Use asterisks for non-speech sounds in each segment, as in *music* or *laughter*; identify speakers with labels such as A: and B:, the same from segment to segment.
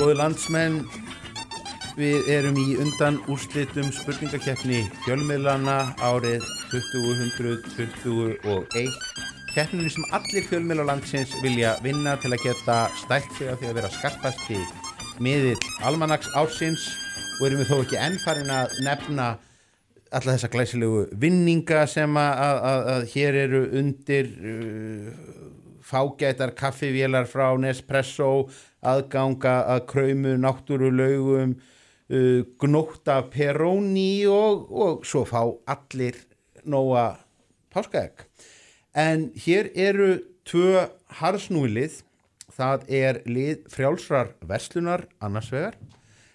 A: Góði landsmenn, við erum í undan úrslitum spurningakeppni fjölmiðlana árið 2021. Keppninu sem allir fjölmiðla landsins vilja vinna til að geta stælt sig af því að vera skarpasti miðill almanags ársins og erum við þó ekki ennfarin að nefna alla þessa glæsilegu vinninga sem að, að, að hér eru undir uh, fágætar kaffivélar frá Nespresso aðganga að kröymu náttúrulaugum uh, gnóta peróni og, og svo fá allir nóa páskaegg en hér eru tvö harsnúlið það er lið frjálsrar verslunar annars vegar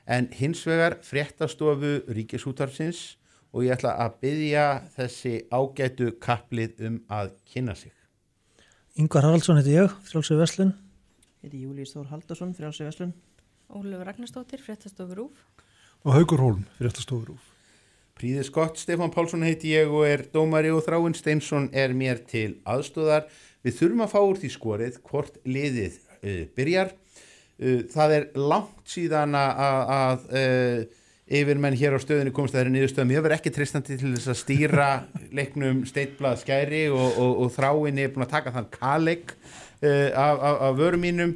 A: en hins vegar fréttastofu ríkisútarsins og ég ætla að byggja þessi ágætu kaplið um að kynna sig.
B: Yngvar Haraldsson heiti ég, frjálsög Veslun.
C: Heiti Júlís Þór Haldarsson, frjálsög Veslun.
D: Óluf Ragnarstóttir, fréttastofur Úf.
E: Og Haugur Hólm, fréttastofur Úf.
A: Príðið skott, Stefán Pálsson heiti ég og er dómari og Þráinn Steinsson er mér til aðstóðar. Við þurfum að fá úr því skorið hvort liðið uh, byrjar. Uh, það er langt síðan að, að uh, yfir menn hér á stöðinu komst að það er niðurstöðum. Ég verð ekki tristandi til þess að stýra *laughs* leiknum steitblað skæri og, og, og Þráinn er búin að taka þann kaleg af, af, af vörum mínum.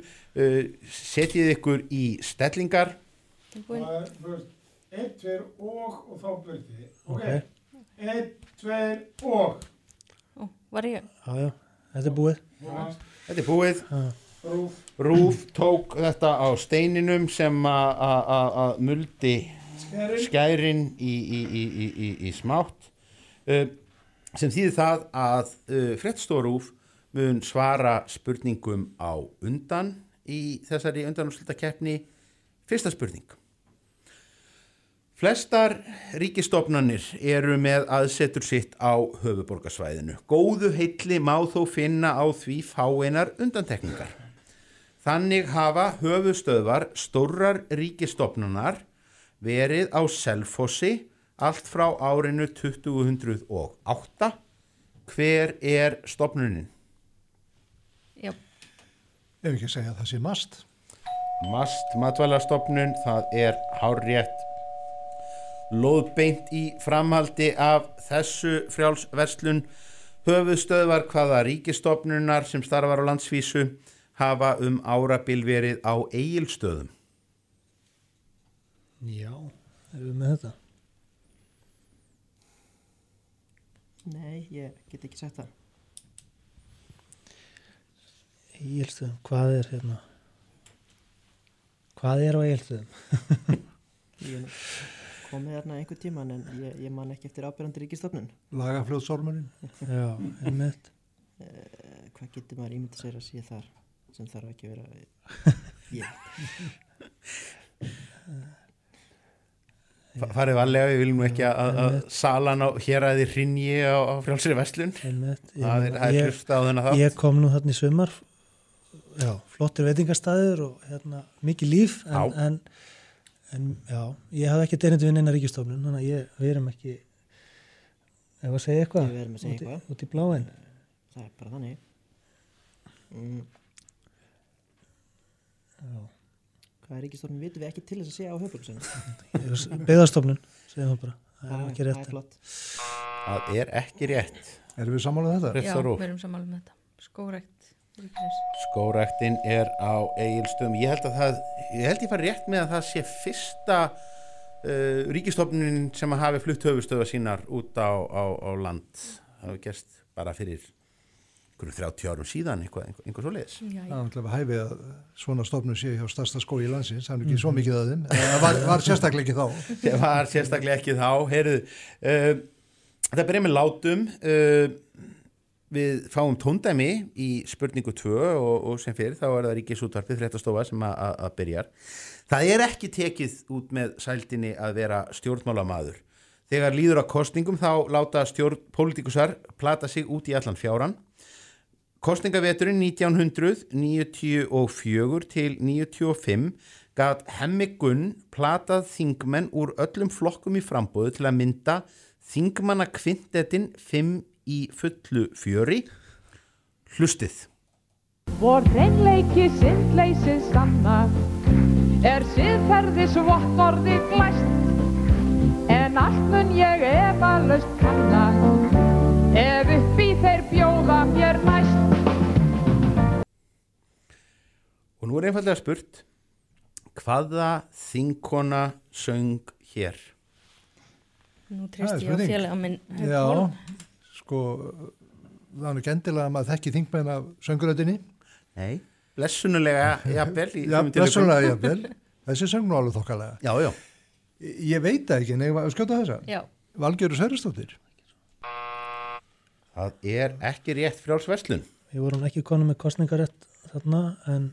A: Setjið ykkur í stellingar.
F: Er 1, 2 og og þá byrti. Ok. 1, 2 og.
D: Ó, var ég?
B: Já, já, þetta er búið.
A: Þetta er búið.
F: Rúf.
A: Rúf tók þetta á steininum sem að muldi
F: Skærin.
A: skærin í, í, í, í, smátt uh, sem þýðir það að uh, frettstorúf mun svara spurningum á undan í þessari undanúslitakeppni fyrsta spurning Flestar ríkistofnanir eru með aðsetur sitt á höfuborgarsvæðinu. Góðu heilli má þó finna á því fáeinar undantekningar. Þannig hafa höfustöðvar stórrar ríkistofnanar verið á Selfossi allt frá árinu 2008. Hver er stofnunin?
D: Já,
E: Ef ekki að segja að það sé mast.
A: Mast matvælastofnun, það er hárrétt lóðbeint í framhaldi af þessu frjálsverslun höfuðstöðvar hvaða ríkistofnunar sem starfar á landsvísu hafa um árabil verið á eigilstöðum.
B: Já, erum við með þetta?
C: Nei, ég get ekki sagt það.
B: Egilstöðum, hvað er hérna? Hvað er á Egilstöðum? *laughs*
C: Ég komið þarna einhver tíman en ég, ég man ekki eftir ábyrjandi ríkistofnun.
E: Lagafljóðsormurinn.
B: Já, einmitt.
C: Uh, hvað getur maður ímyndið sér að sé þar sem þarf ekki að vera... *laughs* Ég,
A: Farið varlega, við viljum nú ekki að, að salan á hér að þið hrinji á, á frjálsri.
B: Ég,
A: Það er, það er
B: ég,
A: hlusta á þennan þátt.
B: ég kom nú þarna í sumar, já, flottir veitingastæður og hérna, mikið líf, en, en, en já, ég hafði ekki deinandi við neina ríkistofnun, þannig að ég, við erum ekki, ef að segja eitthvað,
C: Við erum að segja
B: út út í bláin.
C: það er bara þannig. Mm,
B: Já.
C: Hvað ríkistofnun vitum við ekki til þess að segja á höfbruksinu?
B: Beðastofnun, segjum það bara, það er ekki rétt.
C: er.
A: Það er ekki rétt.
E: Erum við sammálað þetta?
A: Rétt
D: já, við erum sammálum með þetta. Skórækt. ríkisins.
A: Skóræktin er á eigilstöðum. Ég held að það, ég held ég fari rétt með að það sé fyrsta uh, ríkistofnunin sem að hafi flutt höfustöða sínar út á, á, á land. Það hefur gerst bara fyrir 30 árum síðan, eitthvað, einhver, einhver svo leiðis.
E: Það er náttúrulega hæfið að svona stofnun sé hjá stærsta skói í landsins, það er ekki svo mikið að þeim, það var, var sérstaklega ekki þá.
A: Það *laughs* var sérstaklega ekki þá. Heyrðu, uh, það byrja með látum. Uh, við fáum tóndæmi í spurningu 2 og, og sem fyrir þá er það ríkisútvarpið fréttastofa sem að- að að byrjar. Það er ekki tekið út með sældinni að vera stjórnmálamaður. Þegar líður á kostningum þá láta stjórn Kostningaveturinn 1994 til 95 gat Hemmi Gunn platað þingmenn úr öllum flokkum í frambóðu til að mynda þingmanna kvintetin 5 í fullu fjöri. Hlustið.
G: Vor hreinleiki syndleysi sanna er siðferðis vottorði glæst en allt mun ég efalaust kanna ef upp í þeir bjóða mér næst
A: Og nú er einfallega spurt hvaða þingkona söng hér?
D: Nú
E: er
D: ég á
E: spurning.
D: félaga minn
E: Já,
D: Hólm.
E: sko, það er nú ekki endilega að maður þekki þingmenn af sönguröndinni.
A: Nei, blessunulega jafnvel í
E: Já, blessunlega jafnvel. *laughs* Þessi söng nú alveg þokkalega.
A: Já, já,
E: Ég veit ekki, nefnum að skjóta þessa.
D: Já,
E: Valgjörður Sverristóttir.
A: Það er ekki rétt frjálsverslun
B: Við vorum ekki konu með kostningarétt þarna en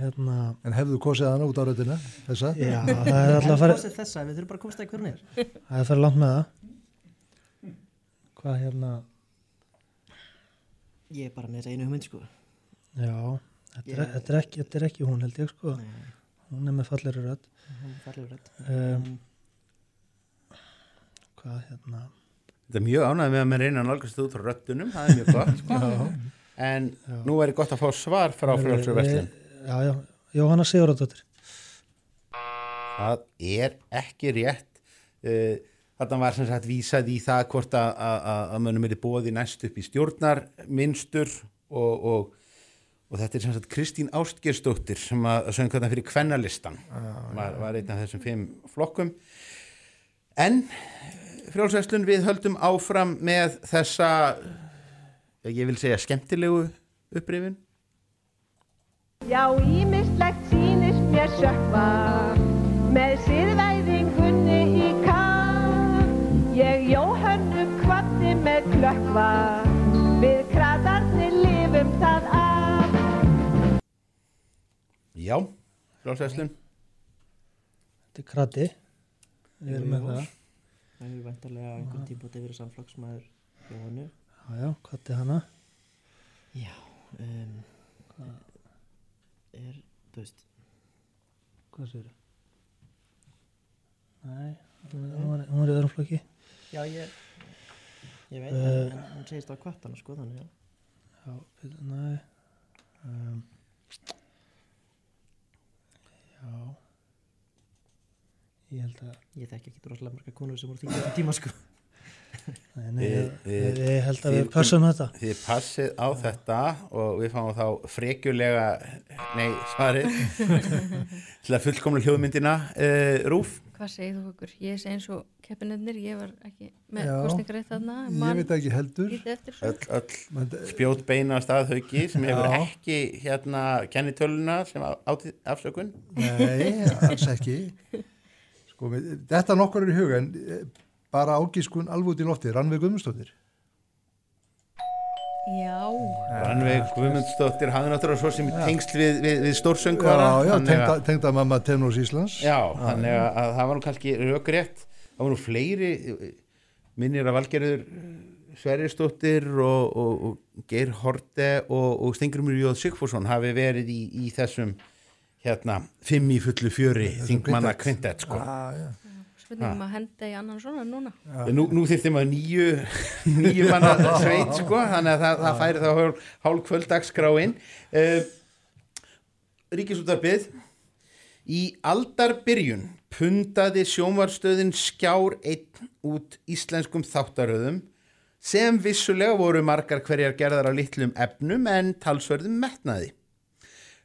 B: hérna,
E: En hefðu kosið hana út á röddina, þessa?
B: já, það er alltaf að
C: En
B: fara,
C: kosið þessa, við þurfum bara að komast að hvernig er.
B: það er að fara langt með það. Hvað hérna,
C: Ég er bara með þessa einu hugmynd, sko.
B: já, þetta er, þetta er, ekki, þetta er ekki hún held ég sko,
C: Nei,
B: hún er með falleri rödd.
C: hún færlega rætt.
B: Um, hvað hérna,
A: Þetta er mjög ánægð með að maður reyna að nálgast út frá röddunum, það er mjög gott *laughs* sko. en nú er gott að fá svar frá frjálsverslun
B: Já, já, Jóhanna Sigurðardóttir.
A: Það er ekki rétt Uh, Þarna var sem sagt vísað í það hvort að, að, að, mönnum er bóði næst upp í stjórnar minnstur og, og, og þetta er sem sagt Kristín Ástgersdóttir sem að söng þarna fyrir kvennalistan var, var einn af þessum fimm flokkum. En frjálsverslun við höldum áfram með þessa ég vil segja skemmtilegu upprifin
G: Já, ímislegt sýnist mér sökva með siðvæðingunni í kaf. Ég Jóhönnu kvatti með klökva, við kratarnir lifum það af.
A: Já, frjálsverslun
B: Þetta er krati. Við erum með það.
C: Það hefur vantarlega einhvern tímpúti verið samflokksmaður Jóhannu.
B: Já, já, krati hana.
C: Já, um, er, þú veist,
B: Hvað sér þau? Nei, hún var, hún var í öðrum flokki.
C: já, ég, ég veit,
B: Eh.
C: en, hún segist á kvartana, sko, þannig að,
B: Já, byrju, nei. Um, já. Ég held að,
C: ég þekki ekki rosalega marga konur sem voru því þetta tíma, sko. *laughs*
B: nei, ég, held að við pössum þetta.
A: Þið passið á þetta og við fáum þá frekjulega, nei, svarið, *laughs* til að fullkomna hljóðmyndina, uh, Rúf.
D: hvað segir þú okkur? Ég segi eins og keppinirnir, ég var ekki með kostningarétt þarna.
E: Ég veit ekki heldur.
D: Svo.
A: Öll, öll spjót beina staðhauki sem hefur
E: Já.
A: ekki hérna kennitöluna sem afsökun.
E: nei, alls ekki. *laughs* Sko, við, þetta nokkur er í huga, en eh, bara ágískun alveg út í lofti, Rannveig Guðmundsdóttir.
D: Já,
A: Rannveig Guðmundsdóttir hafði náttúrulega svo sem
E: Já.
A: tengsl við, við, við
E: Já,
A: stórsöngvara.
E: já,
A: þannig
E: tengda,
A: að-
E: tengda mamma Tenors Íslands.
A: Já, þannig að, að það var nú kannski rökrétt. Það var nú fleiri minnir að Valgerður Sverrisdóttir og, og, og Geir Horte og, og Stengrimur Jóð Sigfússon hafi verið í, í þessum hérna, fimm í fullu fjöri þingmanna
E: kvintett.
A: kvintett sko.
E: Ah, já.
D: spurningum að henda í annan svona núna.
A: Nú, nú þyrfti maður nýju, *laughs* nýju manna sveit sko, þannig að það, það færi þá hálf, hálf kvöldagskráin. Uh, Ríkisútarbið, í aldarbyrjun pundaði sjónvarstöðin skjár einn út íslenskum þáttaröðum sem vissulega voru margar hverjar gerðar á litlum efnum en talsverðum metnaði.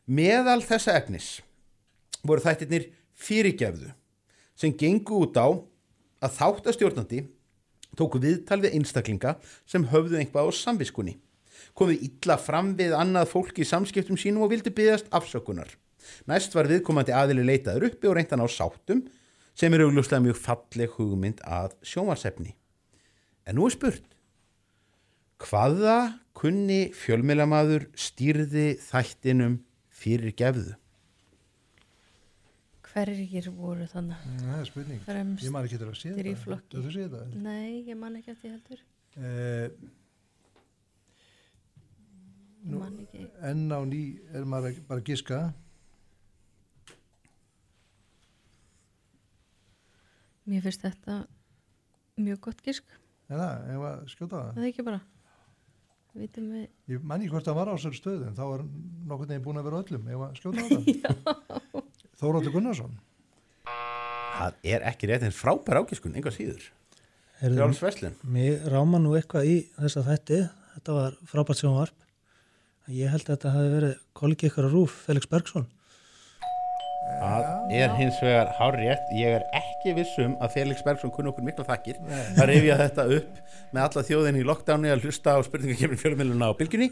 A: Meðal þessa efnis voru þættirnir fyrirgefðu sem gengu út á að þáttastjórnandi tóku viðtal við einstaklinga sem höfðu einhvað á samviskunni, komið illa fram við annað fólk í samskiptum sínum og vildi byggðast afsökunar. Næst var viðkomandi aðili leitaður uppi og reyndan á sáttum sem er augljóslega mjög falleg hugmynd að sjónvarsefni. En nú er spurt, hvaða kunni fjölmélamaður stýrði þættinum fyrir gefðu?
D: Hverjir voru þannig?
E: Það er spurning.
D: Fremst
E: Ég man ekki til að sé þetta.
D: flokki.
E: Þú sé þetta?
D: Nei, ég man ekki eftir heldur.
E: Eh, Nú-
D: man ekki.
E: enn á ný er maður að- bara að giska.
D: Mér finnst þetta mjög gott gisk.
E: Er það, ef að skjóta það?
D: Það er ekki bara. Vitum við.
E: Ég man ekki hvort það var á sér stöðum, þá var nokkurn veginn búin að vera öllum, ef að skjóta á *laughs* það. Þóróttur Gunnarsson.
A: Það er ekki rétt en frábær ágiskun, einhvað síður.
B: Heyrðu,
A: Frjáls Veslun.
B: Mér ráma nú eitthvað í þessa þætti, þetta var frábært sjónvarp. Ég held að þetta hafi verið kolgi ykkur á rúf, Felix Bergson.
A: Það er hins vegar hár rétt. Ég er ekki vissum að Felix Bergson kunni okkur mikla þakkir. Það rifja þetta upp með alla þjóðin í lockdowni að hlusta á spurningakefni fjölumiluna á bylginni.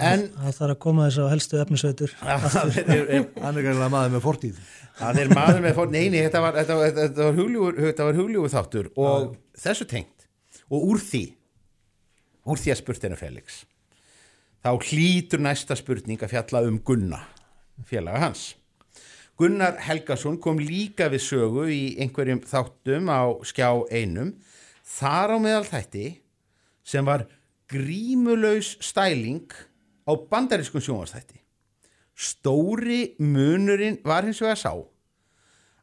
A: En
B: Það þarf að koma þess á helstu efnisveitur.
E: Hann er gæðilega maður með fortíð.
A: það er maður með fórn, neini, þetta var, þetta var, var hugljúfur þáttur og þessu tengt og úr því, úr því að spurt er Felix, þá hlýtur næsta spurning að fjalla um Gunna, félaga hans. Gunnar Helgason kom líka við sögu í einhverjum þáttum á skjá einum, þar á meðal þætti sem var grímulaus stæling á bandarískun sjónvastætti. Stóri munurinn var hins vegar sá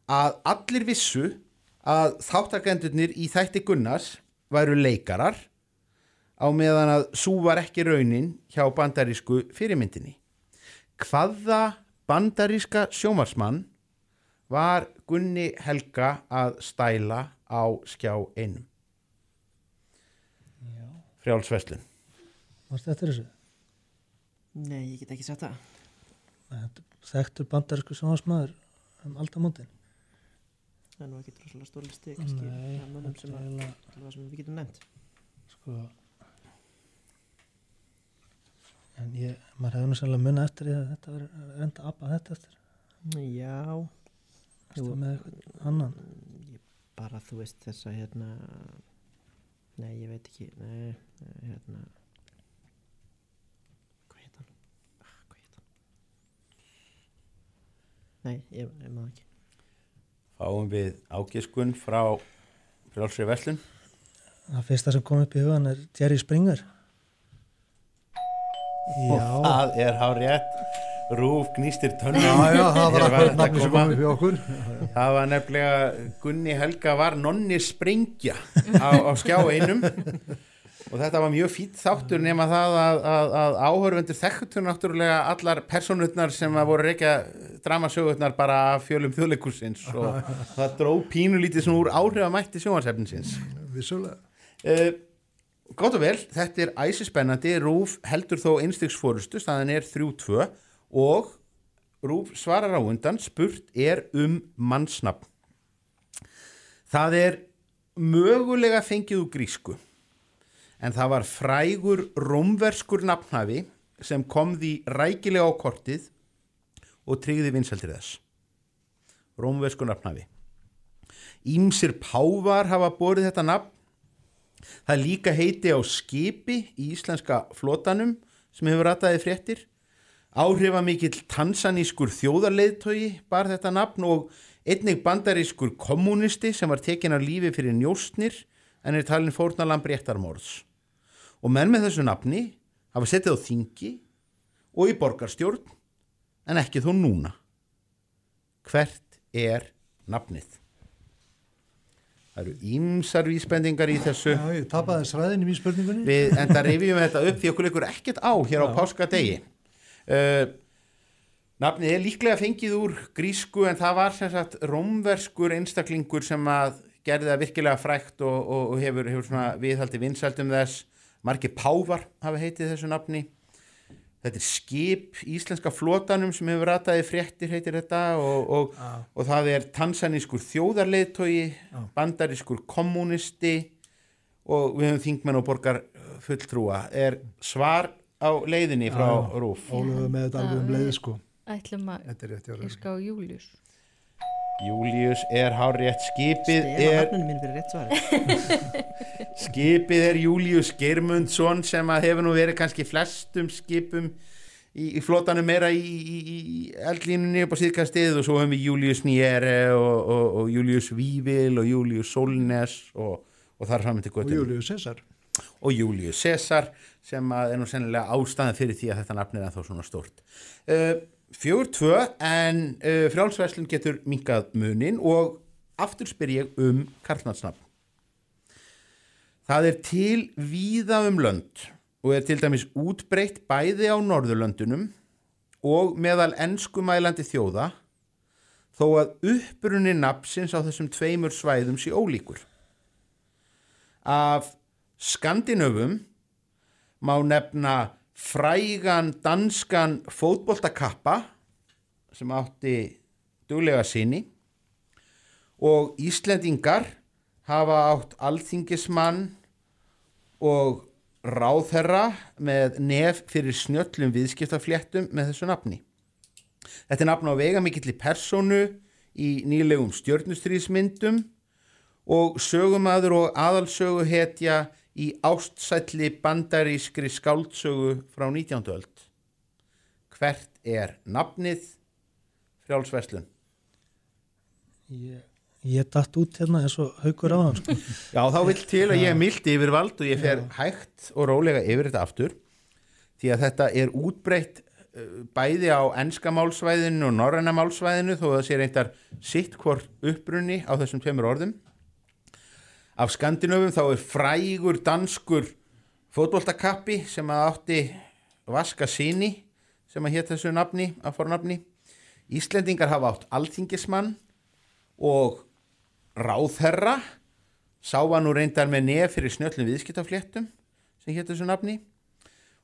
A: að allir vissu að þáttagendurnir í þætti Gunnars væru leikarar á meðan að svo var ekki raunin hjá bandarísku fyrirmyndinni. Hvaða bandaríska sjómarsmann var Gunni Helga að stæla á skjá einum? Frjálsveslun.
B: Varst þetta þessu?
C: Nei, ég get ekki sagt það.
B: Þekktur bandarísku sjónvarsmaður um aldamótin.
C: Það er nú ekki droslega stór listi, kannski.
B: Nei,
C: það er mönnum sem, að, sem við getum nefnt.
B: sko en ég, maður hefði nú sannlega munna eftir því að þetta verið reynda að abba þetta eftir
C: Já, Jú.
B: með eitthvað annan
C: ég bara þú veist þess að hérna, nei, ég veit ekki, nei, eh, hérna, hvað heit hann? Ah, Hvað heit hann? Nei, ég, ég maður ekki.
A: Fáum við ágiskun frá Frjálsri Veslun.
B: það fyrsta sem kom upp í hugan er Jerry Springer
A: Og
B: já,
A: það er hár rétt. Rúf gnýstir
E: já, það var akkurat nafni sem
A: koma.
E: kom upp í okkur.
A: Það var nefnilega Gunni Helga var nonni sprengja á, á skjá einum og þetta var mjög fýtt þáttur nema það að, að, að áhörvendur þekktu náttúrulega allar personutnar sem að voru reykja dramasögurnar bara fjölum þjóðleikursins og *laughs* það dró pínulítið svona úr áhrifamætti sjónvarsefninsins.
E: Vissulega.
A: Uh, gott og vel, þetta er æsispennandi, Rúf heldur þó einstigsfórustu, staðan er 3-2 og Rúf svarar á undan, spurt er um mannsnafn. Það er mögulega fengið úr grísku, en það var frægur rómverskur nafnhafi sem kom því rækilega á kortið og tryggði vinsaldir þess. Rómverskur nafnhafi. Ímsir pávar hafa borið þetta nafn Það er líka heiti á skipi í íslenska flotanum sem hefur rataði fréttir. Áhrifa mikill tansanískur þjóðarleiðtogi bar þetta nafn og einnig bandarískur kommunisti sem var tekin á lífi fyrir njóstnir en er talin fórnalamb réttarmorðs. Og menn með þessu nafni hafa settið á þingi og í borgarstjórn en ekki þó núna. Hvert er nafnið? Það eru ímsar vísbendingar í þessu.
E: Já, ég tapaði sræðinum í spurningunni.
A: Við enda rifjum þetta upp því okkur leikur ekkert á hér á páskadegi. Uh, nafnið er líklega fengið úr grísku en það var sem sagt rómverskur einstaklingur sem að gerði það virkilega frækt og, og, og hefur, hefur viðhaldi vinsaldum þess. Margir pávar hafa heitið þessu nafni. Þetta er skip íslenska flotanum sem hefur rataði fréttir heitir þetta og, og, og það er tansanískur þjóðarleiðtogi, bandarískur kommunisti og við höfum þingmenn og borgar fulltrúa. Er svar á leiðinni frá
E: já.
A: Rúf?
E: Ólöfu með þetta alveg um leið, sko.
D: ætlum að
E: Þetta er rétt, já.
D: ég ská Július
A: Július er hárétt skipið er, *laughs* skipið er Július Geirmundsson sem að hefur nú verið kannski flestum skipum í, í flotanum meira í, í, í eldlínunni upp á síðkastið og svo höfum við Július Niere og, og, og Július Vívil og Július Solnes og, og þar fram til
E: Og
A: göttum
E: Július Cæsar.
A: og Július Cæsar sem að er nú sennilega ástæðan fyrir því að þetta nafn er ennþá svona stort. Uh, fjögur tvö en uh, frjálsverslun getur minkað munin og aftur spyr ég um karlnarsnafn. Það er til víða um lönd og er til dæmis útbreytt bæði á Norðurlöndunum og meðal enskumælandi þjóða þó að upprunni nafnsins á þessum tveimur svæðum sé ólíkur. Af Skandinövum má nefna frægan danskan fótboltakappa sem átti duglega sinni og Íslendingar hafa átt alþingismann og ráðherra með nef fyrir snjöllum viðskiptafléttum með þessu nafni. Þetta er nafn á vegamikilli personu í nýlegum stjörnustrýsmyndum og sögumadur og aðalsögu hetja í ástsælli bandarískri skáldsögu frá 19. öld. Hvert er nafnið frjálsverslun?
B: Ég, ég datt út hérna eins og haukur á hann sko. *laughs*
A: Já, þá vill til að ég er mild yfirvald og ég fer hægt og rólega yfir þetta aftur því að þetta er útbreytt uh, bæði á enska málsvæðinu og norræna málsvæðinu þó að það sé reyndar sitt hvort upprunni á þessum tveimur orðum. Af Skandinövum þá er frægur danskur fótboltakappi sem að átti vaska síni sem að hétt þessu nafni, að fornafni. Íslendingar hafa átt alþingismann og ráðherra sá var nú reyndar með nef fyrir snjöllum viðskiptafléttum sem hétt þessu nafni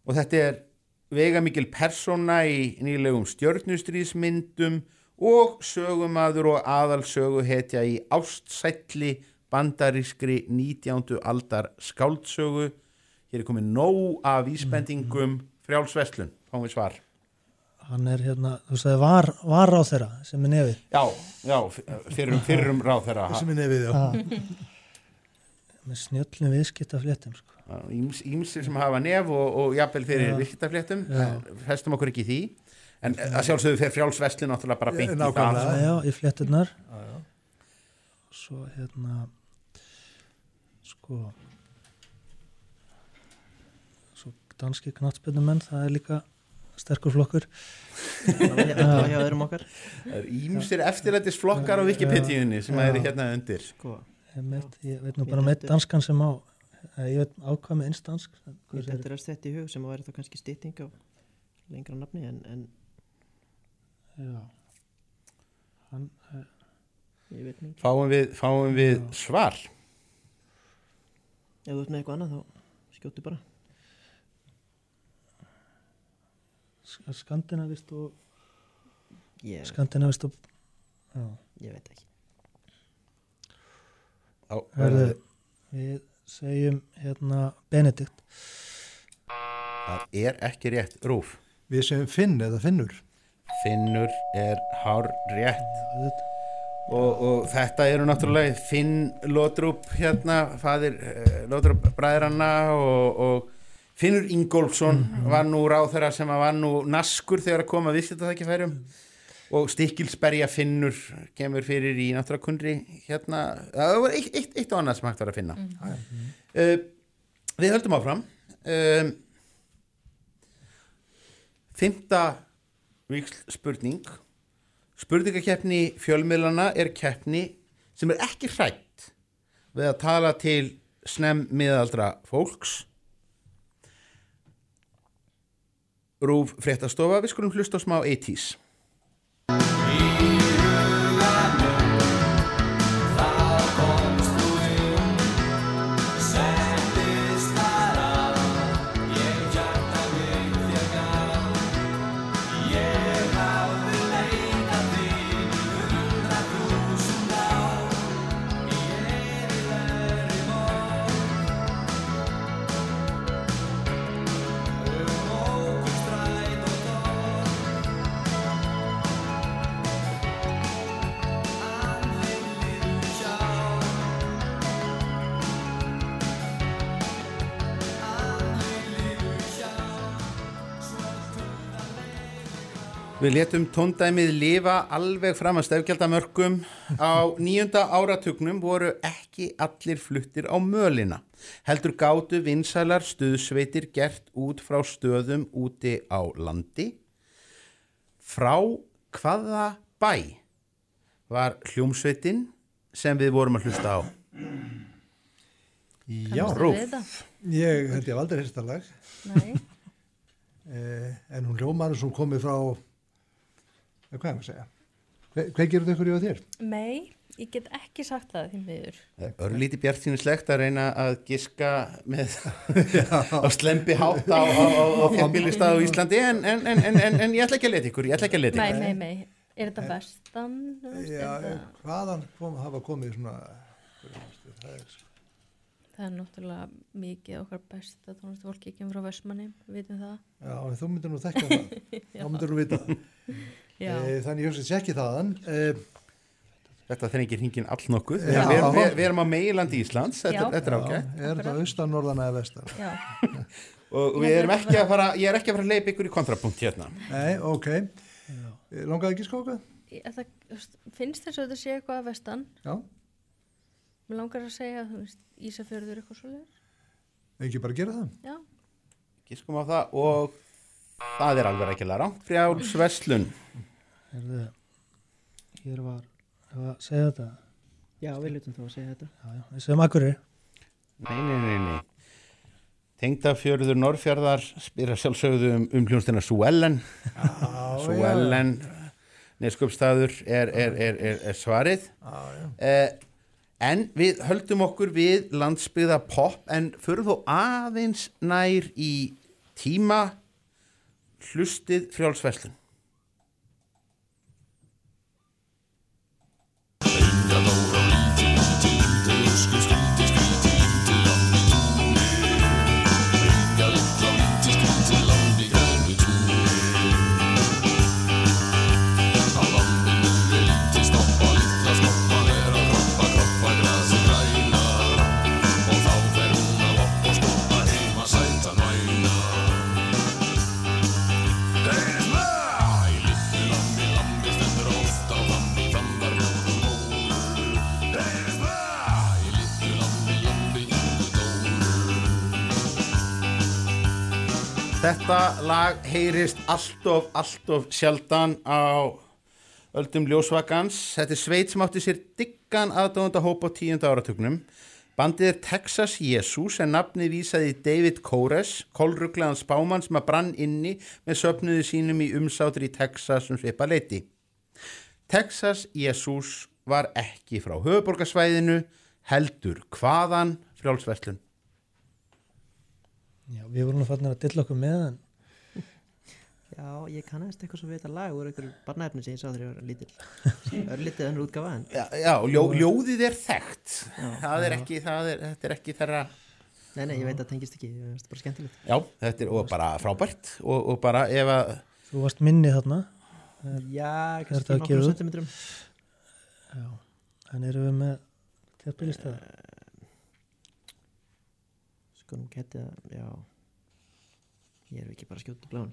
A: og þetta er vegamikil persóna í nýlegum stjörnustrýsmyndum og sögumadur og aðalsögu hetja í ástsætli bandarískri 19. aldar skáldsögu. Hér er komið nóg af vísbendingum. Frjálsveslun, fáum við svar.
B: Hann er hérna, þú sagði var, var á þeirra sem er nefið.
A: Já, já, fyrrum, fyrrum ráð þeirra
E: sem er nefið, já.
B: með snjöllum viðskipta fléttum sko.
A: Ímsir sem hafa nef og, og jafnvel fyrir
B: Já.
A: viðskiptafléttum. Festum okkur ekki því. En að sjálfsögðu fer frjálsveslun náttúrulega bara beint í það.
B: Já, í fléttunar svo hérna sko svo danski knattspinnumenn það er líka sterkur flokkur.
C: Það
A: er ímsir eftirlætis flokkar á Wikipedia-unni sem
B: Já.
A: eru hérna undir.
C: Sko.
B: Einmitt, ég veit nú bara með danskan sem á ég veit ákvað með einstansk
C: þetta er að þetta í hug sem væri þá kannski stytting á lengra nafni en, en
B: já. Hann, eh,
C: ég veit nú ekki.
A: Fáum við, fáum við svar
C: Ef þú ert með eitthvað annað þá skjóttu bara.
B: Sk- skandinavist og
C: Ég,
B: skandinavist og já,
C: ég veit ekki.
A: Á,
B: Herðu, við segjum hérna Benedikt.
A: Það er ekki rétt. Rúf.
E: Við sem finn eða finnur.
A: Finnur er hár rétt.
B: Auðvitað.
A: Og, og þetta eru náttúrulega Finn Lodrup hérna fadir uh, Lodrup bræðranna og, og Finnur Ingólfsson var nú ráþæra sem að var nú naskur þegar að koma við þetta ekki færum og Stikkilsberja Finnur kemur fyrir í náttúrulega kundri hérna, það var eitt, eitt, eitt og annað sem hægt var að finna. Uh, Við höldum áfram. Um, Fymta viksl spurning Spurningakeppni fjölmiðlana er keppni sem er ekki hrætt við að tala til snem miðaldra fólks. Rúf fréttastofa, við skulum hlusta á smá 80s Við letum tóndæmið lifa alveg fram að stefgjaldamörkum. Á nýjunda áratugnum voru ekki allir fluttir á mölina. Heldur gátu vinsælar stuðsveitir gert út frá stöðum úti á landi. Frá hvaða bæ var hljómsveitin sem við vorum að hlusta á?
E: Já,
A: Rúf.
E: ég held ég að lag,
D: Nei,
E: eh, en hún hljómar sem komið frá, hvað er maður að segja? Hvað gerur þau í á þér?
D: Nei, ég get ekki sagt það því miður.
A: Örlíti bjartínuslegt að reyna að giska með *laughs* á slempi hátt á, á, á, á fjambílistað á Íslandi en, en, en, en, en, en ég ætla ekki að leta ykkur, ég ætla ekki að leta
D: Nei,
A: ykkur.
D: nei, nei. Er þetta veist,
E: Já, hvaðan kom, hafa komið svona það er,
D: Það er náttúrulega mikið okkar besta tónlistu fólki ekki frá Vestmanni, við vitum það.
E: Já, en þú myndir nú þekka það *laughs* þá myndir nú vita það.
D: Já,
E: e, þannig ég hugsa ekki þaðan e,
A: Þetta þrengir hringin all nokkuð. Við, við, við erum á meilandi Íslands, þetta, þetta er ágætt.
E: er þetta austan, norðan eða vestan
D: já. *laughs*
A: Og við erum ekki að fara, ég er ekki að fara að leipa ykkur í kontrapunkt hérna.
E: Nei, ok e, Langaði ekki skóka?
D: Það, finnst þess að þetta sé eitthvað að vestan?
E: Já,
D: Mér langar að segja, veist, Ísafjörður eitthvað svoleiðis.
E: ekki bara gera það
D: Já,
A: Giskum á það og það er alveg ekki rámt frjálsverslun.
B: Herðu, hér var, ef að segja þetta,
C: Já, við lutum þá að segja þetta.
B: já, já, við segjum akkurir.
A: Nei, nei, nei, nei. Tengdafjörður Norrfjörðar spyrir sjálfsögðu um, um hljónstina Suellen. Suellen, neskupstaður er, er, er, er, er svarið.
E: Já, já.
A: Eh, en við höldum okkur við landsbyggða pop en fyrir þó aðeins nær í tíma hlustið frjálsverslun. Þetta lag heyrist allt of, allt of sjaldan á öldum ljósvakans. Þetta er sveit sem átti sér diggan aðdóðanda hóp á tíunda áratugnum. Bandið er Texas Jesus en nafnið vísaði David Kores, kolruglegan spámann sem að brann inni með söpnuði sínum í umsátur í Texas um svipa leiti. Texas Jesus var ekki frá höfuborgarsvæðinu, heldur hvaðan frjálsverslun.
B: Já, við vorum nú fannir að dilla okkur með en
C: Já, ég kannast eitthvað svo við þetta lag úr einhverju barnaefni sem ég sá þegar ég var lítill. Örlítið önnur útgafa en.
A: Já, já ljó, ljóðið er þekkt.
C: Já.
A: Það er ekki, það er, þetta er ekki þeirra,
C: Nei, nei, ég veit að það tengist ekki, ég veist bara skemmtilegt.
A: já, þetta er og bara frábært og, og bara ef að,
B: þú varst minni þarna.
C: Já,
B: þetta
C: kannski
B: að
C: nokkrum
B: út?
C: sentimetrum.
B: Já, en erum við með tjafnbílistæða?
C: Sko nú geti að, já, ég er ekki bara að skjóta í bláin.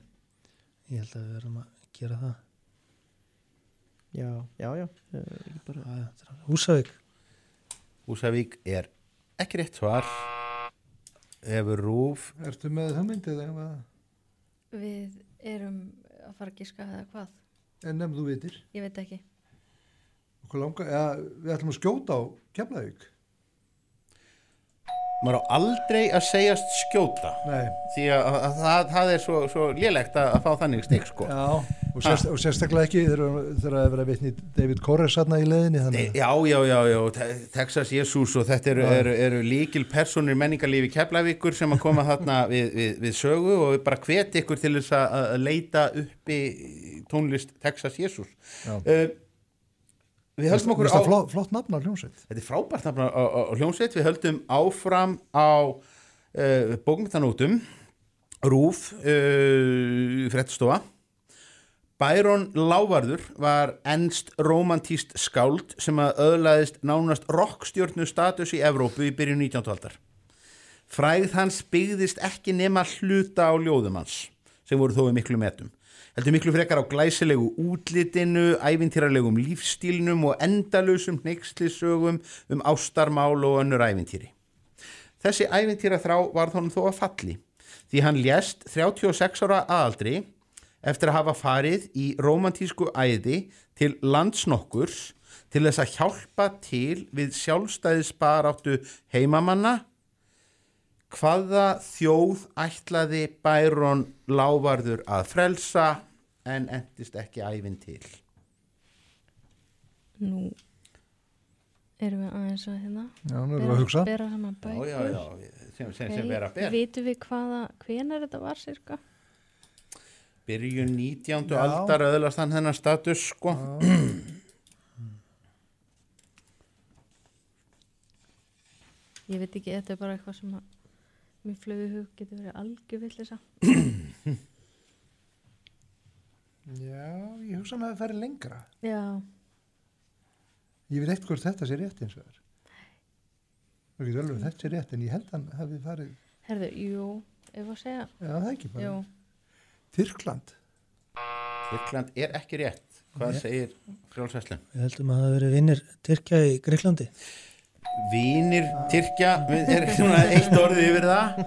B: Ég held að við verðum að gera það.
C: Já, já, já, ekki bara,
B: er Húsavík.
A: Húsavík er ekki rétt svar, hefur rúf,
E: Ertu með hugmyndið eða
D: við erum að fara að giska eða hvað.
E: en nefn þú vitir
D: Ég veit ekki.
E: Ja, við ætlum að skjóta á Keflavík
A: maður á aldrei að segjast skjóta
E: Nei,
A: því að, að, að það, það er svo, svo lélegt að, að fá þannig stig sko.
E: já og, sérst, og sérstaklega ekki þegar að vera vitni David Corres satna í leiðinni þannig
A: Já, já, já, já, Te- Texas Jesus og þetta eru,
E: Já.
A: eru, eru líkil personur menningarlífi Keflavíkur sem að koma þarna *laughs* við, við, við sögu og við bara hveti ykkur til þess að, leita uppi tónlist Texas Jesus
E: Já.
A: uh, Við höldum okkur á
E: flott, flott nafn á hljómsveit
A: Þetta er frábært nafn á, á, á hljómsveit við höldum áfram á uh, bókmyndanótum Rúf uh, fréttastofa Byron Lávarður var ennst romantíst skáld sem að öðlaðist nánast rockstjórnu status í Evrópu í byrjun 19. aldar. Fræð hans byggðist ekki nema hluta á ljóðum hans sem voru þó í miklu metum. Heldur miklu frekar á glæsilegu útlitinu, ævintýralegum lífstílnum og endalausum hneikslisögum um ástarmál og önnur ævintýri. Þessi ævintýra þrá var þónum þó að falli því hann lést 36 ára aðaldri eftir að hafa farið í romantísku æði til landsnokkurs til þess að hjálpa til við sjálfstæðisbaráttu heimamanna hvaða þjóð ætlaði Byron Lávarður að frelsa en endist ekki ævin til
D: erum við aðeins að hérna
E: Já, nú erum við að hugsa.
D: bera saman
A: já,
D: bækur
A: já, já, sem, sem, sem vera ber
D: vitum við hvaða, hvenar þetta var cirka
A: byrjun 19.
E: Já.
A: aldar öðlast hann þennan status sko
D: ég veit ekki, þetta er bara eitthvað sem að mér flögu hug getur verið algjör villisa *clears throat*
E: Já, ég hugsa með að það færi lengra.
D: já,
E: Ég veit ekkert hvort þetta sé rétt eins og það er. Það getur alveg þetta sé rétt, en ég held að hann hafi farið,
D: herðu, jú ef að segja,
E: já það er ekki bara.
D: jú
E: Tyrkland.
A: Tyrkland er ekki rétt hvað
B: Nei.
A: segir frjálsveslun
B: Við heldum að það hafi verið vinnir Tyrkja í Greiklandi.
A: Vínir Tyrkja er svona eitt orðið yfir það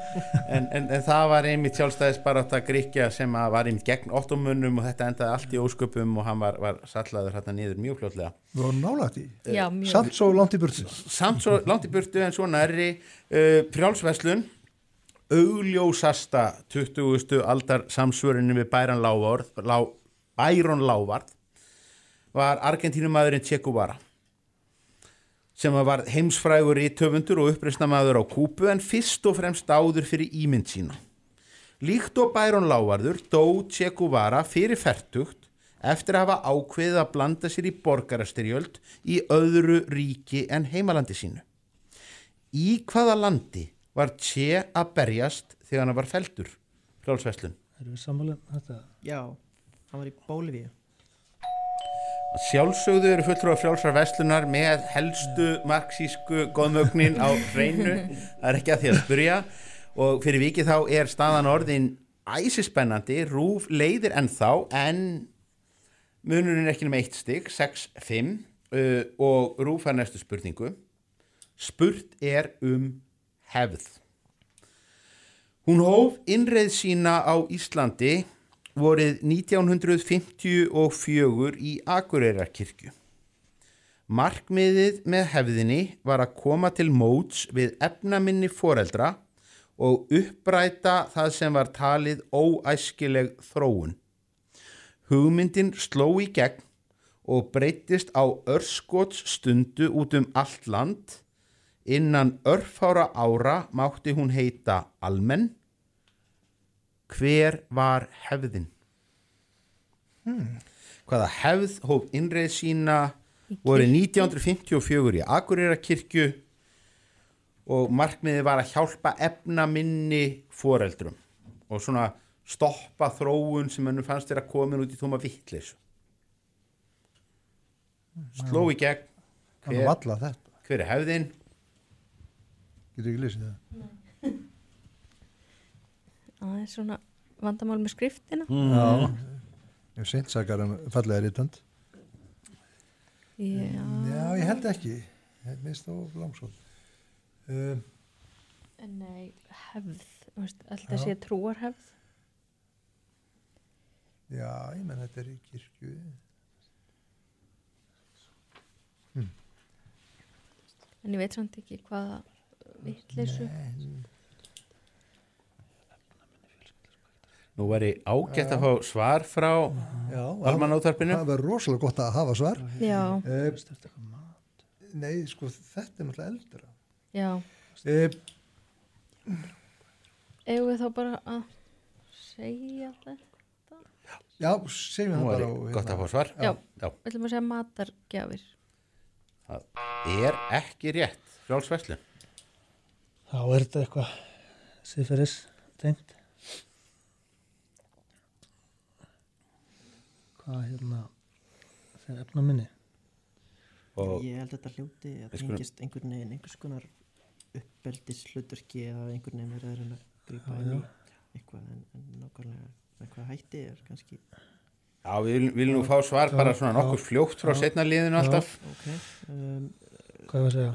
A: en, en, en það var einmitt sjálfstæðisbarátta Gríkja sem að var einmitt gegn ottomunum og þetta endaði allt í ósköpum og hann var, var sallaður hérna niður mjög fljótlega
E: Við varum nálægt í.
D: já, mjög
E: Samt svo langt í burtu.
A: samt svo langt í burtu en svo nærri uh, frjálsveslun augljósasta 20. aldar samsvörinu við Bæran Lávarð Lá, Bæron Lávarð var Argentínumæðurinn Che Guevara sem var heimsfrægur í töfundur og uppreisnamaður á Kúpu en fyrst og fremst áður fyrir ímynd sína. Líkt og Bæron Lávarður dó Che Guevara fyrir færtugt eftir að hafa ákveðið að blanda sér í borgarastyrjöld í öðru ríki en heimalandi sínu. Í hvaða landi var Che að berjast þegar hann var feldur? Frjálsveslun.
B: Erum við sammála um þetta?
C: Já, hann var í Bólivíu.
A: Sjálfsögðu eru fulltrúar frjálsar veslunar með helstu marxísku góðmögnin á hreinu, það er ekki að því að spyrja og fyrir vikið þá er staðan orðin æsispennandi, rúf leiðir ennþá en munurinn er ekki nema eitt stygg, 6-5 uh, og rúf er næstu spurningu. Spurt er um hefð. Hún hóf innreið sína á Íslandi vorið 1954 í Akureyrarkirkju. Markmiðið með hefðinni var að koma til móts við efnaminni foreldra og uppræta það sem var talið óæskileg þróun. Hugmyndin sló í gegn og breytist á örskots stundu út um allt land. Innan örfára ára mátti hún heita almenn. Hver var hefðin? Hvaða hefð hóf innreið sína voru 1954 í Akureyrakirkju og markmiðið var að hjálpa efna minni foreldrum og svona stoppa þróun sem hennu fannst að komin út í tóma vittlis sló í gegn. Hver, hver er hefðin?
E: Getur ekki lesið það.
D: Aðeins svona vandamál með skriftina
E: Já. Ég hef seint sakar um fallega rítönd.
D: já,
E: Já, ég held ekki. Ég minnst þá langsótt. Um,
D: nei, hefð þú veist, alltaf sé trúarhefð
E: já, ég menn þetta er í kirkju.
D: en ég veit samt ekki hvaða vitleysu
A: nú væri ágætt að fá svar frá
E: Já,
A: almanúþarpinu
E: það verður rosalega gott að hafa svar.
D: já,
E: Uh, nei, sko, þetta er náttúrulega eldra.
D: já
E: Uh,
D: eigum við þá bara að segja þetta
E: já, segjum
A: nú
E: það bara. og
A: gott að fá svar
D: Já.
A: Já.
D: við ætlum að segja matargjafir
A: það er ekki rétt frjálsveslun
B: Þá er þetta eitthvað siðferðis tengt. Hvað hérna þeir efna minni?
A: og
C: Ég held að þetta hljóti að
A: skulum-
C: tengist einhvern veginn einhvers konar uppeldis hlutverki eða einhvern veginn verið að
B: Já,
C: inn í eitthvað en, en nákvæmlega með hvað hætti er kannski
A: Já, við viljum, viljum nú fá svar bara svona nokkur fljótt frá setna liðinu alltaf.
C: ok um,
B: Hvað er að segja?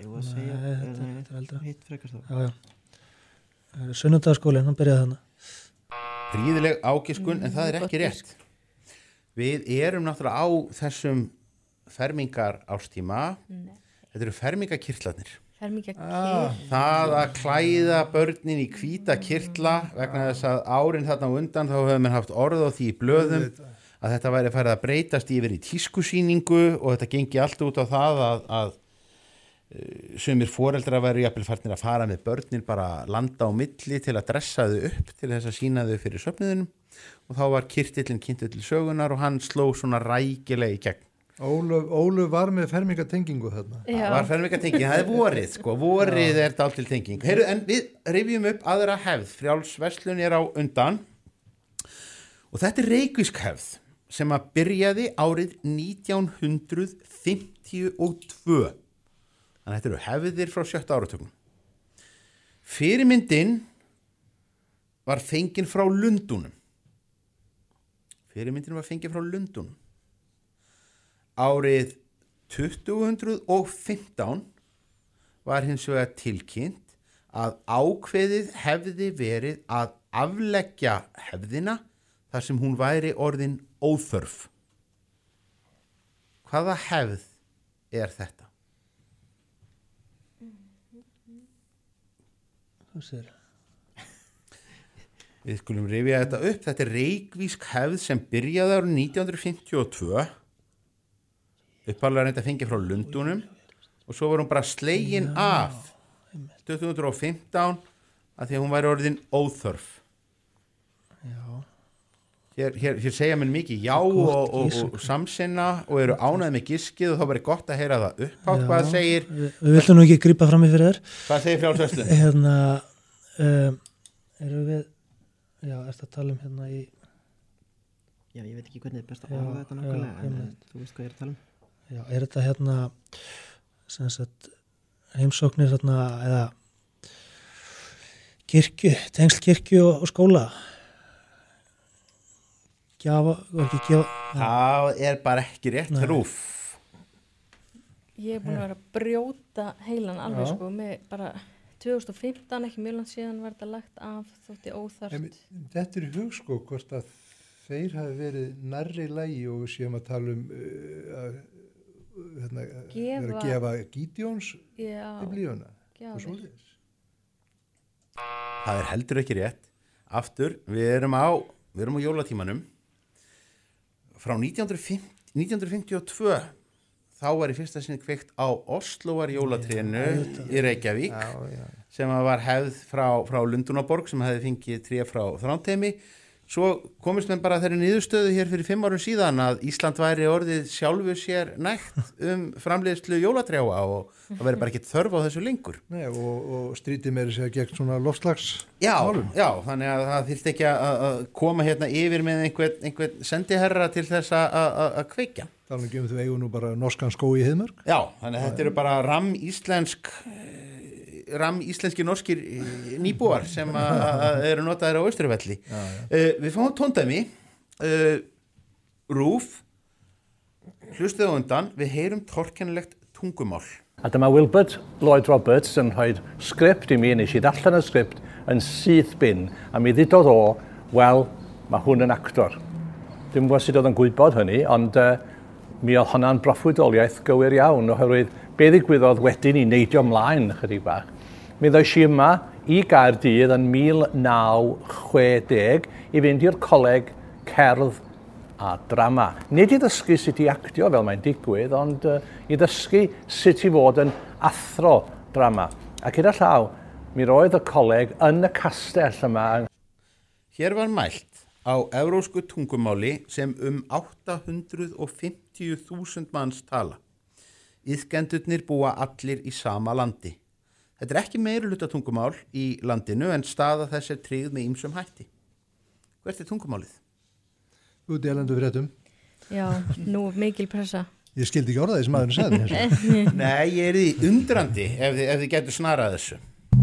C: eigum við að
B: Nei,
C: segja
B: þetta-
C: eh, nei,
B: þetta er eldra.
C: hitt frekar þá
B: Já, já. Það er sunnudagaskólinn, hann byrjaði þannig.
A: Gríðileg ágiskun, en það er
D: Mm,
A: ekki rétt. Við erum náttúrulega á þessum fermingar ástíma.
D: Nei.
A: Þetta eru fermingakirtlarnir.
D: fermingja
E: Ah.
A: Það að klæða börnin í hvíta kirtla vegna þess að árin þarna undan þá hefur mann haft orð á því í blöðum að þetta væri farið að breytast yfir í tískusýningu og þetta gengi allt út á það að, að Eh, sumir foreldra væru jafnvel farnir að fara með börnin bara landa á milli til að dressa þau upp til þess að sína þau fyrir söfniðunum og þá var kirtillin kynntu til sögunar og hann sló svona rækilega í gegn.
E: Ólöf var með fermingatengingu þarna.
D: Já,
A: var fermingatenging, það er vorið sko, vorið er dáltil tenging. Heyrðu, en við rifjum upp aðra hefð. Frjálsverslun er á undan. Og þetta er reykvísk hefð sem að byrjaði árið 1952 þannig að þetta eru hefðir frá sjötta áratökum fyrirmyndin var fengin frá Lundunum fyrirmyndin var fengin frá Lundunum árið 2015 var hins vegar tilkynnt að ákveðið hefði verið að afleggja hefðina þar sem hún væri orðin óþörf. Hvaða hefð er þetta?
B: Þú sér.
A: Við skulum rifja þetta upp. Þetta er reikvísk hefð sem byrjaði árið 1952 uppalega reynda að fengja frá Lundunum og svo var hún bara slegin af 2015 að því að hún væri orðin óþörf
B: Já.
A: hér, hér, hér segja mér mikið já og, og, og, og samsinna og eru ánæði með giskið og þá verið gott að heyra það upphátt hvað
B: Já.
A: segir,
B: Við, við vildum nú ekki grípa fram í fyrir þér.
A: hvað segir frjálsvæslu
B: Hérna, um, erum við, já, ertu að tala um hérna í,
C: Já, ég veit ekki hvernig er best að orða þetta nákvæmlega en eh, þú veist hvað ég er að tala um.
B: Já, er þetta hérna, sem sagt, heimsóknir hérna, eða kirkju, tengsl kirkju og, og skóla. Gjafa, var ekki gjafa,
A: það er bara ekki rétt rúf.
D: Ég er búin að vera að brjóta heilan alveg
B: Já.
D: sko með bara 2015 ekki mjög langt síðan var þetta lagt af þótti óþarft
E: En Þetta er í hug sko hvort að þeir hafi verið nærri lægi og við séum að tala um uh, að hérna,
D: Gefa-
E: að gefa og
D: gjafir.
E: svoleiðis.
A: það er heldur ekki rétt aftur, við erum á við erum á jólatímanum frá 1950, 1952 þá var í fyrsta sinni kveikt á Osloar jólatrénu í Reykjavík
E: Já, já.
A: sem var hefð frá, frá Lundunaborg sem hefði fengið tré frá þrántemi svo komist menn bara þeirri niðurstöðu hér fyrir fimm árum síðan að Ísland væri orðið sjálfu sér nægt um framleiðslu jólatrjáa og það væri bara ekki þörf á þessu lengur
E: Nei, og, og strítið meiri segja gegn svona loftslags
A: Já, já, þannig að það þýrst ekki að, koma hérna yfir með einhvern, einhvern sendiherra til þess að kveikja.
E: Þannig ekki um þau eigum nú bara norskan skó í heiðmörg.
A: Já, þannig að þetta eru bara ram íslensk ram íslenski norskir eh, nýbúar sem að, að eru notaðir á Austurvelli. Uh, við fáum tóndæmi uh, Rúf hlustið á undan, við heyrum torkennilegt tungumál.
H: A dyma Wilbert Lloyd Roberts yn rhoi sgript i mi, nes i ddarllen y sgript yn syth bin, a mi ddudodd o, wel, mae hwn yn actor. Dim gwybod sut oedd yn gwybod hynny, ond uh, mi oedd hwnna'n broffwydoliaeth gywir iawn oherwydd be ddigwyddodd wedyn i neidio ymlaen chydig bach. Mi ddoes i yma i Gaerdydd yn 1960 i fynd i'r coleg cerdd a drama. Nid i ddysgu sut i actio fel mae'n digwydd, ond uh, i ddysgu sut i fod yn athro drama. A gyda llaw, mi roedd y coleg yn y castell yma.
A: Hierfan Maellt, á evrósku tungumáli sem um 850.000 manns tala. Íðgendurnir búa allir í sama landi. Þetta er ekki meiri luta tungumál í landinu en staða þess er tryggð með ýmsum hætti. Hvert er tungumálið?
E: Út í elendu fréttum.
D: Já, nú mikil pressa.
E: Ég skildi ekki orða því sem maðurinn sagði. þessu. *laughs*
A: Nei, ég er í undrandi ef þið, ef þið getur snarað þessu.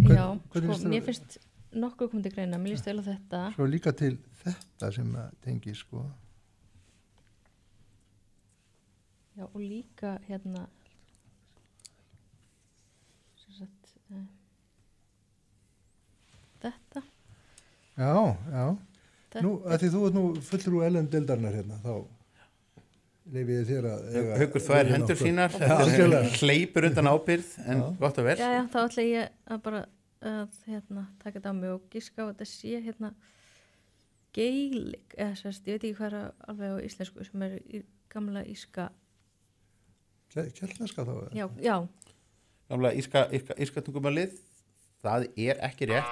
D: Já,
E: hvernig
D: sko, mér finnst nokkuð komið til greina, mér líst vel á þetta.
E: Svo líka til þetta sem að tengi sko.
D: Já, og líka hérna sem sagt, uh, þetta,
E: Já, já.
D: þetta
E: Nú, að því þú ert nú fullur úr ellen deildarinnar hérna, þá leif ég þér að... eiga-
A: Haukur þvær hendur sínar,
E: algjörlega. *laughs*
A: hleypur undan ábyrð en
E: Já.
A: gott og vel.
D: Já, já, þá ætla ég að bara að hérna, taka þetta á mig og gíska á að þetta sé hérna geilig, eða sérst, ég veit ekki hvað er alveg á íslensku sem er í gamla íska,
E: Keltneska þá? eða?
D: já, já,
A: gamla írska, írska, írska tungumálið það er ekki rétt.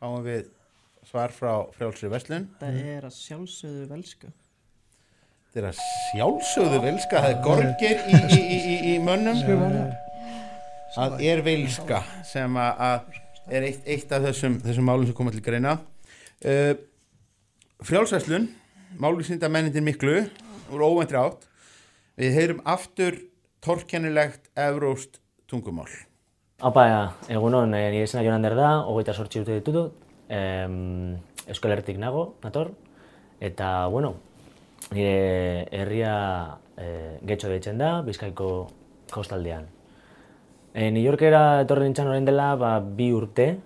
A: Fáum við svar frá frjálsri Vestlun
C: Það er að sjálfsögðu velska.
A: Þetta er að sjálfsögðu velska það er gorgir í, í, í, í, í mönnum. Það er velska sem að, að er eitt, eitt af þessum, þessum málum sem koma til greina. Uh, frjálsveslun málusinda mennindir miklu úr óvendri átt. Við heyrum aftur torkennilegt evróst tungumál.
I: Apa, egunon, eh, nire izena Jonander da, hogeita sortzi urte ditut, em, Euskal Herritik nago, nator, eta, bueno, nire herria eh, getxo deitzen da, Bizkaiko kostaldean. E, New Yorkera etorri nintzen orain dela ba, bi urte,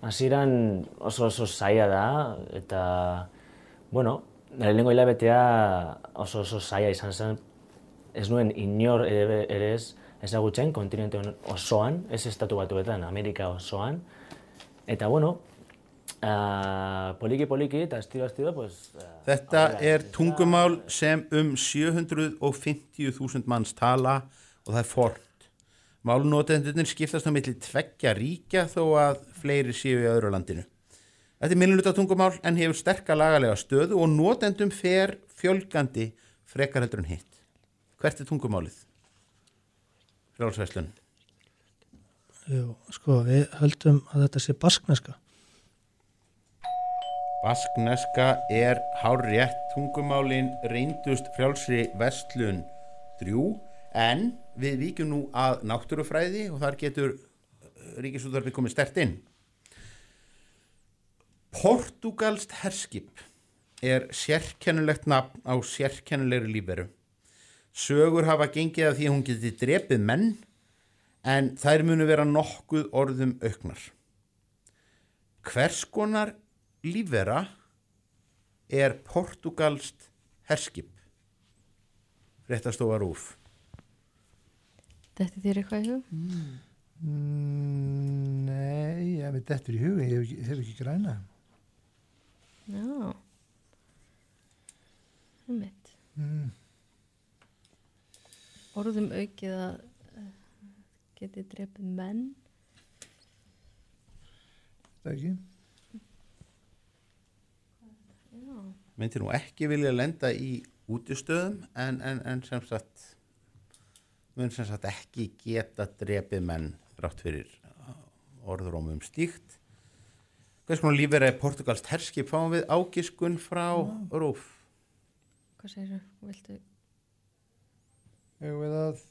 I: hasieran oso oso zaila da, eta, bueno, lehenengo hilabetea oso oso zaila izan zen, ez nuen inor ere, ere ez ezagutzen kontinente osoan, ez estatu batuetan, Amerika osoan. Eta bueno, uh, poliki poliki eta estilo estilo, pues... Uh,
A: Þetta er tungumál sem um 750.000 manns tala og það er fort. Málnótendurnir skiptast á milli tveggja ríkja þó að fleiri séu í öðru landinu. Þetta er minnuluta tungumál en hefur sterka lagalega stöðu og notendum fer fjölgandi frekar heldur en hitt. Hvert er tungumálið? Frjálsveslun.
B: Jú, sko, við höldum að þetta sé baskneska.
A: Baskneska er hárrétt tungumálin reyndust frjálsri vestlun drjú en við víkjum nú að náttúrufræði og þar getur ríkisútvarfi komið stert inn. Portugalst herskip er sérkennulegt nafn á sérkennulegri lífveru. Sögur hafa gengið af því að hún geti drepið menn en þær munu vera nokkuð orðum auknar. Hvers konar lífvera er portugalst herskip? Fréttastofa Rúf.
D: Þetta þér eitthvað í hug?
E: Mm, nei, ég veit þetta í huga, ég hef ekki, hef ekki græna.
D: Já. Einmitt.
E: Mm.
D: Orðum aukið að uh, geti drepið menn.
E: Það ekki?
D: Já.
A: myndir nú ekki vilja lenda í útistöðum en, en, en sem sagt mun sem sagt ekki geta drepið menn rátt fyrir orðurum um slíkt hvers konar lífið er portugalst herskip fáum við ágiskun frá Rúf
D: Hvað segir þú? Viltu?
E: Erum við að...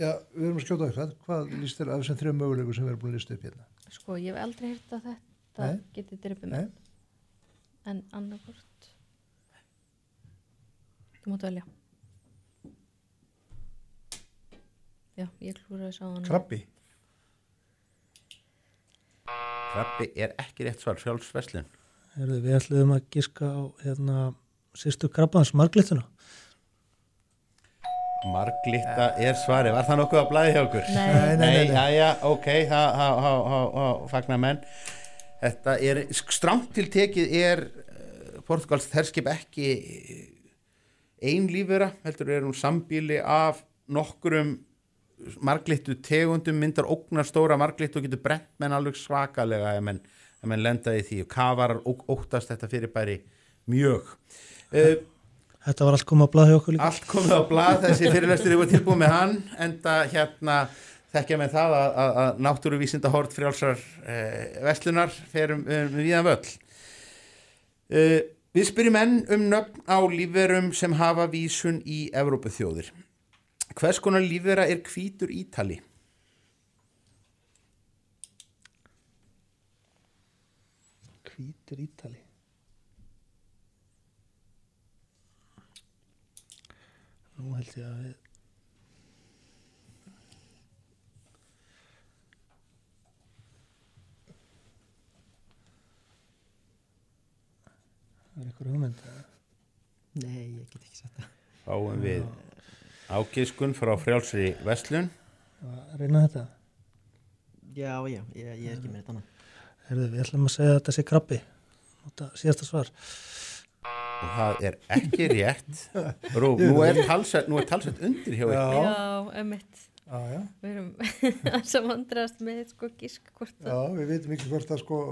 E: Já, við erum að skjóta eitthvað. Hvað líst þér af þessum þrjum mögulegu sem við erum búin að lista upp hérna?
D: Sko, ég hef aldrei hýrt að þetta
E: Nei.
D: geti drepið
E: Nei.
D: menn. En annarkort. Þú mátt velja. Já, ég klúraði sá hann.
E: Krabbi.
A: Krabbi er ekki rétt svar sjálfsveslun
B: Herðu, við ætluðum að giska á hérna, sýstu krabbans, marglittuna.
A: Marglitta er svari, var það nokkuð að blæði hjá okkur?
D: Nei.
E: Nei, nei,
A: já, já, ok, það fagnar menn Þetta er, stramt til tekið er uh, Portugals herskip ekki ein lífvera, heldur er hún sambíli af nokkurum marglittu tegundum myndar ógnar stóra marglittu og getur brent menn alveg svakalega ef menn, ef menn lenda í því. Og kafarar ó- óttast þetta fyrirbæri mjög. Uh,
B: Þetta var allt komið að blaða hjá okkur líka.
A: allt komið á blað þessi fyrirlestur yfir tilbúið með hann enda hérna þekkja með það að, að, að náttúruvísinda hort frjálsar eh, vestlunar fer um, um viðan völl. Eh, við spyrjum enn um nöfn á lífverum sem hafa vísun í Evrópuþjóðir hvers konar lífvera er hvítur ítali
B: Hvítur ítali. Nú held ég að við... Það er eitthvað hugmynd.
C: Nei, ég get ekki sagt það
A: fáum við ágiskun frá frjálsri vestlun
B: reyna þetta.
C: Já, já, ég, ég er ekki með þetta annað
B: Herðu, við ætlum að segja að þetta sé krabbi. Nota síðasta svar.
A: og það er ekki rétt *laughs* Rú, nú er talsett, nú er talsett undir hjá ykkur
E: Já,
D: já,
E: já.
D: Við erum *laughs* þess að vandrast með sko gísk hvort
E: Já, við veitum ekki hvort að sko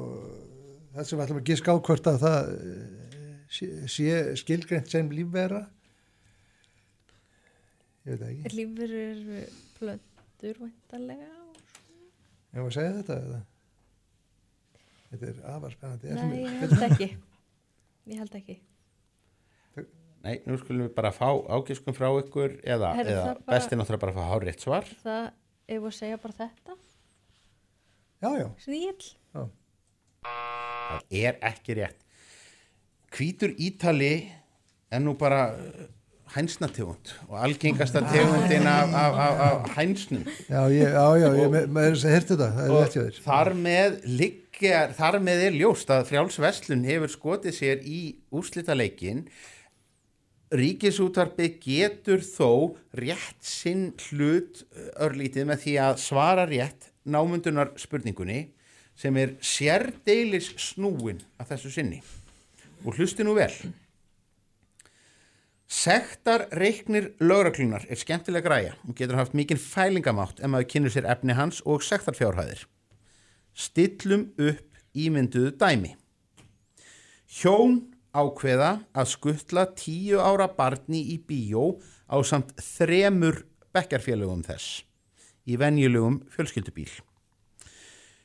E: það sem við ætlum að giska á hvort að það eh, sé, sé skilgreint sem lífvera ég veit ekki
D: lífur eru plöndur væntalega.
E: Ég var að segja þetta eða? Þetta er afar spennandi
D: Nei, ég held ekki. Ég held ekki.
A: Nei, nú skulum við bara fá ágiskum frá ykkur eða, eða
D: það bara-
A: besti náttúrulega bara að fá hárétt svar
D: Það, ef við að segja bara þetta,
E: Já, já,
D: sníl.
A: það er ekki rétt hvítur ítali er nú bara hænsnategund og algengasta tegundin af, af, af, af hænsnum.
E: Já, ég, já, já, ég hirta þetta, það er
A: þar með liggjar, þar með er ljóst að frjálsveslun hefur skotið sér í úrslitaleikin Ríkisútvarpið getur þó rétt sinn hlut uh, örlítið með því að svara rétt námundunar spurningunni sem er sérdeilis snúin að þessu sinni. Og hlusti nú vel Sektar reiknir lögraklunar er skemmtilega græja og getur haft mikinn fælingamátt ef maður kynur sér efni hans og sektarfjárhæðir. Stillum upp ímynduðu dæmi. Hjón ákveða að skuttla tíu ára barni í bíó á samt þremur bekkarfélögum þess í venjulegum fjölskyldubíl.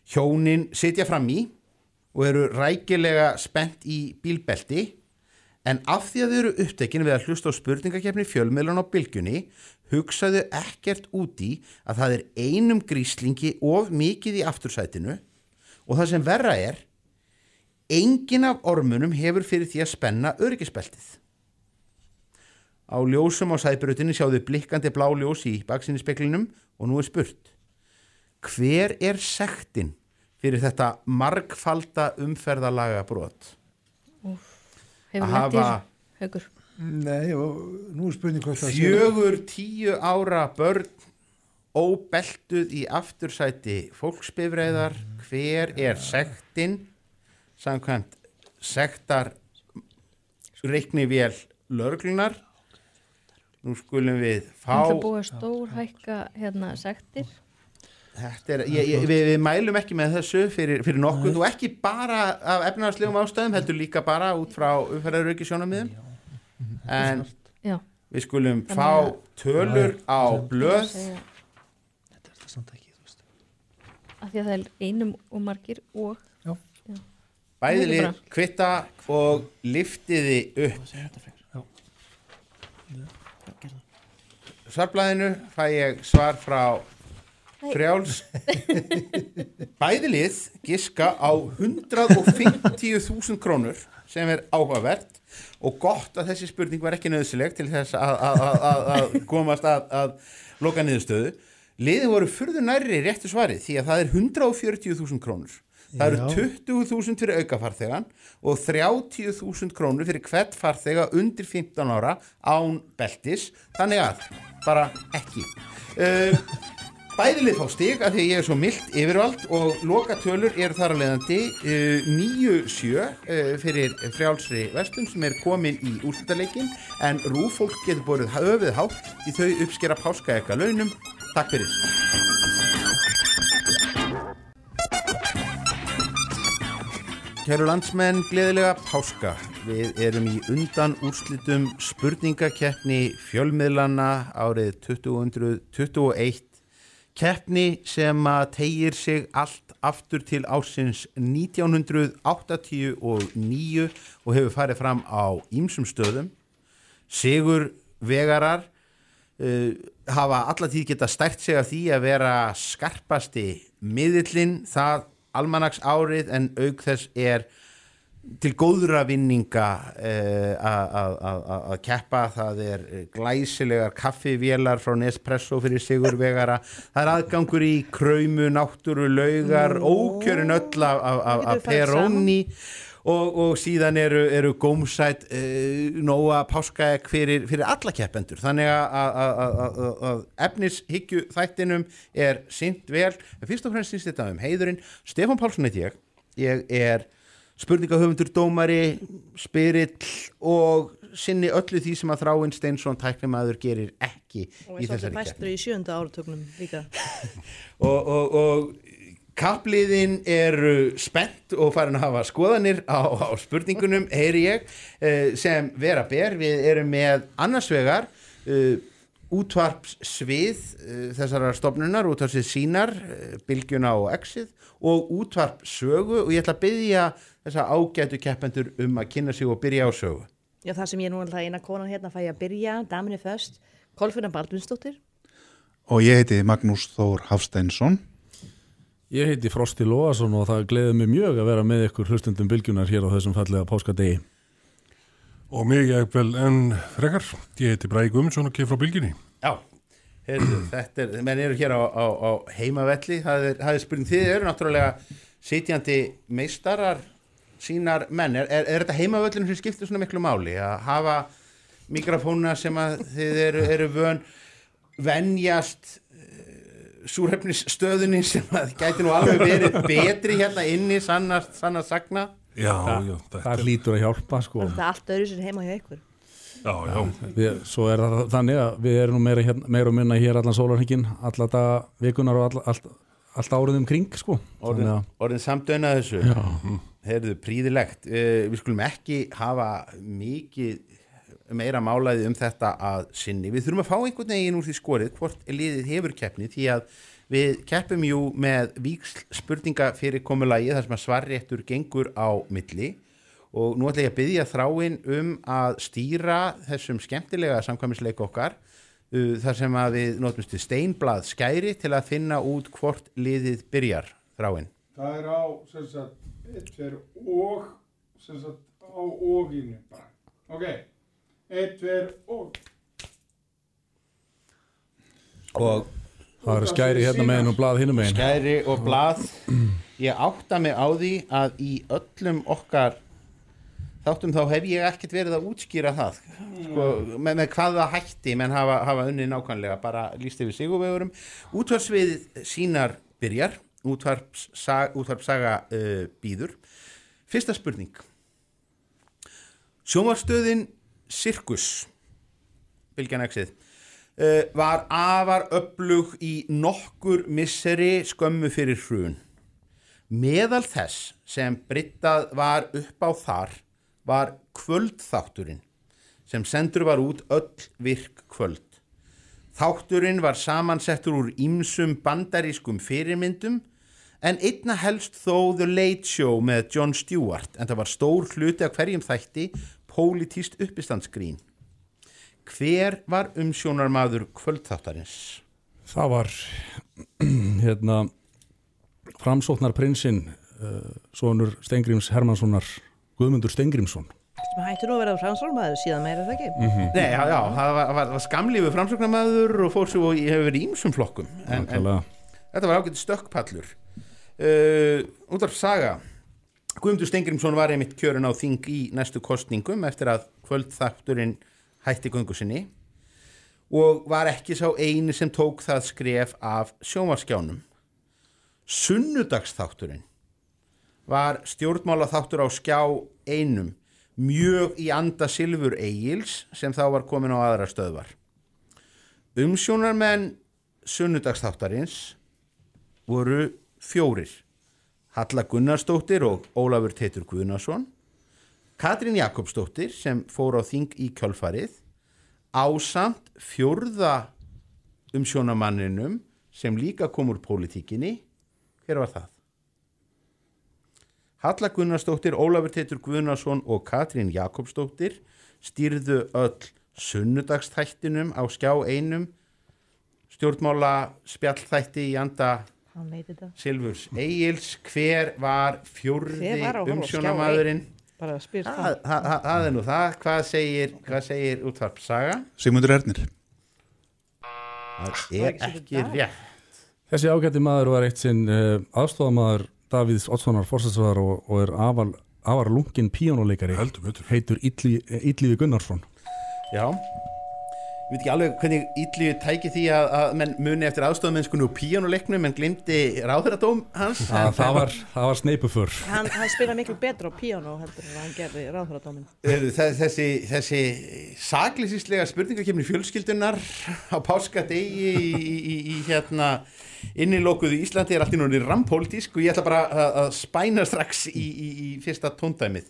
A: Hjónin sitja fram í og eru rækilega spennt í bílbelti en af því að þau eru upptekin við að hlusta á spurningakefni fjölmiðlan á bylgjunni hugsaðu ekkert út í að það er einum gríslingi of mikið í aftursætinu og það sem verra er engin af ormunum hefur fyrir því að spenna öryggisbeltið. Á ljósum á sæbrutinni sjáðu blikkandi blá ljós í baksinni speklinum og nú er spurt hver er sektin fyrir þetta margfalda umferðalaga brot?
D: Hefur þessu, haugur.
E: Nei, og nú er spurning hvort það sé
A: Fjögur tíu ára börn óbeltuð í aftursæti fólksbifreiðar hver er sektin samkvæmt sektar reikni vel lörglunar nú skulum við fá
D: Það búið að stór hækka hérna sektir.
A: Þetta er, ég, ég, við, við mælum ekki með þessu fyrir, fyrir nokkuð og ekki bara af efnaðarslegum ástæðum heldur líka bara út frá umferðarauki sjónamiðum en
D: Já.
A: við skulum
D: Þannig
A: fá
D: að-
A: tölur á blöð.
B: Þetta er það samt ekki, þú veist.
D: Af því að það er einum og margir og
A: bæði
D: Ekki
A: lið
D: bara.
A: kvitta og liftiði upp. svarblæðinu fæ ég svar frá
D: Nei.
A: Frjáls. *laughs* Bæði lið giska á 150.000 krónur sem er áhugavert og gott að þessi spurning var ekki nöðsileg til þess að, komast að, að loka niðurstöðu. Liðin voru furðu nærri réttu svarið því að það er 140.000 krónur. Það eru
B: Já.
A: 20.000 fyrir aukafarþegan og 30.000 krónur fyrir hvert farþega undir 15 ára án beltis. Þannig að bara ekki. Uh, Bæði lið fá stig að því að ég er svo mildt yfirvald og loka tölur eru þar að leiðandi uh, 9-7 uh, fyrir frjálsri vestum sem er komin í úrslutaleikin en rúfólk getur borðið höfuð hátt í þau uppskera páska ekka launum. Takk fyrir. Kæru landsmenn, gleðilega páska. Við erum í undan úrslitum spurningakeppni fjölmiðlana árið 2021 keppni sem að tegir sig allt aftur til ásins 1989 og hefur farið fram á ýmsum stöðum. Sigur vegarar uh, hafa alla tíð geta stært sig af því að vera skarpasti miðillinn það almanags árið en auk þess er til góðra vinninga uh, að- að að- að keppa. Það er glæsilegar kaffivélar frá Nespresso fyrir Sigurvegara það er aðgangur í kröymu, náttúru, laugar ókjörin öll af, Peroni. Og, og síðan eru, eru gómsætt uh, nóa páskaegg fyrir, fyrir alla keppendur. Þannig að, efnishyggju þættinum er sint vel, en fyrst og fremst sínst þetta um heiðurinn. Stefán Pálsson heit ég. Ég er spurningahöfundur, dómari, spyrill og sinni öllu því sem að Þráinn Steinsson tæknimaður gerir ekki
J: Og
A: þessari
J: svolítið
A: keppni.
J: bestur í sjönda áratögnum líka. *laughs*
A: og, og, og kappliðin eru spennt og farin að hafa skoðanir á, á spurningunum, heyri ég eh, sem vera ber, við erum með annars vegar uh, útvarpsvið uh, þessarar stofnunar, útvarpsvið sínar bylgjuna og exið og útvarpsögu og ég ætla að byggja þessa ágætu keppendur um að kynna sig og byrja á sögu
J: Já, það sem ég nú alltaf eina konan hérna fæ ég að byrja, daminni föst, Kolfinna Baldvinsdóttir.
K: Og ég heiti Magnús Þór Hafsteinsson.
L: Ég heiti Frosti Lóasson og það gleður mig mjög að vera með ykkur hlustundum bylgjunar hér á þessum fallega páskadegi.
M: Og mig ég vel en frekar, ég heiti Bræði Guðmundsson og kemur frá bylginni.
A: Já, heyrðu, þetta er, menn eru hér á, á, á heimavelli, það er, er spurning, þið eru náttúrulega sitjandi meistarar sínar menn, er, er, er þetta heimavöllin sem skiptir svona miklu máli, að hafa mikrofóna sem að þið eru, eru vön venjast súrhefnisstöðunni sem að gæti nú alveg verið betri hérna inni sannast, sannast sagna
M: Já,
L: það,
M: já,
L: það hlýtur að hjálpa sko.
J: Það er allt öðru sem heima hjá ykkur.
M: Já, já.
L: Við, svo er það þannig að við erum nú meira, hérna, meira og minna hér allan sólarhengin, alla daga vikunar og all, allt, allt árið um kring sko.
A: orðin, orðin samdöna þessu
L: Já.
A: Heyrðu príðilegt uh, við skulum ekki hafa mikið meira málaði um þetta að sinni. Við þurfum að fá einhvern veginn úr því skorið hvort liðið hefur keppni því að við keppum jú með víksl spurninga fyrir komulagi þar sem að svarréttur gengur á milli. Og nú ætla ég að byggja þráin um að stýra þessum skemmtilega samkvæmisleik okkar uh, þar sem að við notumst til steinblað skæri til að finna út hvort liðið byrjar. Þráin.
F: Það er á, sem sagt, eitt, tveir og, sem sagt, á oginu bara. Ok, eitt, tveir og.
A: og
L: Það eru skæri hérna meginn og blað hinum meginn.
A: skæri og blað ég átta mig á því að í öllum okkar þáttum þá hef ég ekkert verið að útskýra það sko, með, með hvaða hætti menn hafa, hafa unni nákvæmlega bara líst yfir sigurvegurum útvarpsvið sínar byrjar útvarpsaga, útvarpsaga uh, býður fyrsta spurning sjómarstöðin Sirkus Bilgjan Exið uh, var afar öflug í nokkur misseri skömmu fyrir hrun. Meðal þess sem brittað var upp á þar var kvöldþátturinn sem sendur var út öll virk kvöld. Þátturinn var samansettur úr ímsum bandarískum fyrirmyndum en einna helst þó The Late Show með Jon Stewart en það var stór hluti af hverjum þætti pólitíst uppistandsgrín. Hver var umsjónarmaður kvöldþáttarins?
L: Það var *clears throat* hérna framsóknar prinsinn uh, sonur Stengrims Hermanssonar Guðmundur Stengrimsson
J: Sem hættur nú að vera fransálmaður síðan meira er það ekki.
A: Nei, já, já, það var, var, var skamlífu framsóknarmaður og fór svo og hefur verið í ímsum flokkum en, en þetta var ágætt stökkpallur uh, út af saga Guðmundur Stengrimsson var einmitt kjörin á þing í næstu kostningum eftir að kvöldþátturinn hætti göngu sinni og var ekki sá eini sem tók það skref af sjómarskjánum Sunnudagsþátturinn var stjórnmála þáttur á skjá einum mjög í anda Silfur Egils sem þá var komin á aðra stöðvar. Umsjónarmenn sunnudagsþáttarins voru fjórir. Halla Gunnarsdóttir og Ólafur Teitur Guðnason, Katrín Jakobsdóttir sem fór á þing í kjölfarið, ásamt fjórða umsjónamanninum sem líka kom úr pólitíkinni. Hver var það? Halla Gunnarsdóttir, Ólafur Teitur Guðnason og Katrín Jakobsdóttir stýrðu öll sunnudagstættinum á skjá einum stjórnmála spjallþætti í anda
J: Hann veit þetta.
A: Silfurs Egils hver var
J: Skjá
A: umsjónamaðurinn
J: Bara spyr
A: það,
J: það.
A: það, það, það er nú það. Hvað segir, hvað segir útvarpsaga
K: Sigmundur Ernir.
A: það er ekki rétt.
L: Þessi ágætti maður var eitt sinn uh, aðstofamaður Davíðs Oddssonar fórsætsvæðar og, og er afar, afar lungin píjónuleikari heitur Illi, Illiði Gunnarsson.
A: Já, ég veit ekki alveg hvernig Ítlu tæki því að, að menn muni eftir aðstofamennskunni og píjónuleiknum en glimti ráðuradóm hans. En-
L: það var, það var sneipufur
J: Hann, hann spila miklu betra á píano heldur en hann gerði
A: þe- Þessi, þessi saklýsislega spurningakefni fjölskyldunar á páskadegi í, í, í, í hérna innilókuðu Íslandi er allt í núna rampolítisk og ég ætla bara að, að spæna strax í, í, í fyrsta tóndæmið.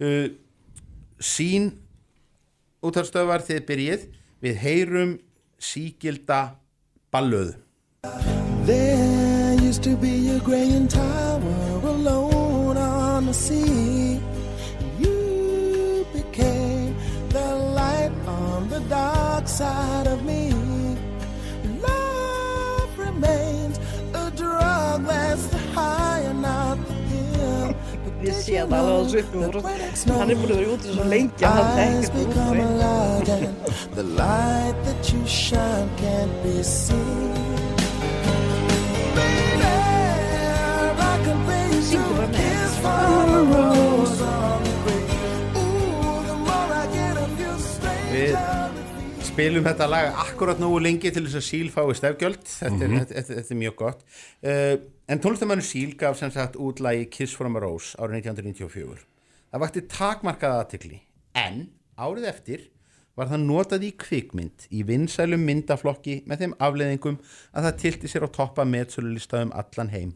A: Uh, Sín útarstöðvar þið byrjið við heyrum sígilda ballöðu
N: There used to be a graying tower alone on the sea. You became the light on the dark side
J: Ég sé það alveg á svipnum og hann er búin að vera úti svo lengi að hann tekja
N: become a light and the light that you shine can't be seen. Baby, I can bring you to a kiss from a rose on the grave. Ooh, the more I get of you,
A: Við spilum þetta lag akkurat nógu lengi til þess að Síl fái stefgjöld þetta, er, þetta, þetta, þetta er mjög gott. Uh, en tónlistamannu Síl gaf sem sagt út lagi Kiss from a Rose árið 1994 það vakti takmarkaða aðtikli en árið eftir var það notað í kvikmynd í vinsælum myndaflokki með þeim afleðingum að það tilti sér á toppa metsölulista um allan heim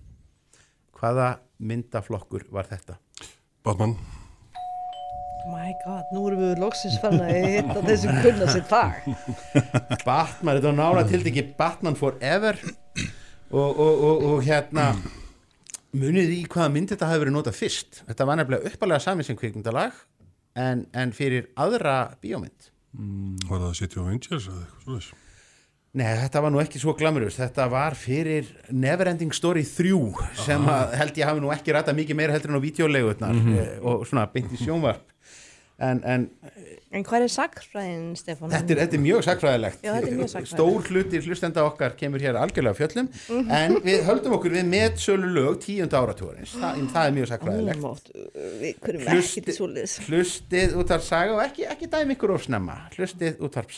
A: hvaða myndaflokkur var þetta?
M: Batman
J: My god, nú erum við loksins farin að hitta þessi kunna sér fag.
A: Batman, þetta var nála til ekki Batman Forever og, og, og, og hérna munið í hvaða mynd þetta hafi verið notað fyrst? Þetta var nefnilega uppalega sami sem kvikmyndalag en, en fyrir aðra bíómynd.
M: Var það City of Angels eða eitthvað svoleiðis?
A: Nei, þetta var nú ekki svo glamurust þetta var fyrir Neverending Story 3 sem að held ég hafi nú ekki ræta mikið meira heldur en á vídeolegutnar
L: Mhm.
A: mm og svona beint í sjónvarp. En, en
J: En hvað er sakfræðin, Stefán?
A: Þetta er, þetta er mjög sakfræðilegt
J: Já, þetta er mjög sakfræðilegt.
A: Stór hluti hlustenda okkar kemur hér algjörlega fjöllum
J: Mhm.
A: en við höldum okkur við með sölu lög tíunda áratúarins Þa, það er mjög sakfræðilegt
J: Ómátt, við kunnum ekki til svoleiðis.
A: Hlustið útvarp saga og ekki, ekki dæmi ykkur of snemma Hlustið útvarp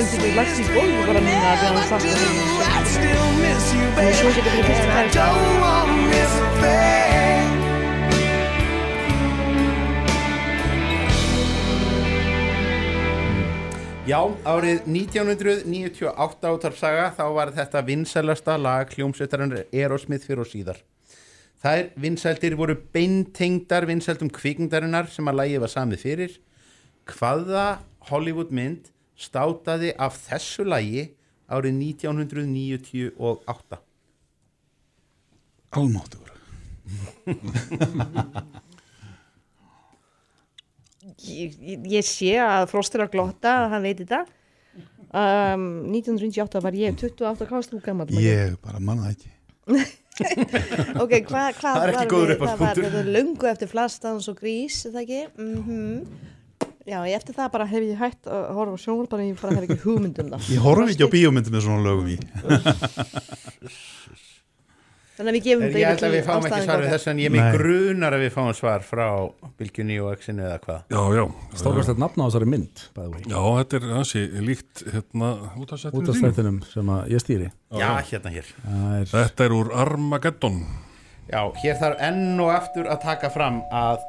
J: Ekki við lagt í gólfi bara núna að hann sakna því.
N: I still miss you,
J: En
N: baby.
J: svo getur við fyrst að
N: don't wanna miss a thing.
A: Já, árið 1998 útvarpsaga þá var þetta vinsælasta lag hljómsveitarinn Aerosmith fyrir og síðar. Þær vinsældir voru beintengdar vinsældum kvikmyndarinnar sem að lagið var samið fyrir. Hvaða Hollywood mynd státaði af þessu lagi árið 1998?
K: Almáttur
J: Ég, ég- sé að Frost er að glotta, að hann veit þetta. Um, 1998 var ég 28 kást þú gammal.
K: Ég bara manna það ekki *laughs*
J: Ok, hvað hva
A: Það er ekki góður uppáhaldspunktur.
J: Það var löngu eftir flastans og grís, er það ekki? Mm Já, ég eftir það bara hef ég hægt að horfa á sjónvarp, bara ég bara hef ekki hugmynd um það. *laughs*
K: Ég horfi ekki á bíómyndi með svona lögum í *laughs*
J: Þannig að við gefum
A: Ég held að við fáum ekki svar við þessu en ég er mig
K: Nei.
A: grunar að við fáum svar frá Bylgjunni og Exinu eða hvað.
M: Já, já.
L: Stórkvæmst nafn á þessari mynd by the way.
M: Já, þetta er hansi líkt hérna útastættinu
L: útastættinum sem að ég stýri
A: Já, hérna hér.
L: Það er
M: Þetta er úr Armageddon.
A: Já, hér þarf enn og aftur að taka fram að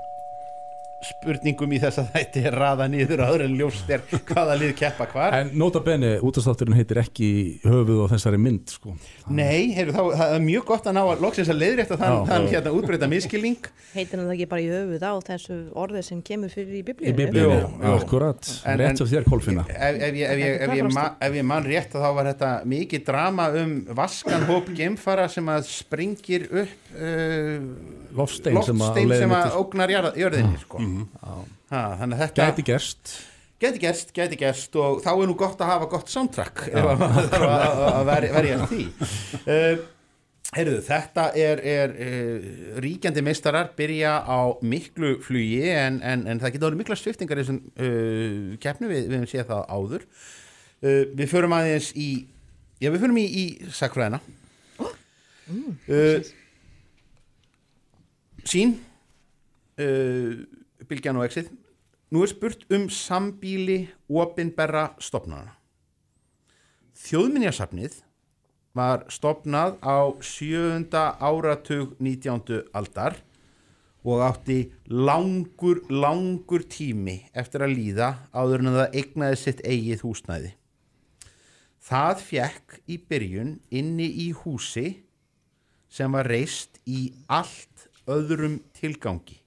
A: spurningum í þessa þætti er raða niður áður en ljóst er hvaða lið keppa hvar.
L: En nota bene, útastátturinn heitir ekki höfuð á þessari mynd sko.
A: Nei, heyrðu, þá, það er mjög gott að ná að loksins að leiðrétta þann,
L: Já.
A: þann hérna útbreyta miskilning.
J: Heitir hann það ekki bara í höfuð á þessu orði sem kemur fyrir í
L: Í
J: biblíu?
A: Jú, jú.
L: akkurat
A: En-
L: Rétt sem þér Kolfinna
A: Ef, ef, ég, ef, ég, ef, ég, ma, ef ég man rétt þá var þetta mikið drama um vaskan hóp gemfara sem að springir upp uh,
L: Loftstein sem að á
A: loftstein
L: leiðinni
A: sem að ógnar jörðinni sko. ha, þannig að þetta
L: Gæti gerst.
A: Gæti gerst, gæti gerst og þá er nú gott að hafa gott soundtrack ef að maður þarf að, *laughs* verja, því. Uh, Heyrðu, þetta er, er uh, ríkjandi meistarar byrja á miklu flugi en, en, en það orðið mikla sviftingar í þessum uh, keppnu, við, við hefum séð það áður. Uh, Við förum aðeins í já, við förum í, í sakfræðina uh, Sín uh, Bylgjan og Exit Nú er spurt um sambíli opinberra stopnana Þjóðminjasafnið var stopnað á sjöunda áratug 19. aldar og átti langur, langur tími eftir að líða áður en það eignaði sitt eigið húsnæði. Það fjekk í byrjun inni í húsi sem var reist í allt öðrum tilgangi.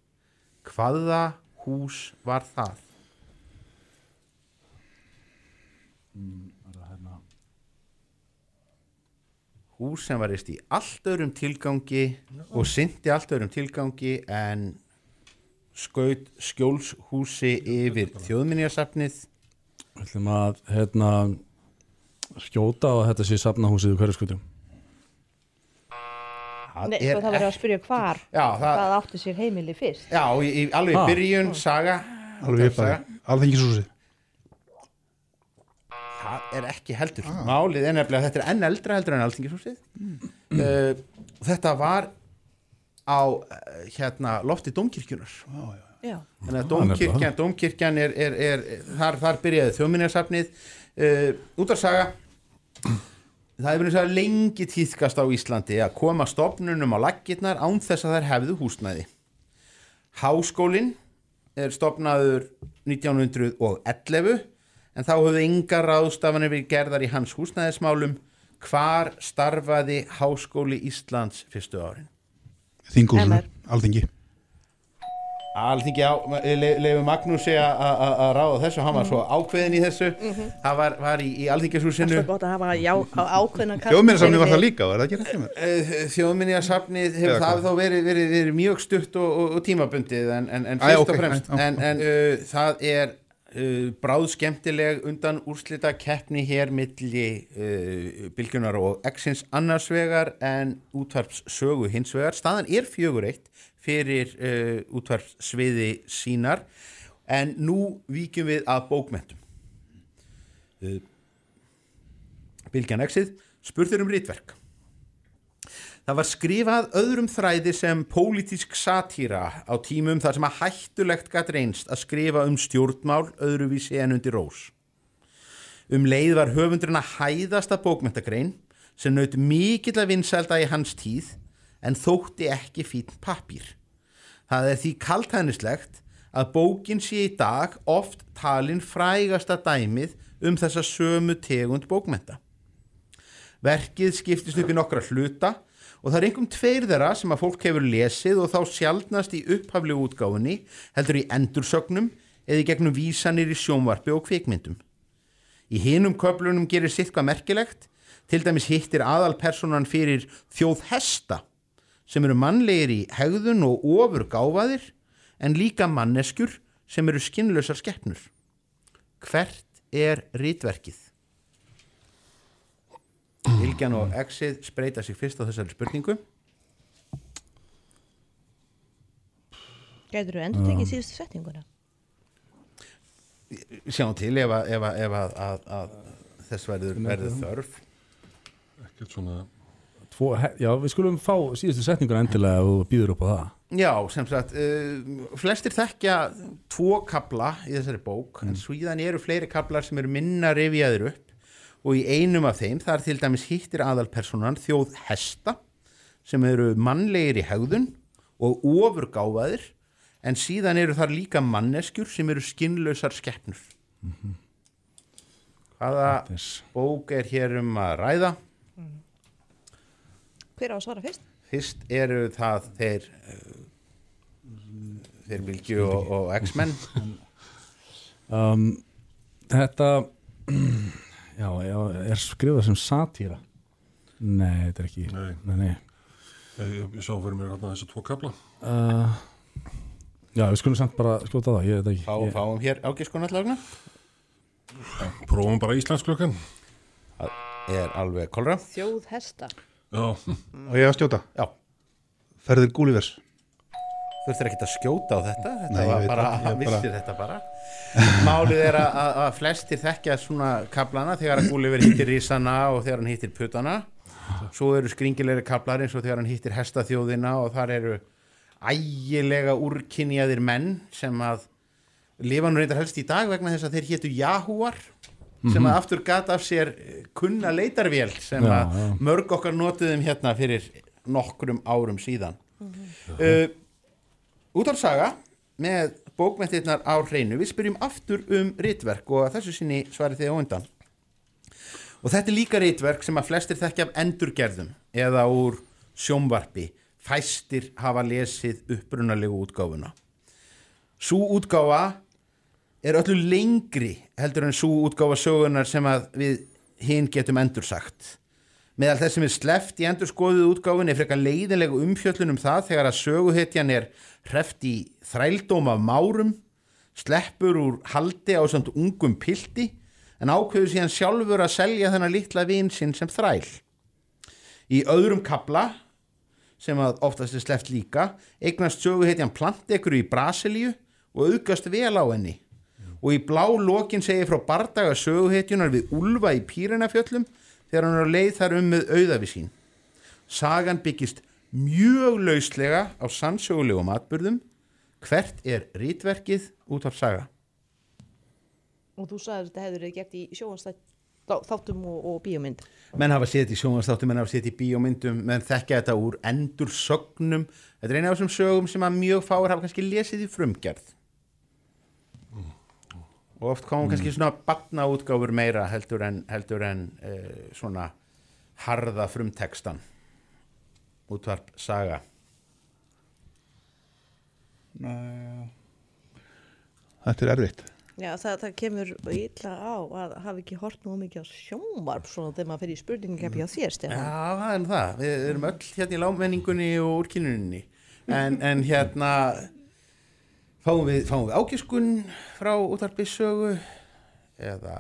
A: Hvaða hús var það? hús sem var reist í allt öðrum tilgangi og syndi allt öðrum tilgangi en skaut skjólshúsi yfir þjóðminniasafnið
L: Við ætlum að hérna, skjóta og þetta sé safnahúsið í hverju skutum.
J: Nei, sko það verður að spyrja hvar
A: Já, það-
J: hvað átti sér heimili fyrst.
A: Já, í, í, alveg í
L: Ha.
A: byrjun, saga
K: Alveg upp að alþengisúsið
A: Það er ekki heldur. Málið er nefnilega að þetta er enn eldra heldur en alþingishúsið uh, Þetta var á uh, hérna lofti Dómkirkjunar
J: Já.
A: Þannig að
L: Já,
A: Dómkirkjan,
L: nefnilega.
A: Dómkirkjan er, er, er, þar, þar byrjaði þjóðminnarsafnið uh, útvarsaga Það hefur verið svo lengi tíðkast á Íslandi að koma stofnunum á laggirnar án þess að þær hefðu húsnæði. Háskólinn er stopnaður 1911 en þá höfðu yngar ráðstafanir verið gerðar í hans húsnæðismálum. Hvar starfaði Háskóli Íslands fyrstu árin?
K: Þingúsinu, alþengi
A: Alþingi á, le, leifum Magnúsi að- að að ráða þessu, hann var svo ákveðin í þessu.
J: Mhm.
A: það var, var í, í
J: Það
A: alþingishúsinu
J: er gott að hafa já, á- ákveðna
K: Þjóðminjasafnið var það líka, var það ekki hjá mér?
A: Eh, Þjóðminjasafnið hefur það þá verið, verið, verið mjög stutt og, og, og tímabundið en, en, en
K: Æ,
A: fyrst
K: ok,
A: og fremst
K: já.
A: en, en uh, það er uh, bráð skemmtileg undan úrslita keppni hér milli uh, bylgjunar og exins annars vegar en útvarps sögu hins vegar. Staðan er fjögur eitt fyrir uh, útvarps sviði sínar. En nú víkjum við að bókmentum uh, Bylgjan exið spurður um rítverk Það var skrifað öðrum þræði sem pólitísk satýra á tímum þar sem að hættulegt gætt reynst að skrifa um stjórnmál öðruvísi en undir rós. Um leið var höfundurinn að hæðasta bókmentagrein sem naut mikill að vinsælda í hans tíð en þótti ekki fín pappír. Það er því kaltæðnislegt að bókin sé í dag oft talin frægasta dæmið um þessa sömu tegund bókmenta. Verkið skiptist upp í nokkra hluta og það er einhverjum tveir þeirra sem að fólk hefur lesið og þá sjaldnast í upphaflegu útgáfunni heldur í endursögnum eða í gegnum vísanir í sjónvarpi og kvikmyndum. Í hinum köflunum gerir sitt hvað merkilegt, til dæmis hittir aðalpersonan fyrir þjóð hesta sem eru mannlegir í hegðun og ofur gáfaðir en líka manneskjur sem eru skinnlausar skeppnur. Hvert er rítverkið? Viljan og Exið spreita sig fyrst á þessari spurningu.
J: Gætur þú endur tekið síðustu settinguna?
A: Sjáum til ef að, ef að, ef að, að, að þess verður, verður þörf.
M: Ekkert svona
L: Tvo, já, við skulum fá síðustu setningur endilega og býður upp á það.
A: Já, sem sagt, uh, flestir þekkja tvo kabla í þessari bók, en svíðan eru fleiri kablar sem eru minna rifjaður upp og í einum af þeim þar til dæmis hittir aðalpersonan þjóð hesta sem eru mannlegir í hegðun og ofurgáfaðir en síðan eru þar líka manneskjur sem eru skinnlausar skeppnur. Hvaða bók er hér um að ræða?
J: Hver á að svara fyrst?
A: Fyrst eru það þeir uh, þeir Bilgju og, og X-Men
L: Um, þetta, já, já, er skrifað sem satýra. Nei, þetta er ekki,
M: Nei.
L: nei, nei.
M: Ég, ég sá fyrir mér hérna þessi tvo kabla
L: Uh, já, við skulum samt bara skjóta það, ég veit ekki.
A: Fá,
L: ég,
A: Fáum hér ágiskunarlagna
M: Prófum bara íslensk klukkan
A: Það er alveg kolra
J: Þjóð hesta.
M: Já. *laughs*
K: Og ég að stjóta?
A: Já.
K: Ferðir Gúlivers?
A: Þú þurftir ekki að skjóta á þetta Þetta
K: Nei,
A: var bara, hann
K: bara-
A: vissi þetta bara Málið er að, að, að flestir þekkja svona kaplana þegar að Gúlifur hittir Rísana og þegar hann hittir Putana Svo eru skringilegri kaplar eins og þegar hann hittir Hestaþjóðina og þar eru ægilega úrkynjaðir menn sem að lifa nú reyndar helst í dag vegna þess að þeir hétu Jahúar sem
L: Mhm.
A: að aftur gata af sér eh, kunna leitarvél sem að mörg okkar notuðum hérna fyrir nokkrum árum síðan. Uh, Útálsaga með bókmyndirnar á hreinu. Við spyrjum aftur um ritverk og að þessu sinni svarið þið á undan. Og þetta er líka ritverk sem að flestir þekkja af endurgerðum eða úr sjómvarpi fæstir hafa lesið upprunalegu útgáfuna. Sú útgáfa er öllu lengri heldur en sú útgáfa sögunar sem að við hinn getum endursagt. Meðal þess sem er sleft í endurskoðuð útgáfun er frekar leiðinlegu umfjöllun um það þegar að söguhetjan er hreft í þrældóma márum sleppur úr haldi á samt ungum pilti en ákveður síðan sjálfur að selja þennan litla vin sinn sem þræl. Í öðrum kabla sem að oftast er sleppt líka eignast söguhetjan plantekuru í Brasilíu og auðgast vel á henni og í blá lokin segir frá bardaga söguhetjunar við Ulfa í Pírenafjöllum þegar hann er á leið þar um með auðafi sín. Sagan byggist mjög lauslega á sannsögulegum atbyrðum hvert er rítverkið út af saga?
J: Og þú sagði að þetta hefur verið gert í sjóanstættum og, og bíómynd.
A: menn hafa séð þetta í sjónvastáttum, menn hafa séð þetta í bíómyndum menn þekkja þetta úr endur sögnum þetta er eina af þessum sögum sem að mjög fáir hafa kannski lesið í frumgerð og oft komum kannski svona batna útgáfur meira heldur en, heldur en uh, svona harða frumtekstan útvarp saga
K: Nei. Þetta er erfitt.
J: Já, það, það kemur illa á að hafa ekki hort nú mikið á sjónvarp svona þegar maður fyrir í spurningkeppni á þér,
A: Já,
J: Stefán.
A: það er það, við erum öll hérna í lámenningunni og úrkynninni en, en hérna fáum við, fáum við ágiskun frá útvarpi sögu eða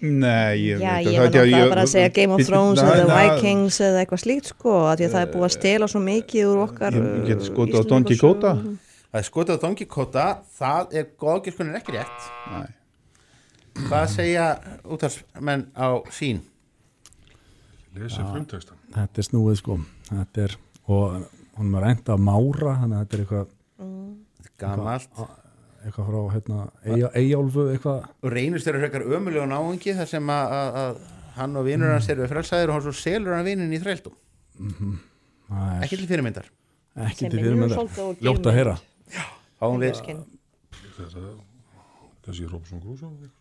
K: Nei, ég
J: Já,
K: veit
J: ég var
K: það-
J: náttúrulega bara að segja Game of Thrones
K: na-
J: eða
K: na-
J: Vikings eða eitthvað slíkt sko, að því að það er búið að stela svo mikið úr okkar
K: Ég- get
J: uh,
K: skotið á Don
J: Íslendingasögum.
K: Quixote.
A: Það er skotið á Don Quixote, það er góð ágiskun er ekki rétt
K: Nei.
A: Hvað segja útvarpsmenn á sín?
M: Lesi
L: Já,
M: frumtextan.
L: Þetta er snúið sko Þetta er, og hún var enda að mára þannig að þetta er eitthvað
A: Gamalt.
L: eitthvað, eitthvað frá hérna, eitthvað
A: Og reynust þeirra frekar ömulega náungi þar sem að, að, að hann og vinur hans eru frelsaðir og hann svo selur hann vinin í þrældum
L: Mhm. Það er-
A: Ekki til fyrirmyndar
L: Ekki
J: Sem
L: til fyrirmyndar Ljótt að heyra.
M: Þetta, kannski eitthvað svoleiðis.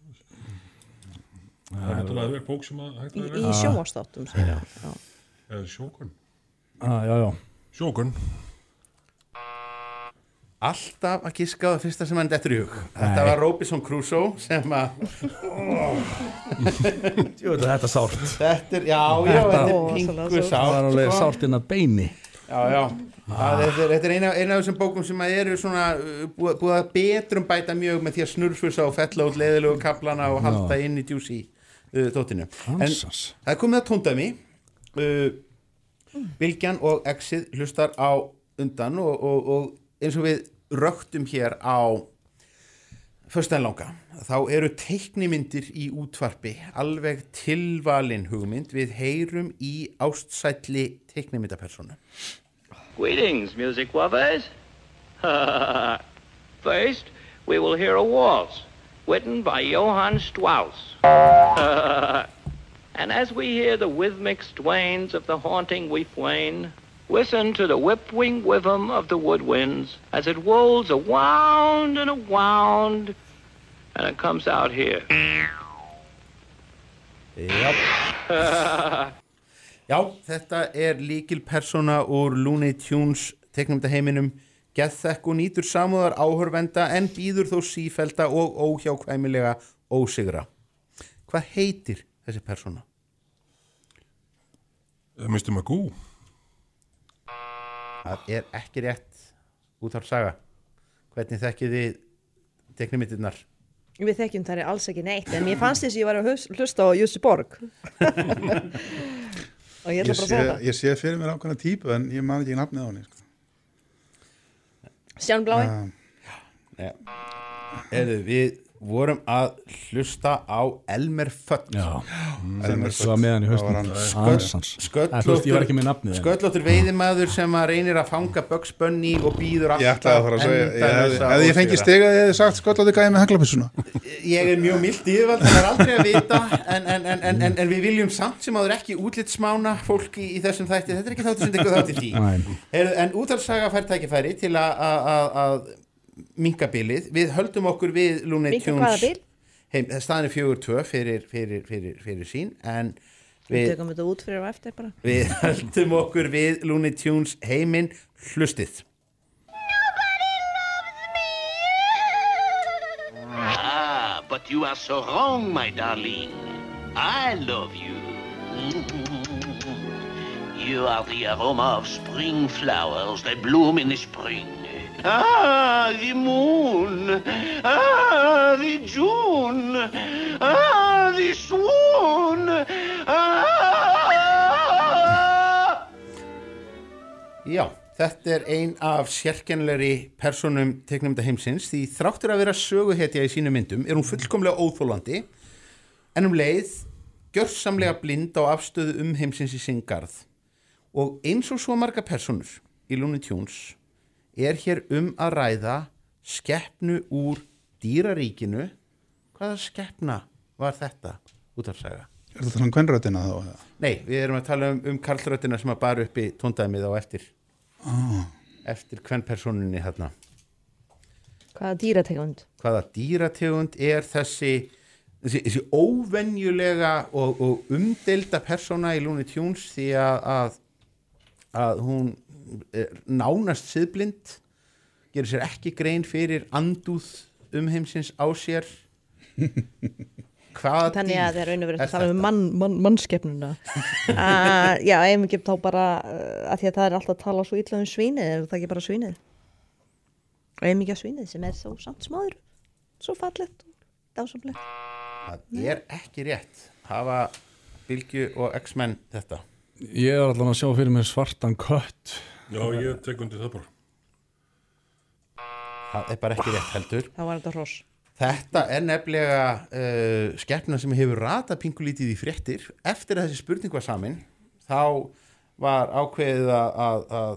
L: Það
M: er náttúrulega verið bók sem að
J: Í, já.
M: Eða sjókun.
L: ah, Já, já
M: Sjókun.
A: alltaf að giska á það fyrsta sem hann dettur í hug Þetta
L: Nei.
A: var Robinson Crusoe sem að *laughs*
L: Jú, þetta er sárt
A: Þetta er, já, já, þetta er pingu sárt
L: Það var alveg
A: sko.
L: sárt inn að beini
A: Já, já, þetta er, þetta er eina, eina af þessum bókum sem að eru svona uh, búið, að betrum bæta mjög með því að snurfusa og fella út leiðilegu kaplana og halda inn í djúsi uh, dóttinu. En það komið að tóndæmi uh, Bilgjan og Exið hlustar á undan og, og, og eins og við röktum hér á föstudaginn langa, þá eru teiknimyndir í útvarpi alveg tilvalin hugmynd við heyrum í ástsætli teiknimyndapersonu
O: Greetings, music lovers. *laughs* First, we will hear a waltz written by Johann Strauss. *laughs* and as we hear the rhythmic strains of the haunting refrain, listen to the whip-wing rhythm of the woodwinds as it rolls around and around, and it comes out here.
A: Já. *laughs* Já, þetta er líkil persóna úr Looney Tunes teiknumdaheiminum geðþekk og nýtur samúðar áhörvenda en býður þó sífelda og óhjákvæmilega ósigra. Hvað heitir þessi persóna?
M: Mr. Magoo.
A: Það er ekki rétt út af saga. Hvernig þekkið þið teiknumyndirnar?
J: Við þekkjum þær alls ekki neitt, en mér fannst þess að ég var að hlusta á Jussi Borg. *laughs* Og ég
K: Ég
J: ætla bara að
K: sé,
J: segja það.
K: ég sé fyrir mér ákveðna típu en ég man ekki nafnið á henni sko.
J: Sján blái.
A: Heyrðu, við vorum að hlusta á Elmer
L: Já,
A: Elmer
L: Svo var með hann í. Eða, en-
A: sköllóttur veiðimaður sem að reynir að fanga Bugs Bunny og býður
K: Ég ætlaði að fara að segja, ég hefði
A: endalausa
K: hefði ég hefði sagt skollandi gæði með haglapissuna. *laughs*
A: Ég er mjög mild yfirvald, það er aldrei að vita en, en, en, en, en, en við viljum samt sem áður ekki útlitsmána fólk í, í þessum þætti. Þetta er ekki þáttur sem tekur þátt í því.
L: Nei.
A: Heyrðu, En útalsaga fær tækifæri til að- að að- að minka bilið við höldum okkur við
J: Minnka
A: Tunes staðan er fjögur tvö fyrir, fyrir, fyrir, fyrir sín en
J: Við
A: við,
J: tökum þetta út fyrir og eftir bara.
A: við *laughs* höldum okkur við Looney Tunes heiminn hlustið
P: Ah, but you are so wrong, my darling. I love you. You are the aroma of spring flowers that bloom in the spring. The swoon. Ah!
A: Já, þetta er ein af sérkennilegri personum teiknumda heimsins því þráttur að vera söguhetja í sínum myndum er hún fullkomlega óþólandi en um leið gjörsamlega blind á afstöðu um heimsins í sinn garð og eins og svo marga personur í Looney Tunes er hér um að ræða skeppnu úr dýraríkinu hvaða skeppna var þetta út af saga?
K: Er þetta þannig kvennröddina þá? eða?
A: Nei, við erum að tala um, um karlröddina sem að bara upp í tóndæmið á eftir
K: Ah.
A: eftir hvern personinni hérna
J: Hvaða dýrategund?
A: hvaða dýrategund er þessi þessi, þessi óvenjulega og, og umdelda persóna í Looney Tunes því að, að, að hún nánast siðblind gerir sér ekki grein fyrir andúð um heimsins á sér *laughs* hvaða
J: Þannig að það er raun og verið
A: er
J: að tala um mann, mann, mannskeppnuna. uh, *laughs* já, ef ekki þá bara, uh, að því að það er alltaf að tala svo illa um svínið, er það ekki bara svínið? Og ef ekki að svínið sem er þó samt smáður, svo fallegt og dásamlegt.
A: það er ekki rétt hafa Bylgju og X-Men þetta
L: Ég er allan að sjá fyrir mér svartan kött.
M: Já, ég tek undir það bara.
A: það er bara ekki rétt heldur
J: Þá var þetta hross.
A: Þetta er nefnilega uh, skeppna sem hefur rata pingulítið í fréttir. Eftir að þessi spurning var samin, þá var ákveðið að, að, að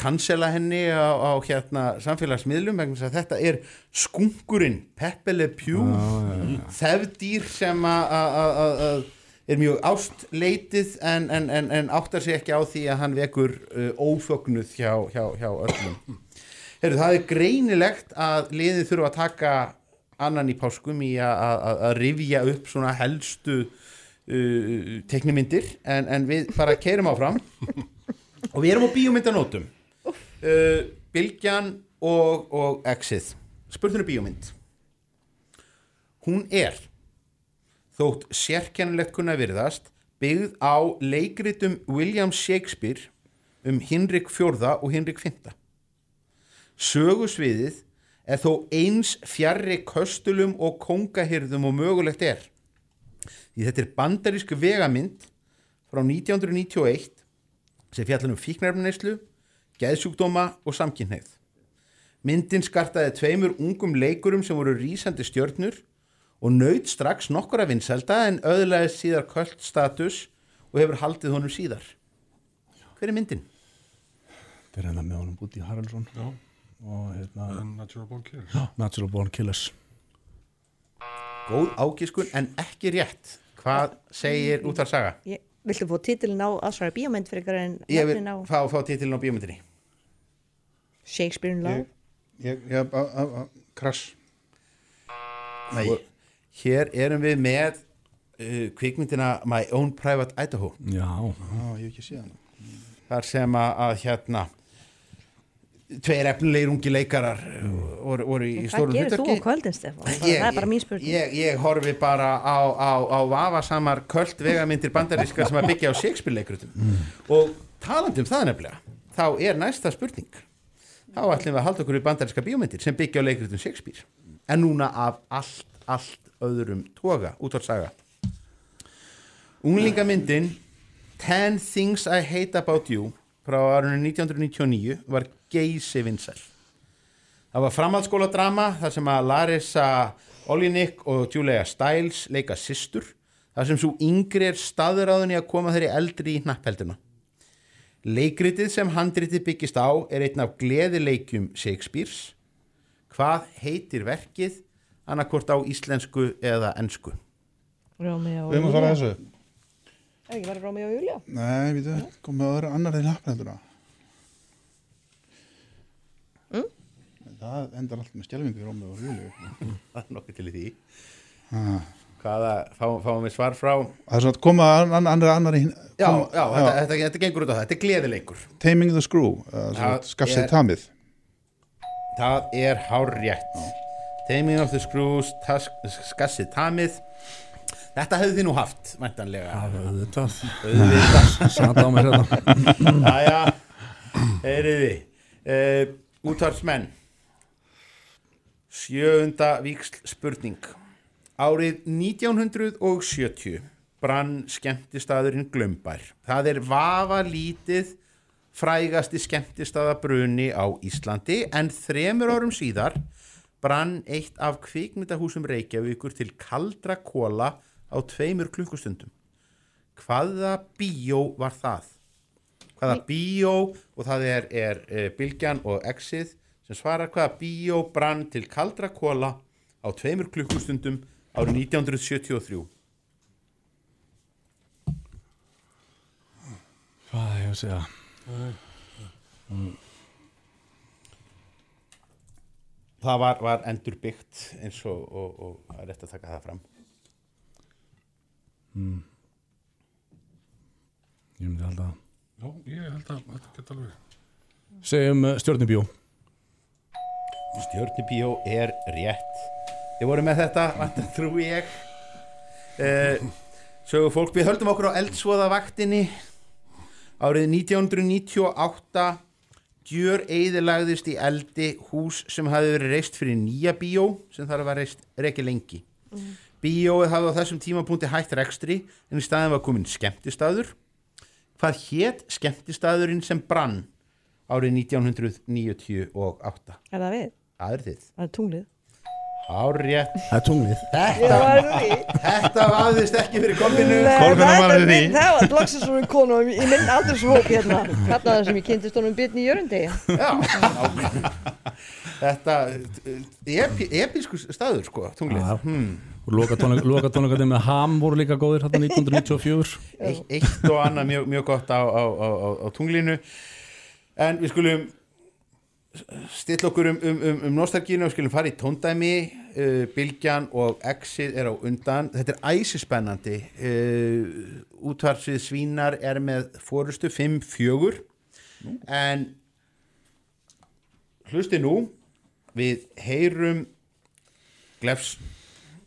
A: cancela henni á, á hérna samfélagsmiðlum vegna þess að þetta er skunkurinn Pepe Le Pew þefdýr sem að- að að- að er mjög ástleitið en, en, en, en áttar sig ekki á því að hann vekur uh, ófögnuð hjá, hjá, hjá öllum. Heru, það er greinilegt að liðið þurfa að taka annan í páskum í að, rifja upp svona helstu uh, teknimyndir en, við bara keirum áfram. Og við erum á bíómyndanótum uh, Bilgjan og, og Exið. Spurðinu bíómynd. Hún er þótt sérkennilegt kunna virðast byggð á leikritum William Shakespeare um Hinrik fjórða og Hinrik fymta sögusviðið er þó eins fjarrri köstulum og kongahyrðum og mögulegt er. Því þetta er bandarísku vegamynd frá 1991 sem fjallar um fíknarfneislu geðsjúkdóma og samkynneið myndin skartaði tveimur ungum leikurum sem voru rísandi stjörnur og naut strax nokkura vinselda en öðlaði síðar köld status og hefur haldið honum síðar hver er myndin?
L: Þetta er hérna með honum Búti Haraldsson. Já. Og hérna...
M: Natural Born Killers.
L: Já, Natural Born Killers.
A: Góð ágiskun en ekki rétt hvað segir út af saga?
J: Ég, viltu fá titilin á aðsvara bíómynd fyrir ykkur en
A: Ég vil
J: á
A: fá, fá titilin á bíómyndinni
J: Shakespeare in Love?
K: Ég, ég, krass.
A: Nei. Hér erum við með uh, kvikmyndina My Own Private Idaho
L: Já.
K: Já, ég hef ekki séð hana.
A: þar sem að, að hérna tveir efnilegir ungi leikarar uh, voru, voru í stórum
J: Hvað gerir þú á kvöldin, Stefán? Bara- Það er bara mín spurning.
A: ég, ég horfi bara á, á, á vafasamar köld vegamyndir bandarískar sem að byggja á Shakespeare leikrutum og talandi um það nefnilega þá er næsta spurning þá ætlum við að halda okkur í bandaríska bíómyndir sem byggja á leikrutum Shakespeare en núna af allt, allt öðrum toga út á saga unglingamyndin Ten Things I Hate About You frá árunni 1999 var geysi vinsæl það var framhaldsskóla drama þar sem að Larissa Olinik og Julia Stiles leika systur þar sem svo yngri er staðuráðunni að koma þeirri eldri í hnapphelduna. Leikritið sem handritið byggist á er einn af gleðileikjum Shakespeare's. Hvað heitir verkið annarkvort á íslensku eða ensku.
J: Rómeo og
K: Við erum að fara að þessu.
J: Er ekki bara Rómeo og Júlia?
K: Nei, við veitum, komið að öðru annar en hafnenduna
J: Mm?
K: Það endar allt með skjálfingu í Rómið og Júliu *laughs*
A: það er nokkuð til í því.
K: Ah.
A: hvaða, fá, fáum við svar frá?
K: Það er svona að koma að annar, annar, annar í,
A: já,
K: kom,
A: já, Þetta, þetta, þetta gengur út á það, þetta er gleðileikur.
K: Taming the Screw uh,
A: Það
K: Skafsið tamið.
A: Það er hár rétt Taming of the Screws Skassið tamið. Þetta hefðu þið nú haft, mæntanlega
L: Auðvitað.
A: Auðvitað.
L: Sat á mér hérna
A: Jæja, heyriði uh, Útvarsmenn Sjöunda víksl spurning. Árið 1970 brann skemmtistaðurinn Glömbær. Það er vafa lítið frægasti skemmtistaðabruni á Íslandi en þremur árum síðar brann eitt af kvikmyndahúsum Reykjavíkur til kaldra kóla á tveimur klukkustundum. Hvaða bíó var það? Hvaða bíó, og það er, er, er Bilgjan og Exið sem svarar hvaða bíó brann til kaldra kóla á tveimur klukkustundum árið 1973.
L: Hvað er ég að segja?
A: Mm. Það var, var endur byggt eins og, og, og er rétt að taka það fram.
L: Mm. Ég myndi halda það
M: Já, ég held að þetta geta alveg.
L: Segjum uh, stjórnibjó
A: Stjörnubíó er rétt. Þið voru með þetta, vantar *laughs* trú ég. Uh, sögu fólk, við höldum okkur á eldsvoðavaktinni. Árið 1998 gjör eðilagðist í eldi hús sem hafi verið reist fyrir nýja bíó sem þarf að reist reki lengi.
N: Mhm.
A: Bíóið hafði á þessum tímapunkti hætt rekstri en í staðin var komin skemmtistaður. Hvað hétt skemmtistaðurinn sem brann árið 1998?
J: Er það við?
A: Það er þið.
J: Það er tunglið.
L: Það er tunglið.
A: Þetta,
J: í því.
A: þetta vafðist ekki fyrir kolfinu.
J: það var loksins svona konu í minn aldurshóp hérna hérna þar sem ég kynntist honum Byrni Jörundi
A: Þetta, epi, episku staður sko, tunglið. Hmm.
L: Og loka tónleikandi með Ham voru líka góðir hérna 1994
A: Eitt, og annað mjög, mjög gott á, á, á, á, á tunglinu. En við skulum stilla okkur um, um, um, um nostalgínu og skulum fara í tóndæmi uh, Bilgjan og Exið er á undan. Þetta er æsispennandi. Uh, útvarsvið Svínar er með fórustu 5-4 en hlusti nú við heyrum glefs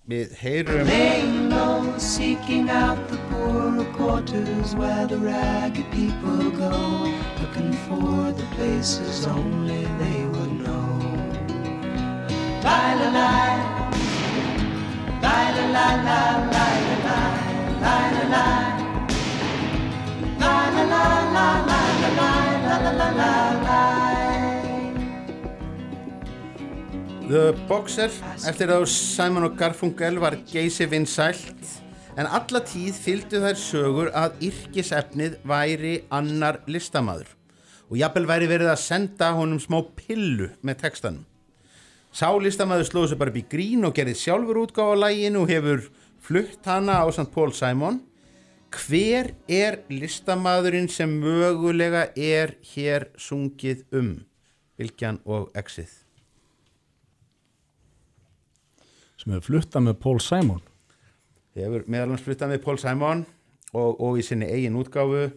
A: við heyrum
N: Laying low, seeking out the poorer quarters where the ragged people go, looking for the places only they would know. La la la la la la la la la la.
A: The Boxer eftir að Simon og Garfunkel var geysi vinsælt en alla tíð fylgdu þær sögur að yrkisefnið væri annar listamaður og jafnvel væri verið að senda honum smá pillu með textanum. Sá listamaður slóðu sig bara upp í grín og gerði sjálfur útgáfa læginu og hefur flutt hana á St. Paul Simon. Hver er listamaðurinn sem mögulega er hér sungið um? Bilgjan og Exið.
L: sem hefur fluttað með Paul Simon
A: hefur meðal hans fluttað með Paul Simon og, og í sinni eigin útgáfu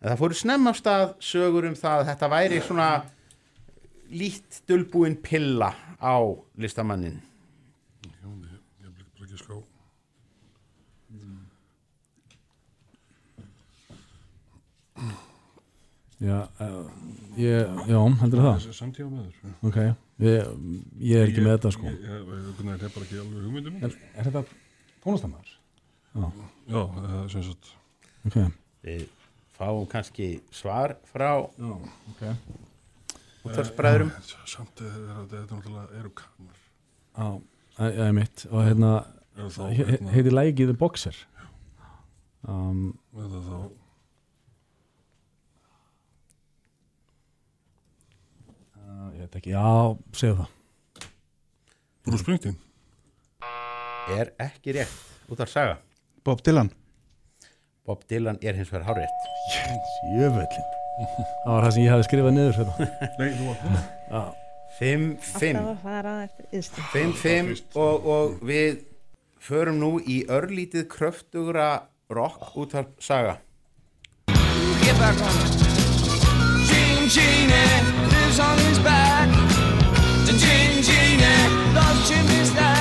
A: en það fóru snemma af stað sögur um það að þetta væri svona lít dulbúin pilla á listamannin
M: Já, ég, ég bara ekki ská.
L: Já, uh, ég, já, heldur það
M: Þessi samtíma maður.
L: Ok, ég, ég er ekki með þetta sko
M: Ég, ég, ég, ég hef bara ekki alveg hugmyndum.
L: Er, er þetta tónlistamæður? Já.
M: Já, það er sem sagt.
L: Ok
A: Við fáum kannski svar frá
L: Já, ok.
A: útvarsbræðurum
M: Samt er þetta þetta náttúrulega eru kanar.
L: Já, það er mitt. Og hérna,
M: hérna-
L: heitir lægið Boxer? Um,
M: Eða þá,
L: uh, ég veit ekki, já, segðu það.
M: Bruce Springsteen.
A: er ekki rétt út af saga
K: Bob Dylan
A: Bob Dylan er hins vegar hárétt
L: Jöfullin *laughs* Það var það sem ég hefði skrifað niður hérna.
M: Nei, þú var það.
L: Já.
A: 5-5
J: Alltaf að fara eftir yðstu
A: 5-5 og, og við förum nú í örlítið kröftugra rock út af saga
N: Get back on it. Gene Genie lives on his back. And Gene Genie loves chimney stacks.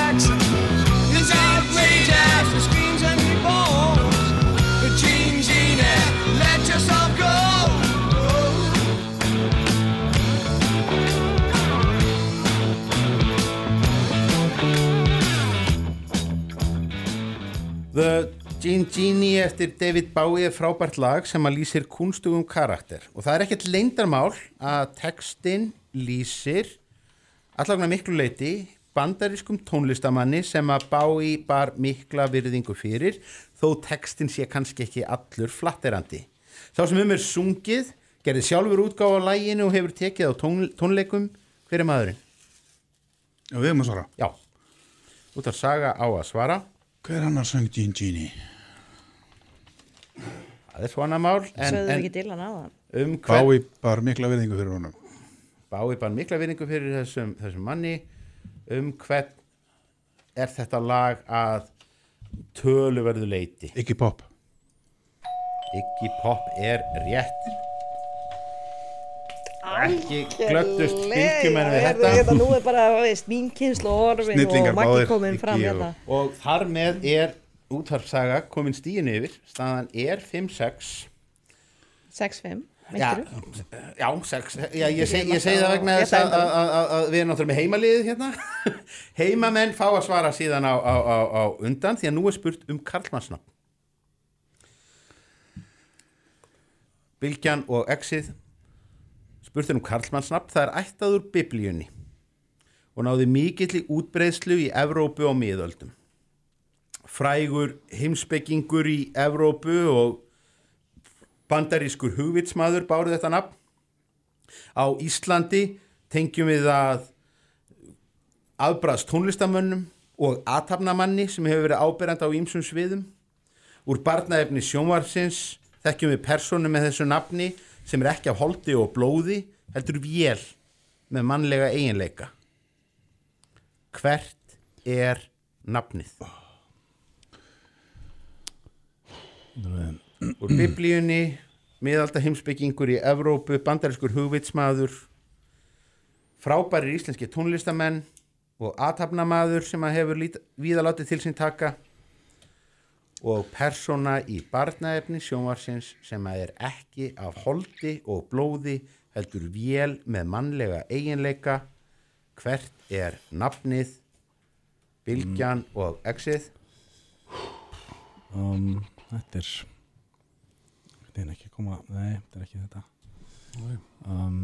N: Gene Genie
A: eftir David Bowie er frábært lag sem að lýsir kunstugum karakter. Og það er ekkert leindarmál að textin lýsir allagna miklu leiti bandarískum tónlistamanni sem að Bowie bar mikla virðingu fyrir þó textin sé kannski ekki allur flatterandi. Sá sem um er sungið, gerði sjálfur útgáfa á læginu og hefur tekið á tón, tónleikum. Hver er maðurinn?
K: Já, við erum að svara.
A: Já, út af saga á að svara
K: Hver annar söng Gene Genie?
A: Það er svona mál en,
J: Sögðu
A: en
J: ekki Dylan á það
A: um hvern
K: Bái bar mikla viðingu fyrir honum.
A: Bái bara mikla vinningu fyrir þessum, þessum manni. Um hvern er þetta lag að töluverðu leiti
K: Iggy Pop.
A: Iggy Pop er rétt ekki glöttust bylgjumenn við
J: þetta.
A: þetta
J: Nú er bara, veist, mín kynslu orfin og
K: báðir,
J: komin fram hérna.
A: og þar með er útvarpsaga komin stíin yfir. Staðan er 5-6
J: 6-5,
A: Já, já, sex, já ég, seg, ég segi það vegna þess að, að, að, að, að við erum náttúrulega með heimaliðið hérna. *laughs* Heimamenn fá að svara síðan á, á, á, á undan því að nú er spurt um Karlmannsnafn. Bylgjan og Exið spurt er um Karlmannsnafn það er ættaður biblíunni og náði mikill í útbreiðslu í Evrópu og miðöldum frægur heimspekingur í Evrópu og bandarískur hugvitsmaður bárið þetta nafn. Á Íslandi tengjum við að aðbræðst tónlistamönnum og aðtapnamanni sem hefur verið áberandi á ýmsum sviðum. Úr barnaefni sjónvarsins þekkjum við personu með þessu nafni sem er ekki af holdi og blóði, heldur vél með mannlega eiginleika. Hvert er nafnið? úr biblíunni miðalda heimspekingur í Evrópu bandarískur hugvitsmaður frábærir íslenski tónlistamenn og aðtapnamaður sem að hefur víðalátið til sín taka og persóna í barnaefni sjónvarsins sem að er ekki af holdi og blóði heldur vél með mannlega eiginleika. Hvert er nafnið Bylgjan og Exið?
L: Um, Þetta er Þetta er ekki að koma Nei, þetta er ekki þetta. Um,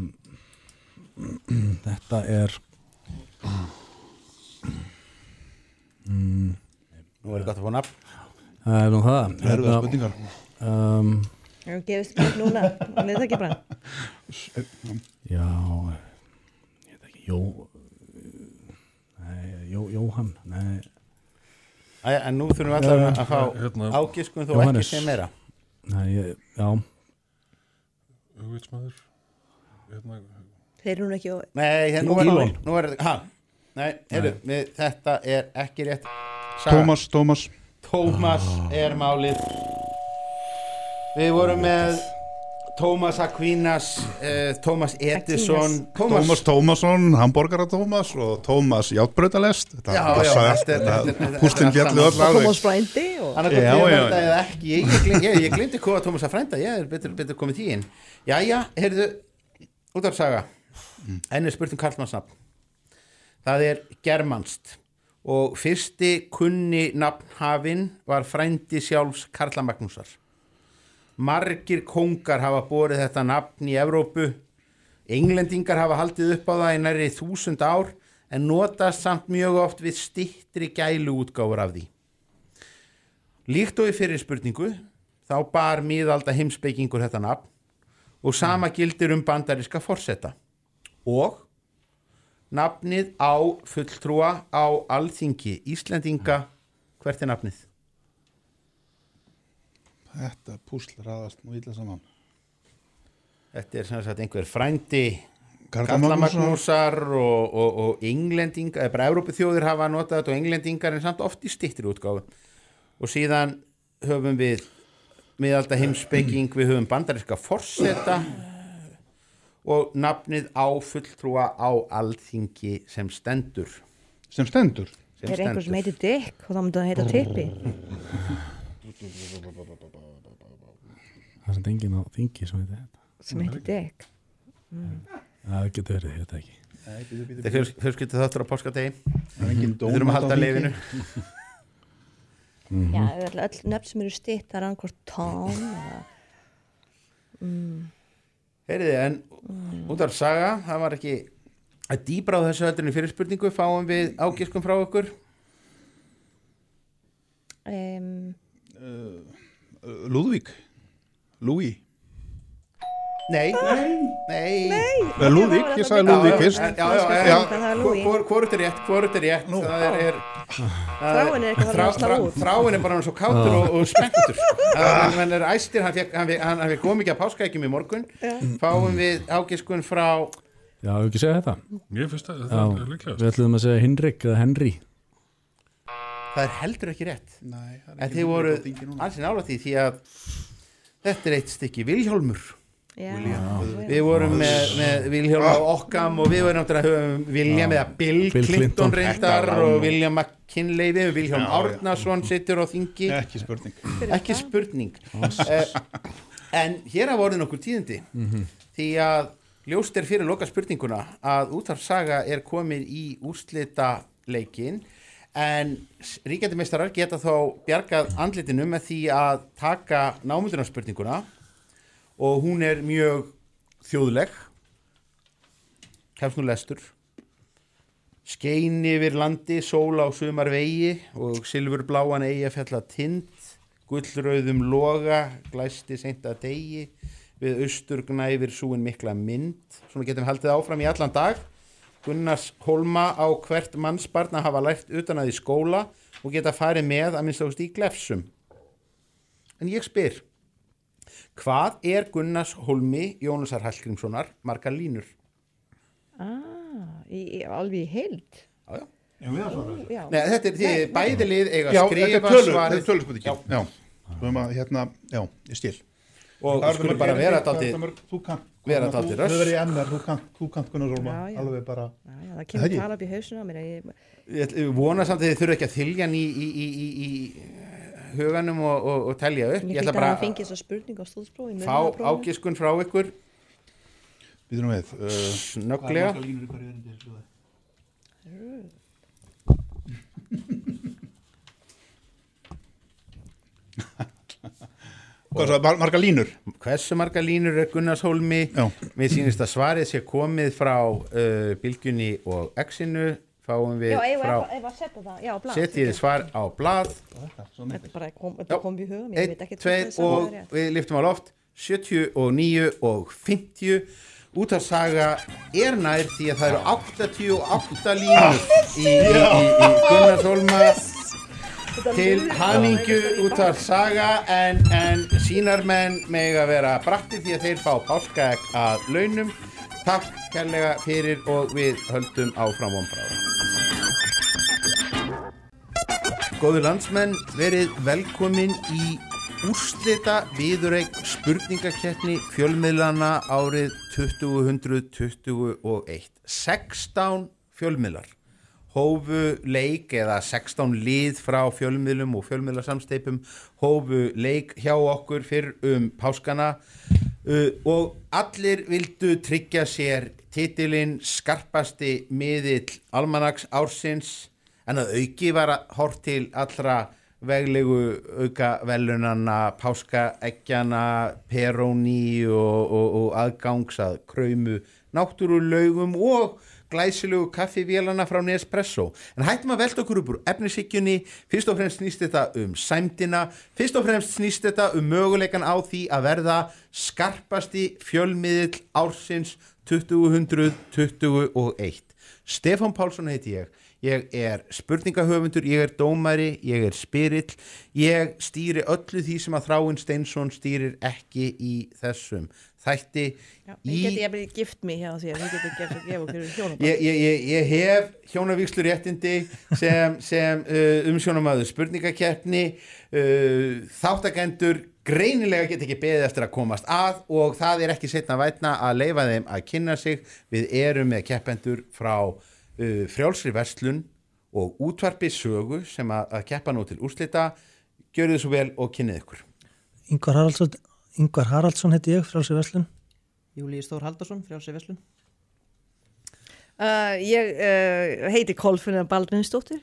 L: *clears throat* Þetta er mm,
A: Nú er gott að fá nafn
L: Það er nú það.
K: Það eru það spurningar.
L: um,
J: gefist upp núna, við það ekki bara
L: Já Ég veit ekki Jó Nei, Jó, Jóhann Nei.
A: Æ, en nú þurfum við allar að fá
M: hérna-
A: ágiskun þó
L: Jóhannes.
A: ekki sem meira.
L: Nei, ég, já.
M: Hugvitsmaður. Hérna,
J: Þeir eru nú ekki og
A: Nei, hérna, nú er
L: Elon.
A: nú er, ha, Nei, heyrðu, við, þetta er ekki rétt. Saga.
K: Tómas, Tómas
A: Tómas er málið. Við vorum með Tómas Aquinas uh, Tómas Edison
K: Tómas Tómasson, Hamborgara Tómas og Tómas Játbrautalest Þetta
A: Já, já,
K: passaði allt,
A: þetta er-
K: þetta-
A: þetta er- þetta er
K: Hústin
A: allt
K: fjallu öll
A: gott
K: já,
A: ég glemdi hvað Tómas að frænda Ég er betur, betur komið því inn. Jæja, heyrðu, út af saga Enn er spurt um Karlmannsnafn. Það er germanst og fyrsti kunni nafnhafinn var frændi sjálfs Karla Magnúsar. Margir kongar hafa borið þetta nafn í Evrópu. Englendingar hafa haldið upp á það í næri þúsund ár en notast samt mjög oft við stittri gælu útgáfur af því. Líkt og í fyrir spurningu þá bar miðalda heimspekingur þetta nafn og sama gildir um bandaríska forseta. Og nafnið á fulltrúa á alþingi Íslendinga hvert er nafnið?
K: Þetta púsl raðast nú illa saman.
A: Þetta er sem sagt einhver frændi
K: Karla
A: Karla
K: Magnúsar.
A: Magnúsar og, og, og englendingar, eða bara Evrópuþjóðir hafa notað þetta og englendingar en samt oft í stittri útgáfu og síðan höfum við miðalda heimspeking, við höfum bandaríska forseta og nafnið á fulltrúa á alþingi sem stendur
K: sem stendur?
A: sem
J: er einhver sem
A: stendur.
J: heitir Dick og þá myndi það heita Tippi
L: Það er sem enginn á þingi sem heitir þetta
J: sem heitir Dick mm.
L: Það getur verið, ég veit það ekki
A: Þetta er fjöls- fjölskyldu þáttur á
K: Það er engin
A: Við þurfum að halda
L: Mhm.
J: já, öll, nöfn sem eru stitt það er annað Tom eða mm.
A: Heyriði, en út af saga, það var ekki að dýbra á þessu öllunni fyrir spurningu. Fáum við ágiskum frá okkur?
J: Um,
K: Uh, Lúðvík. Lúi
A: Nei, nei, nei.
K: Lúðvík, ég sagði Lúðvík fyrst.
J: Það er
A: er rétt, hvorugt er rétt? Er, er
J: Þráin er eitthvað að.
A: Þráin er bara svo kátur og, og spenntur hann, hann er æstir, hann fekk, hann, fekk- hann, hann fekk kom ekki að páskaækjum í morgun.
J: Já.
A: fáum við ágiskun frá
L: Já, hefur ekki segja þetta?
M: Ég finnst að
L: Já,
M: er.
L: Við ætlum að segja Hinrik eða Henry.
A: Það er heldur ekki rétt.
K: Nei, það er
A: en
K: ekki
A: þið voru
K: Henrik núna.
A: ansi nála því því að þetta er eitt stykki Vilhjálmur.
J: já,
A: við vorum með, með Vilhjálm á okkam og við vorum náttúrulega höfum William eða Bill,
L: Bill
A: Clinton,
L: Clinton.
A: reyndar og William McKinley við
K: já.
A: Árnason sittur á þingi.
K: Ekki spurning.
A: Ekki spurning. Uh, en hér hafa orðin okkur tíðindi. Því að ljóst er fyrir loka spurninguna að útvarsaga er komin í úrslita leikin en ríkjandi meistarar geta þá bjargað andlitinu með því að taka námundunarspurninguna og hún er mjög þjóðleg. Nú lestur. Skein yfir landi, sól á sumar vegi og silfurbláan eigi að fjalla tind, gullrauðum loga, glæsti seint að degi, við austur gnæfir súin mikla mynd, svona getum haldið áfram í allan dag. Gunnars Holma á hvert mannsbarn að hafa lært utan að í skóla og geta farið með að minnst ást í glefsum. En ég spyr, hvað er Gunnars Holmi Jónasar Hallgrímssonar margar línur?
J: ah, í, í, alveg í heild
A: Já, já.
E: Já, við að svara.
J: já.
A: Nei, þetta er því bæði lið eiga
K: Já,
A: að
K: þetta er
A: skrifa
K: tölur, þetta
A: svarið
K: er tölurspurningin Já, Svo erum að, hérna, já, ég skil
A: og
K: Það er
A: skulum bara vera
K: er mörg- Þú kannt
A: vera
K: þú-
A: dálítið
K: Þú
A: röss.
K: verður í MR, þú kannt, þú kannt Gunnar Rólma
J: Já, já.
K: Alveg bara
J: Já, já, það kemur
K: ekki?
J: tala upp í hausinu á mér ég,
A: Ég ætla- ég vona samt að þið þurfa ekki að þylja hann í, í, í, í, í huganum og, og, og telja upp.
J: Ég
A: ég ætla
J: að
A: bara
J: það fengi þessa spurning á stóðsprófi
A: að fá ágiskun frá ykkur.
K: Býðum við uh,
E: er
K: svo, mar marga línur?
A: hversu marga línur er Gunnars Hólmi
K: Já.
A: við sýnist að svarið sé komið frá uh, Bylgjunni og Exinu fáum við
J: Já, ef
A: frá
J: að setja það, já, blað
A: setjið svar á blað.
J: Þetta bara kom, mér, ég
A: 1,
J: veit ekki
A: 2 og við liftum á loft. 79 og 50 út af saga er nær því að það eru 88 línur í, í, í, í Gunnars Hólma til hamingju út af saga en, en sínarmenn meg að vera bratti því að þeir fá páskaegg að launum. Takk kærlega fyrir og við höldum áfram vonbráða Góður landsmenn, verið velkomin í úrslita viðureik spurningakeppni fjölmiðlana árið 2021. 16 fjölmiðlar hófu leik eða 16 lið frá fjölmiðlum og fjölmiðlarsamsteipum hófu leik hjá okkur fyrr um páskana uh, og allir vildu tryggja sér titilinn skarpasti miðill almanags ársins en að auki var að hort til allra veglegu auka velunana, páskaeggjana, peróni og, og, og aðgangs að kröymu náttúrulaugum og glæsilegu kaffivélana frá Nespresso. En hættum að velta okkur upp úr efnisíkjunni, fyrst og fremst snýst þetta um sæmdina, fyrst og fremst snýst þetta um möguleikan á því að verða skarpasti fjölmiðill ársins 2021. Stefán Pálsson heiti ég. Ég er spurningahöfundur, ég er dómari, ég er spyrill, ég stýri öllu því sem að Þráinn Steinsson stýrir ekki í þessum þætti.
J: Já,
A: í...
J: ég geti ég gift mig hjá því að þið geti gefið okkur hjónaband.
A: Ég, ég, ég, ég hef hjónavíkslu réttindi sem, sem uh, umsjónamaður spurningakeppni uh, þáttakendur greinilega get ekki beðið eftir að komast að og það er ekki setna vætna að leifa þeim að kynna sig. Við erum með keppendur frá uh, frjálsri verslun og útvarpi sögu sem að, að keppa nú til úrslita gjörðu þið svo vel og kynnið ykkur
B: Ingvar Haraldsson, Ingvar Haraldsson heiti ég, frálsi Veslun.
C: Júlíu Stór Haldarsson, frjálsi Veslun
J: uh, Ég uh, heiti Kolfinna Baldvinsdóttir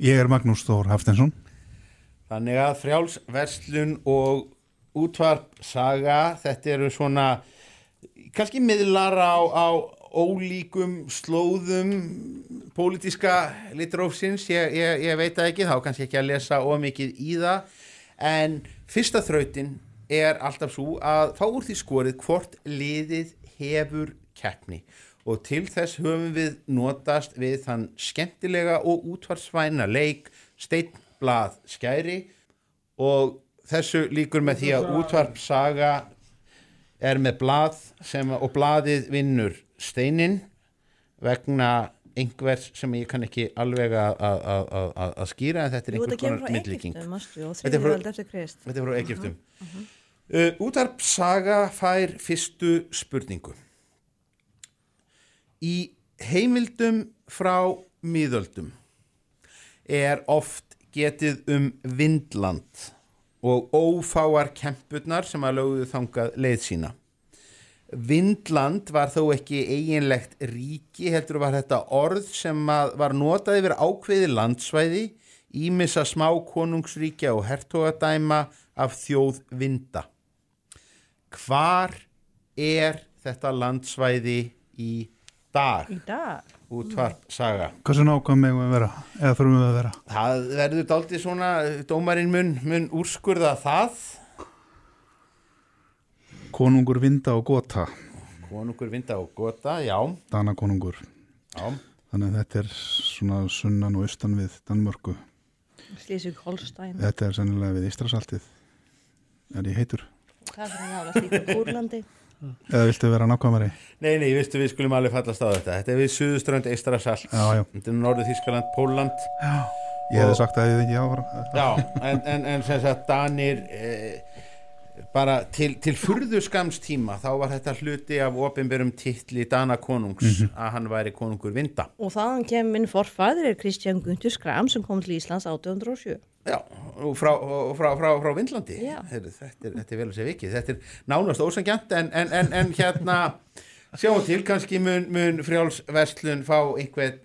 K: Ég er Magnús Þór Haftensson.
A: Þannig að frjálsverslun og útvarp saga, þetta eru svona kannski miðlar á, á ólíkum slóðum pólitíska litrófsins, ég, ég, ég veit það ekki, þá kannski ekki að lesa ómikið í það, en fyrsta þrautin er alltaf svo að fá úr því skorið hvort liðið hefur keppni. Og til þess höfum við notast við þann skemmtilega og útvarsvæna leik steinblað skæri. Og þessu líkur með því að útvarpsaga er með blað sem, og blaðið vinnur steinin vegna einhvers sem ég kann ekki alveg að, skýra en þetta er
J: kemur
A: konar myndlíking Þetta er frá- er Egyptum.
J: Mhm, mhm.
A: uh, Útarpsaga fær fyrstu spurningu. Í heimildum frá miðöldum er oft getið um vindland og ófáar kempurnar sem að lögðu þangað leið sína. Vindland var þó ekki eiginlegt ríki, heldur var þetta orð sem var notað yfir ákveði landsvæði, ímissa smá konungsríkja og hertogadæma af þjóð vinda. Hvar er þetta landsvæði í dag?
J: Í dag?
A: Útvarp saga.
K: Hversu nákvæm megum við vera? Eða þurfum við að vera?
A: Það verður daldið svona, dómarinn mun, mun úrskurða það.
K: Konungur vinda og gota.
A: Konungur vinda og gota, já.
K: Dana konungur.
A: Já.
K: Þannig að þetta er svona sunnan og austan við Danmörku.
J: Slísug Holstein
K: Þetta er sennilega við Ístrasaltið. Er ég heitur?
J: Það er nála slíkur Úrlandi *laughs*
K: Eða viltu vera nákvæmari?
A: Nei, nei, vistu, við skulum alveg fallast á þetta. Þetta er við Suðuströnd,
K: já.
A: Þetta er Norður Þískaland, Pólland.
K: Já. Ég hefði sagt að ég ekki áfram.
A: Já, en, en, en sem sagt Danir eh, bara til, til furðu skamstíma þá var þetta hluti af opinberum titli Dana konungs
K: Mhm.
A: að hann væri konungur vinda.
J: Og þaðan kemur minn forfæður er Kristján Guntur Skram sem kom til Íslands 1807
A: Já, og frá, og frá, frá, frá Vindlandi
J: Já.
A: Heyrðu, þetta, er, þetta er vel að segja vikið þetta er nánast ósangjant en, en, en, en hérna sjáum til kannski mun, mun frjálsverslun fá einhver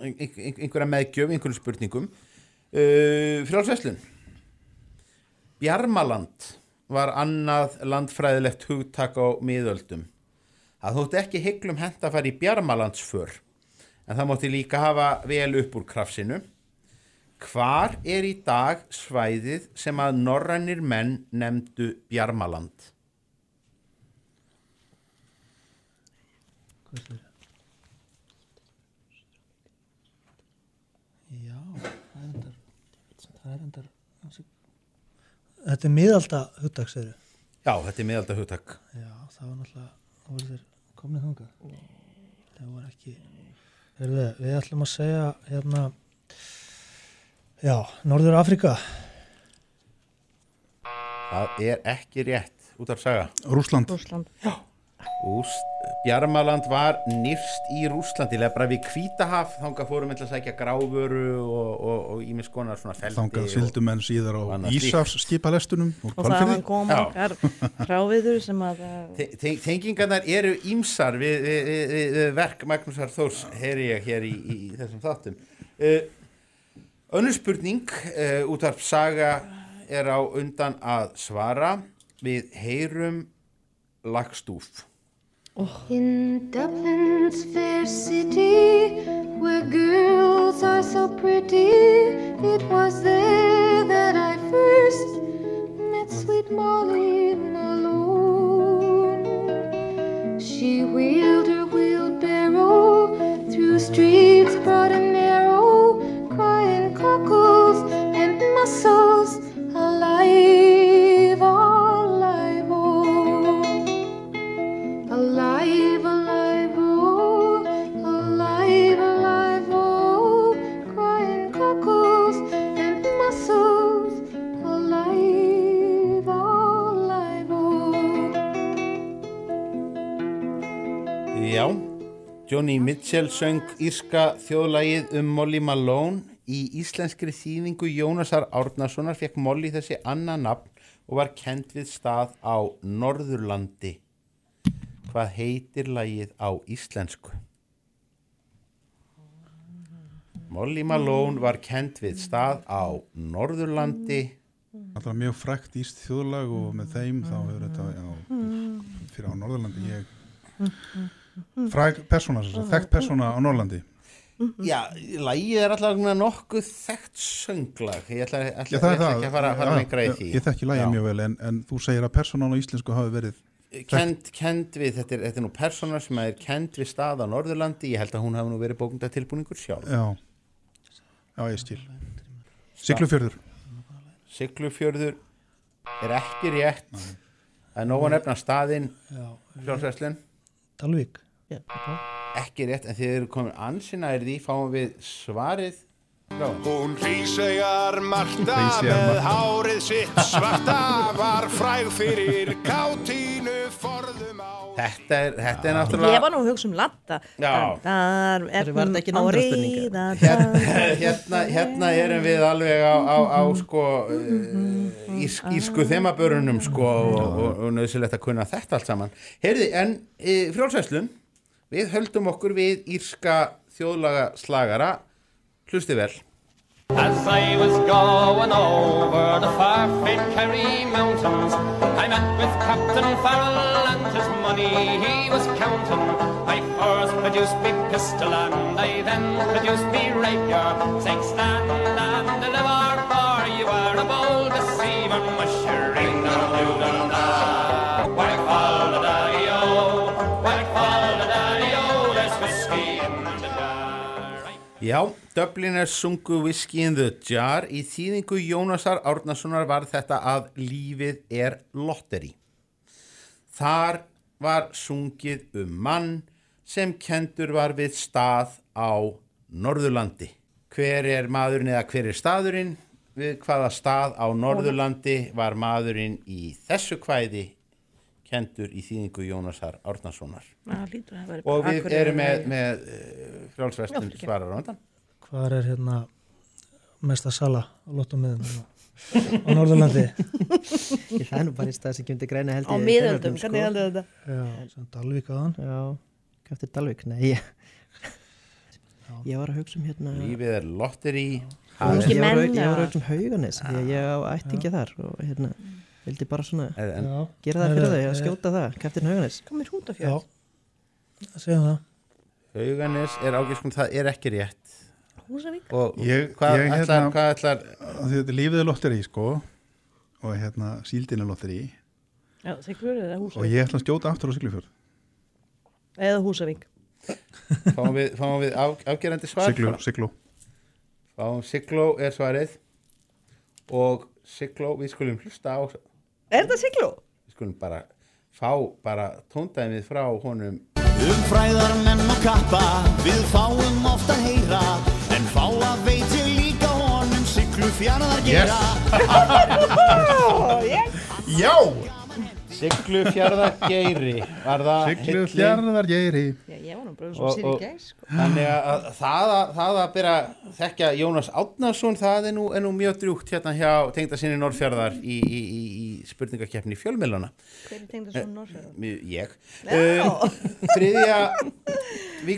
A: ein, ein, einhverja meðgjöf einhverjum spurningum uh, frjálsverslun Bjarmaland var annað landfræðilegt hugtak á miðöldum það þótti ekki heiklum hent að fara í Bjarmalandsför en það mátti líka hafa vel upp úr krafsinu Hvar er í dag svæðið sem að norrænir menn nefndu Bjarmaland?
B: Já, það er endar, það er endar, þetta er miðalda hugtak, segir
A: Já, þetta er miðalda hugtak.
B: Já, það var náttúrulega, það voru þeir komnið þangað. Það var ekki, Heyrðu, við ætlum að segja, hérna, já, Norður Afrika.
A: Það er ekki rétt út af saga.
K: Rússland.
J: Rússland.
A: Já. Úst, Bjarmaland var nýrst í Rússlandi, eða bara við Kvítahaf, þangað fórum við að sækja gráfuru og ímis konar svona feldi.
K: Þangað fylgdu menn síðar á. Ísafs skipalestunum
J: Og þaðan
K: Hvalfirði.
J: kom
A: Já.
J: okkar fráviður sem að
A: Te- te- Tengingarnar eru ímsar við, við, við, við verk Magnúsar Þórs heyri ég hér í, í, í þessum þáttum uh, Önnur spurning, uh, útvarp saga er á undan að svara. Við heyrum lagstúf. Oh.
Q: In Dublin's fair city, where girls are so pretty, it was there that I first met sweet Molly Malone. She wheeled her wheelbarrow through streets broad and narrow, crying cockles and mussels, alive,
A: Johnny Mitchell söng írska þjóðlagið um Molly Malone. Í íslenskri þýðingu Jónasar Árnasonar fekk Molly þessi annað nafn og var kent við stað á Norðurlandi. Hvað heitir lagið á íslensku? Molly Malone var kent við stað á Norðurlandi.
K: Er mjög frækt íst þjóðlag og með þeim þá hefur þetta, já, fyrir á Norðurlandi ég fræk persóna, sem sagt, þekkt persóna á Norðurlandi.
A: Já, lagið er alltaf nokkuð þekkt sönglag. Ég ætla, ætla,
K: Já, það
A: ég ætla
K: það.
A: ekki að fara, fara
K: Já,
A: lengra í því.
K: Ég þekki lagið
A: Já.
K: mjög vel en, en þú segir að persónan á íslensku hafi verið
A: kend, kend við, þetta er, þetta er nú persóna sem er kend við stað á Norðurlandi, ég held að hún hafi nú verið bókunda tilbúningur sjálf.
K: Já, já ég skil. Siglufjörður.
A: Siglufjörður er ekki rétt, nóg að nefna staðinn, Frjálsveslun.
B: Dalvík.
A: Ekki rétt, en þið eru komin ansina er því, fáum við svarið. Já.
R: Hún hrísegjar Marta með hárið sitt svarta var fræg fyrir kátínu forðum á
A: Þetta er, þetta er náttúrulega...
J: Ég var nú að hugsa um latta. Þar
C: Var þetta ekki
J: á
C: spurningar?
J: ríða
A: hérna, hérna erum við alveg á, á, á sko uh, ís, ísku þemabörunum sko og, og, og nöðsilegt að kunna þetta allt saman Heyrði, en e, frjálsæslun við höldum okkur við írska þjóðlaga slagara hlusti vel.
S: As I was going over the far famed Kerry Mountains, I met with Captain Farrell and his money he was counting. I first produced me pistol and I then produced me rapier, saying stand and deliver
A: Já, Dubliners sungu Whiskey in the Jar í þýðingu Jónasar Árnasonar var þetta að lífið er lotteri. Þar var sungið um mann sem kendur var við stað á Norðurlandi. Hver er maðurinn eða hver er staðurinn? Við hvaða stað á Norðurlandi var maðurinn í þessu kvæði kendur í þýðingu Jónasar Árnasonar. Og við erum með, með frjálsvestun
J: Já, fyrir.
A: svarar á undan.
B: Hvað er hérna mesta sala á lottomiðum hérna á Norðurlandi?
C: Ég það er nú bara í stað sem kemur til greina held
J: Á
C: ég í
J: miðöldum,
C: Þjóðverðum,
J: hvernig heldur þetta?
B: Já, sem Dalvík aðan.
C: Já, kæftir Dalvík, nei ég, ég var að hugsa um hérna
A: Lífið er lotteri
C: Ég var, að- hugsa um hauganis ég á ættingja þar og hérna vildi bara svona
A: en,
B: Já.
C: gera það fyrir þau að skjóta það, kæftir hauganis
J: Komir hrút af
B: það.
A: Hauganes er ágiskum, það er ekki rétt.
J: Húsavík.
A: Og
K: Ég,
A: hvað
K: ég,
A: ætlar,
K: hérna,
A: hvað ætlar
K: Þetta er lífið er lotteri sko og hérna síldin er lotteri. Og
J: Húsavík.
K: Ég ætla að skjóta aftur á Siglufjörð.
J: Eða Húsavík. *laughs*
A: Fáum við, fáum við á, afgerandi svar?
K: Sigló.
A: fáum Sigló er svarið. Og Sigló, við skulum hlusta á
J: Er þetta Sigló?
A: við skulum bara fá bara tóndæmið frá honum
N: Um fræðar menn og kappa Við fáum oft að heyra En fáa veit ég líka honum Siglu fjarðar gera *laughs*
A: Já Siglu fjarðargeiri var það *laughs*
K: Siglu fjarðargeiri.
J: Já, ég var nú sér í
A: og-
J: gæs sko.
A: Þannig að að það að, það að byrja að þekkja Jónas Átnarsson, það er nú, er nú mjög drjúkt hérna hjá tengda sinni Norrfjörðar í, í, í, í spurningakeppni fjölmiðlana.
J: Hver er tengd að svona Norrfjörðar?
A: Mjög- Ég. Um, þriðja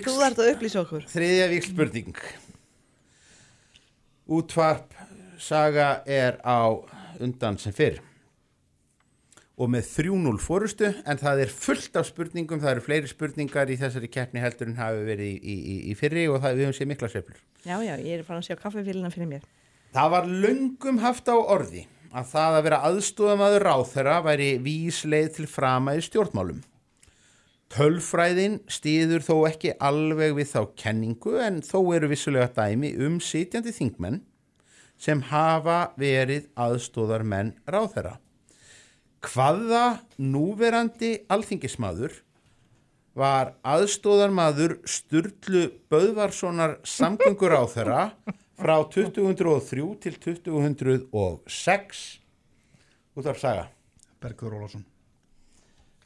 J: Þú ert að upplýsa okkur
A: þriðja víks spurning. útvarp saga er á undan sem fyrr og með 3-0 fórustu en það er fullt af spurningum það eru fleiri spurningar í þessari keppni heldur en hafi verið í, í, í, fyrri og það við höfum séð mikla sveiflur
J: Já, já, ég er farin að sjá kaffefélina fyrir mér.
A: Það var löngum haft á orði að það að vera aðstofamaður ráþera væri vísleið til frama í stjórnmálum. Tölfræðin stýður þó ekki alveg við þá kenningu en þó eru vissulega dæmi um sitjandi þingmenn sem hafa verið aðstóðarmenn ráþera. Hvaða núverandi alþingismadur var aðstóðarmaður Sturlu Böðvarssonar samgöngur á þeirra frá 2003 til 2006 út af saga
K: Bergþór Ólafsson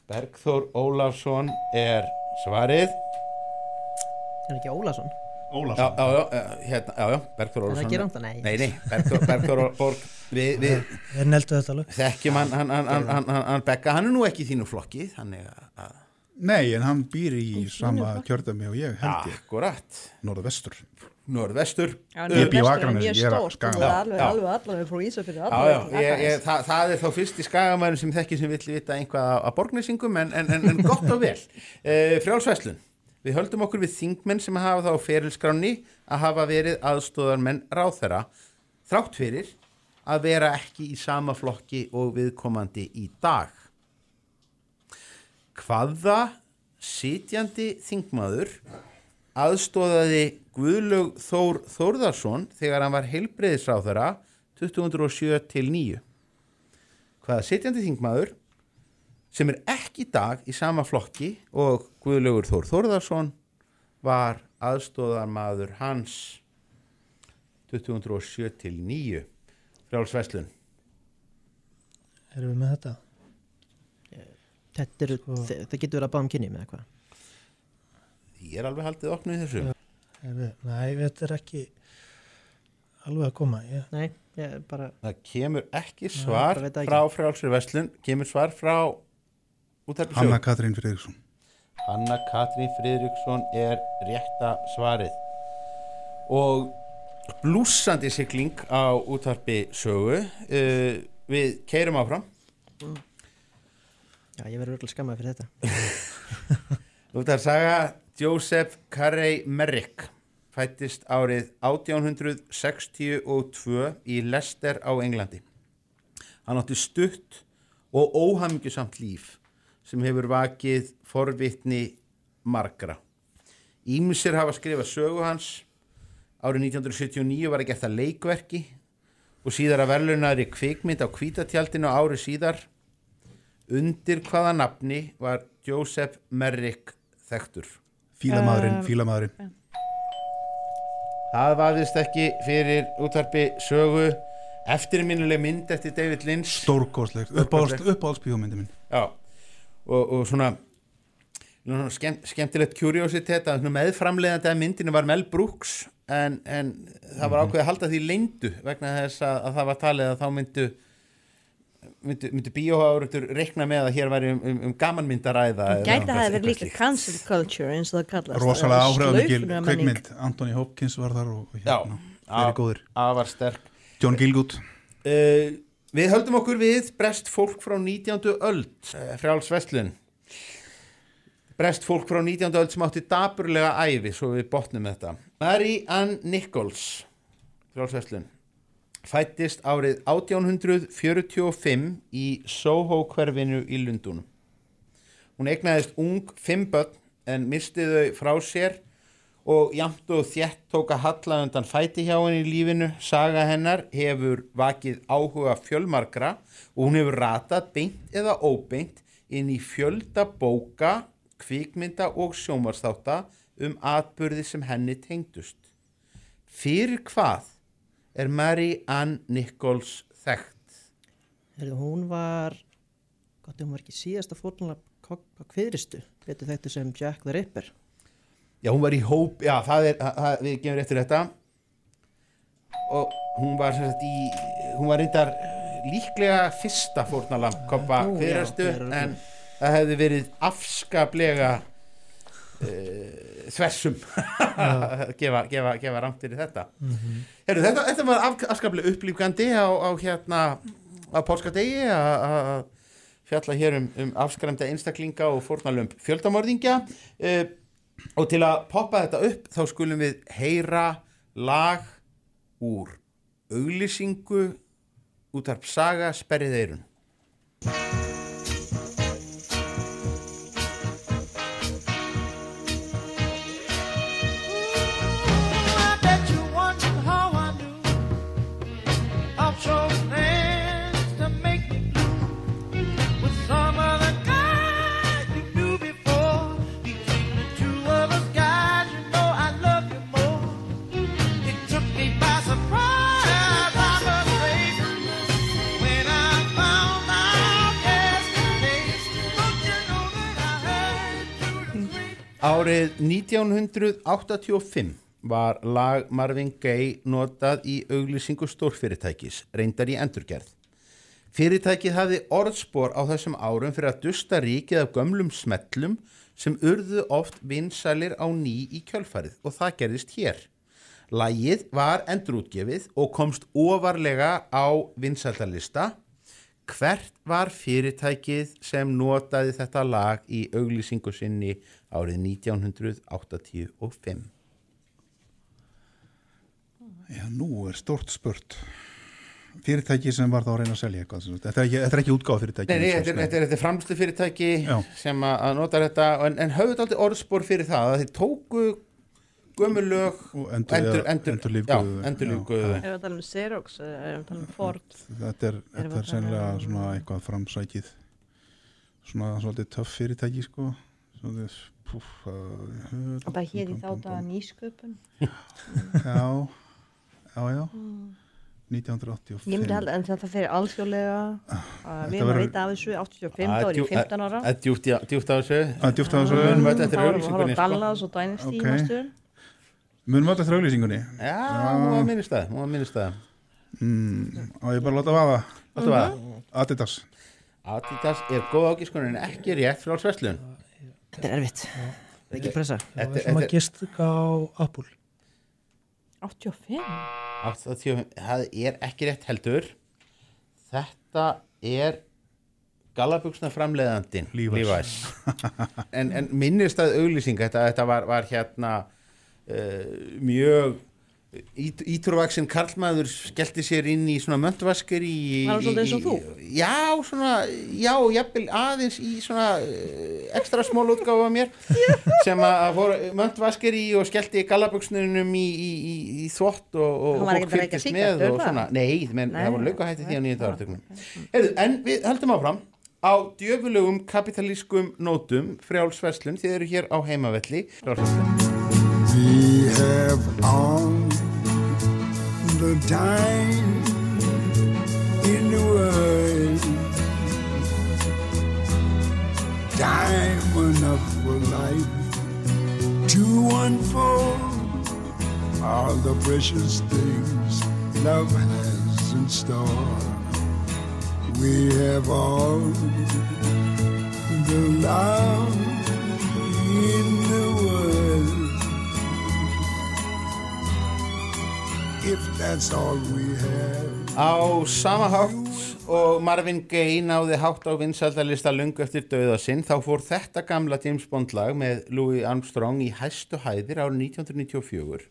A: Bergþór Ólafsson er svarið
C: Er ekki Ólason?
A: Já, já, já, hérna, já, já, Bergþór
C: Er það ekki rangt? Nei.
A: Nei, nei, Bergþór, Bergþór Borg við, við
B: Þeir neldu þetta alveg.
A: þekkjum hann, hann, hann, hann, hann, hann, hann Begga, hann er nú ekki í þínu flokki þannig að
K: Nei, en hann býr í sama kjördami og ég held ég
A: Akkurat
K: Norðvestur
A: Norðvestur.
J: Já,
K: Ég
J: er
K: Akranesi,
J: mjög
K: ég er að
J: er alveg,
A: það, það er þá fyrst í skagamæðin sem þekki sem vill vita einhvað af- af borgnesingum en, en, en, en gott og vel. *laughs* E, Frjálsvæslun, við höldum okkur við þingmenn sem hafa þá ferilskráni að hafa verið aðstóðarmenn ráþera þrátt fyrir að vera ekki í sama flokki og viðkomandi í dag. Hvaða sitjandi þingmaður aðstóðaði Guðlaug Þór Þórðarsson þegar hann var heilbreyðisráþara 2007 til 9 hvaða sitjandi þingmaður sem er ekki í dag í sama flokki og Guðlaugur Þór Þórðarsson var aðstóðarmaður hans 2007 til 9 frjálsveslun
B: Erum við með þetta?
C: Þetta eru, þe- það getur verið að báða um kynni með eitthvað
A: ég er alveg haldið opnu í þessu.
B: Við, nei, þetta er ekki alveg að koma. Ég,
C: Nei, ég bara
A: það kemur ekki
C: Nei,
A: svar
C: það ekki.
A: frá frjálsir veslun kemur svar frá
K: Hanna Katrín Friðriksson.
A: Hanna Katrín Friðriksson er rétta svarið. Og blúsandi sigling á útvarpi sögu uh, við keirum áfram.
C: Já, ég verður öll skammaði fyrir þetta. *laughs*
A: Þú þar saga Joseph Carey Merrick fættist árið 1862 í Leicester á Englandi. Hann átti stutt og óhamingjusamt líf sem hefur vakið forvitni margra. Ímsir hafa skrifað sögu hans. Árið 1979 var ekki eftir leikverki og síðar að verðlunari kvikmynd á kvítatjaldinu ári síðar undir hvaða nafni var Joseph Merrick þekktur
K: Fílamaðurinn,
A: Um,
K: fílamaðurinn.
A: það vafðist ekki fyrir útvarpi sögu. Eftirminnuleg mynd eftir David Lynch.
K: Stórkostlegt,
A: Stórkostlegt.
K: uppáhaldsbíómyndi minn
A: já. Og, og svona, svona skemm, skemmtilegt curiositet að svona meðframleiðandi að myndinu var Mel Brooks en, en það var
K: Mhm.
A: ákveðið að halda því leyndu vegna þess að, að það var talið að þá myndu myndu, myndu bíóhárundur reikna með að hér væri um, um, um gamanmyndaræða
J: Gæti það að vera líka cancel culture eins og það kallast.
K: Rosalega áhrifamikil kveikmynd Anthony Hopkins var þar og, hérna,
A: Já,
K: verið góður
A: afar sterk
K: John Gilgood
A: Uh, við höldum okkur við brest fólk frá 19. öld uh, frjáls vestlun brest fólk frá 19. öld sem átti daburlega æfi svo við botnum þetta Mary Ann Nichols frjáls vestlun fættist árið 1845 í Soho hverfinu í Lundunum hún eignaðist ung fimm börn en misti þau frá sér og jamt og þétt tók að halla undan fæti hjá henni í lífinu. Saga hennar hefur vakið áhuga fjölmarkra og hún hefur ratað beint eða óbeint inn í fjölda bóka, kvikmynda og sjómarsþáta um atbyrði sem henni tengdust. Fyrir hvað er Mary Ann Nichols þekkt?
C: Heyrðu, hún var gott ef hún var ekki síðasta fórnulega kviðristu, betur þetta sem Jack the Ripper.
A: Já, hún var í hóp, já, það er, það, við gefum rétt fyrir þetta. Og hún var sem sagt í, hún var reyndar líklega fyrsta
C: þið eru
A: en það hefði verið afskaplega þversum. *laughs* Gefa, gefa, gefa ramt fyrir þetta.
B: Mhm.
A: Heru, þetta, þetta var af, afskaplega upplýfgandi á, á hérna á páskadegi að að fjalla hér um, um afskræmda einstaklinga og fórnalömb fjöldamorðingja. Uh, og til að poppa þetta upp þá skulum við heyra lag úr auglýsingu útarp saga sperrið eirun Árið 1985 var lag Marvin Gaye notað í auglýsingu stórfyrirtækis, reyndar í endurgerð. Fyrirtækið hafði orðspor á þessum árum fyrir að dusta ríkið af gömlum smellum sem urðu oft vinsælir á ný í kjölfarið og það gerðist hér. Lagið var endurútgefið og komst ofarlega á vinsældarlista. Hvert var fyrirtækið sem notaði þetta lag í auglýsingu sinni árið 1985?
K: Já, nú er stort spurt. Fyrirtæki sem var þá að reyna að selja eitthvað þetta er ekki, þetta er ekki útgáð fyrirtæki
A: Nei, þetta er, þetta er, er framslu fyrirtæki sem að, nota þetta en, en höfðu þetta aldrei orðspor fyrir það að þeir tóku gömulög
K: og endur, endur, endurlífguðu
A: já, endurlífguðu
J: Erum við að tala um Xerox erum við að tala um Ford?
K: þetta er,
J: Erum
K: er
J: að
K: sennilega
J: um-
K: svona eitthvað framsækið svona svolítið töff fyrirtæki sko svolítið púf, uh,
J: Og það hér í þá daga nýsköpun.
K: já, já, já
J: Mm.
K: 1985
J: Ég myndi halda en þetta fyrir alþjóðlega að við erum að vita af þessu 85, þá er ég 15 ára.
A: Er djúpt í- djúpt á þessu
K: er.
A: Við öll eftir
J: var að
A: auglýsingunni,
J: horfa á Dallas og Dynasty
K: Ok.
J: í næstu.
K: Munum við alltaf auglýsingunni
A: Já, hún var minnist það, hún var minnist það
K: mm, og ég bara að láta vaða?
A: Láta vaða.
K: Adidas.
A: Adidas er góð ágískun en ekki rétt frá sverslun.
C: Þetta er erfitt. Það er ekki pressa.
B: Það var sem að gist á Apple.
J: 85?
A: 80, það er ekki rétt heldur. Þetta er gallabuxna framleiðandin
K: Levi's. *laughs*
A: en, en minnist að auglýsing þetta, þetta var, var hérna mjög ít, ítrúvaksin karlmaður skellti sér inn í svona möndvaskir í,
J: Var hann svolítið eins og þú?
A: Já, svona, já, jafnvel aðeins í svona ekstra smól útgáfa mér *laughs* sem að fór möndvaskir í og skellti gallabuxnunum í, í, í, í þvott og, og
J: var
A: fólk
J: sígarettur,
A: með og
J: það?
A: svona, nei, menn, það voru lauka hætti því á nýjönda áratögnum Heyrðu, en við höldum áfram á djöfulugum kapitalískum nótum frjálsverslun, þið eru hér á heimavelli. Frjálsverslun.
N: We have all the time in the world. Time enough for life to unfold all the precious things love has in store. We have all the love in the
A: Á sama hátt og Marvin Gaye náði hátt á vinsaldalista lungu eftir dauða sinn þá fór þetta gamla James Bond lag með Louis Armstrong í hæstu hæðir árið 1994.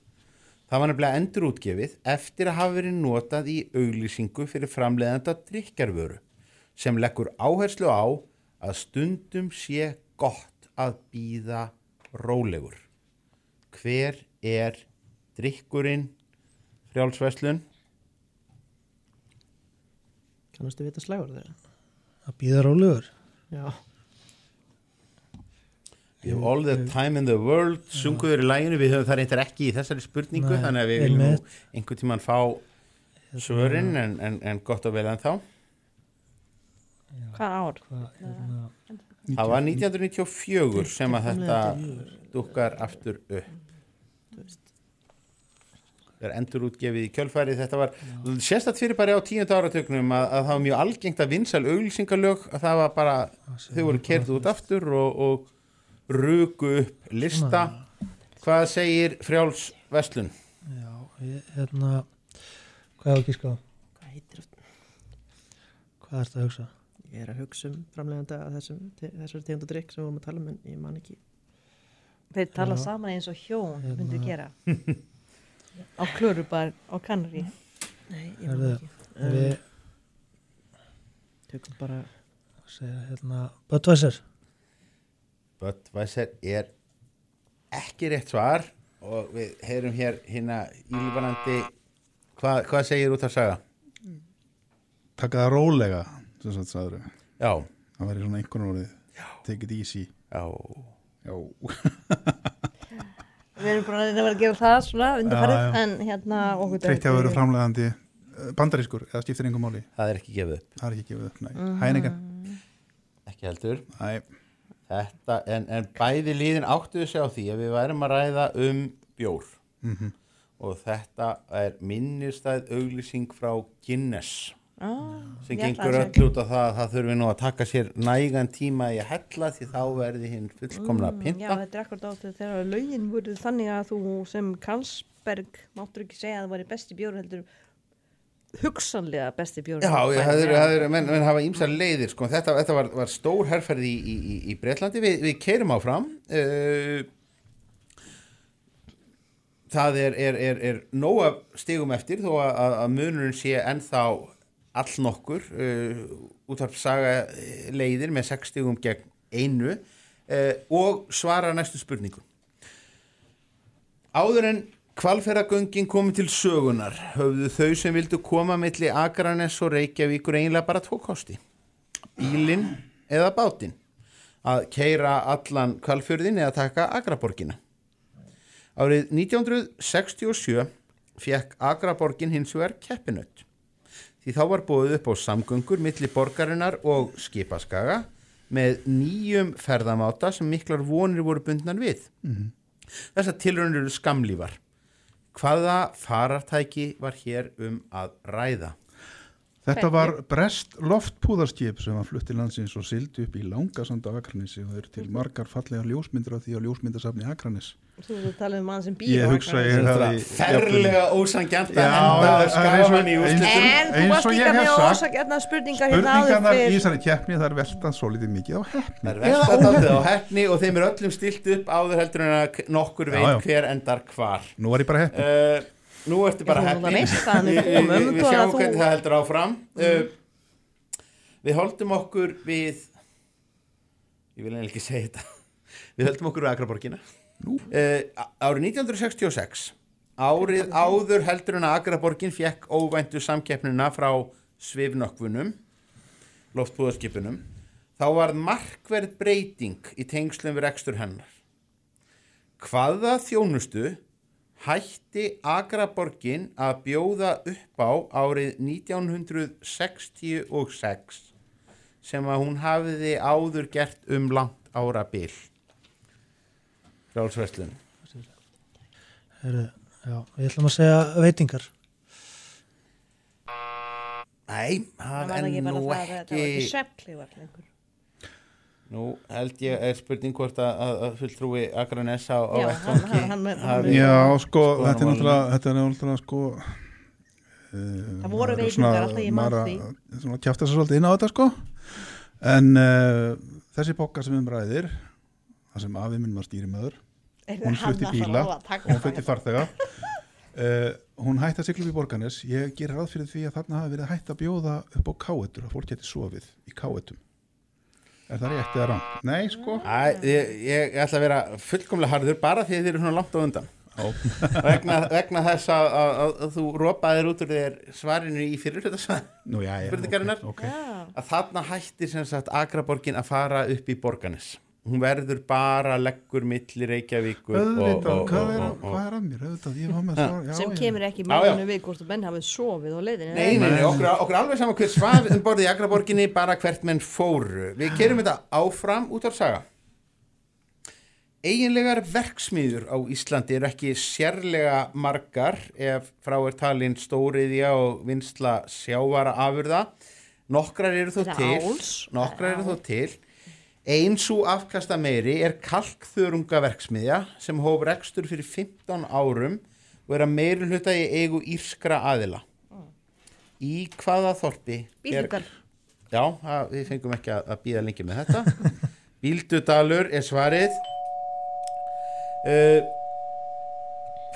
A: Það var nefnilega endur útgefið eftir að hafa verið notað í auglýsingu fyrir framleiðanda drikjarvöru sem leggur áherslu á að stundum sé gott að býða rólegur. Hver er drikkurinn frjálsveslun?
C: Kannastu vita slagur þeirra?
B: að býða rólegur
C: Já.
A: We have all the time in the world sunguður í læginu, við höfum það reyndar ekki í þessari spurningu,
B: Nei,
A: þannig að við viljum einhvern tímann fá svörin en, en, en gott og vel en þá
J: Hvað ár?
B: hérna,
A: Það var 1994 sem að þetta dukkar aftur upp Það er endur útgefið í kjölfæri þetta var sérstætt fyrir bara á tíundu áratögnum að, að það var mjög algengt að vinsal auglýsingalög að það var bara, þau voru kerð út aftur og, og rugu upp lista Hvað segir frjáls Vestlun?
B: Já, ég, hérna, hvað er ekki ská?
C: Hvað heitir það?
B: Hvað er þetta að hugsa?
C: Ég er að hugsa um framleganda að þessari tegundu drikk sem við vorum að tala um en ég man ekki.
J: Þeir tala
B: Já.
J: saman eins og hjón
B: Hérna.
J: myndu gera *laughs* á klörubar á kannari
C: Nei, ég man ekki.
B: við
C: Tökum bara
B: segja hérna Budweiser
A: Budweiser er ekki rétt svar og við heyrum hér hérna ílífanandi hvað, hvað segir út af saga?
K: taka það rólega sem sagt sagður
A: Já.
K: það væri svona einhvern orðið take it easy
A: já,
K: já. *laughs*
J: Við erum búin að reyna að vera að gera það svona undarfarið en hérna okkur
K: treytti að vera framlegandi bandarískur eða skiptir einhver máli.
A: Það er ekki gefið upp.
K: Það er ekki gefið upp, nei,
J: Mhm.
K: hæningan
A: ekki heldur.
K: Nei.
A: Þetta, en, en bæði líðin áttuðu sig á því að við værum að ræða um bjór.
K: Mhm.
A: og þetta er minnistæð auglýsing frá Guinness
J: Ah,
A: sem gengur
J: að
A: öll út á það að það þurfi nú að taka sér nægan tíma í að hella því þá verði hinn fullkomna
J: Mm,
A: pinta
J: Já, þetta er akkurat áttu þegar lögin voru þannig að þú sem Karlsberg máttur ekki segja að það væri besti bjór heldur hugsanlega besti bjór
A: Já, já, það eru, menn, menn hafa ímsar leiðir, sko, þetta, þetta var, var stór herferð í, í, í, Breitlandi, við, við keirum áfram, uh, það er, er, er, er nóga stigum eftir þó að, að- að munurinn sé ennþá all nokkur, uh, útvarpsaga eh, leiðir með sex stigum gegn einu uh, og svara næstu spurningu. Áður en kvalferðagöngin komið til sögunar höfðu þau sem vildu koma milli Akranes og Reykjavíkur eiginlega bara tvo kosti. Bílinn eða bátinn. Að keira allan kvalfjörðin eða taka Akraborgina. Árið 1967 fekk Akraborgin hins vegar keppinaut. Því þá var búið upp á samgöngur milli borgarinnar og skipaskaga með nýjum ferðamáta sem miklar vonir voru bundnar við.
K: Mhm.
A: Þessar tilraunir eru skamlífar. Hvaða farartæki var hér um að ræða?
K: Þetta var brest loftpúðarskip sem var flutt til landsins og sildi upp í langasand á Akranesi og það eru til margar fallega ljósmyndir af því á ljósmyndasafni Akranes.
J: Þú veist að tala um mann sem býr
K: Ég hugsa ég hefði...
A: ferlega ósanngjarnt að henda
K: það er
A: Skagamann í úrslitum.
J: En þú varst líka með ósakjarna spurningar hérna áður
K: Spurningarnar í þessari keppni það er veltað svo litið mikið á heppni.
A: Það er versta daldið á hefni og þeim er öllum stilt upp áður heldur en að nokkur veit hver endar hvar.
K: Nú var ég bara heppni.
A: Uh, nú ertu bara hefni.
J: við
A: sjáum hvernig það heldur áfram. Uh, við holdum okkur við, ég vil eiginlega ekki segja þetta, *laughs* við höldum okkur við Akraborgina. Uh, árið 1966, árið áður heldur en að Akraborgin fekk óvæntu samkeppnina frá svifnökkvunum, loftbúðarskipunum, þá var markverð breyting í tengslum við rekstur hennar. Hvaða þjónustu hætti Akraborgin að bjóða upp á árið 1966 sem að hún hafiði áður gert um langt ára bil? Frálsverslun.
B: Herðu, já, við ætlum að segja veitingar
A: Nei, það er nú
J: að ekki.
A: Nú held ég er spurning hvort að, að, að fulltrúi Akranes á, á
J: Já,
K: sko, þetta er náttúrulega, þetta er náttúrulega, sko...
J: Það voru veitingar, alltaf ég man því.
K: Svona kjáft þess að svolítið inn á þetta, sko. En uh, þessi bóka sem við um það sem afi minn var stýrimöður,
J: Er
K: hún
J: hann
K: flutti bíla,
J: taka
K: hún flutti farþega. Uh, hún hætti að sigla upp í borganes. Ég gerir ráð fyrir því að þarna hafi verið hætt að bjóða upp á káetur, að fólk geti sofið í káetum. Er það rétt eða rann? Nei, sko.
A: Æ, ég, ég ætla að vera fullkomlega harður bara því að þið eru svona langt á undan *laughs* vegna, vegna þess að, að, að, þú rópaðir út úr þér svarinu í fyrirhluta
K: Nú, já, já,
A: spurningarinnar
K: ok, ok.
A: að þarna hættir sem sagt Akraborgin að fara upp í borganes hún verður bara leggur milli Reykjavíkur
K: Auðvitað, hvað er,
A: og,
K: hvað er að mér? Auðvitað, ég var með já,
J: sem
K: já.
J: kemur ekki málunum við hvort að menn hafið sofið á leiðinni
A: Nei, nei, nei, okkur, okkur alveg saman hver svaf um borðið í Akraborginni bara hvert menn fóru. Við kerum þetta áfram út af saga. Eiginlegar verksmiður á Íslandi eru ekki sérlega margar ef frá er talin stóriðja og vinsla sjávara afurða. Nokkrar eru þó til. Nokkrar eru þó til. Ein svo afkasta meiri er kalkþörungaverksmiðja sem hóf rekstur fyrir 15 árum og er að meiri hluta í eigu írskra aðila. Í hvaða þorpi er...
J: Bíldudal.
A: Já, að, við fengum ekki að, að býða lengi með þetta. *laughs* Bíldudalur er svarið. Uh,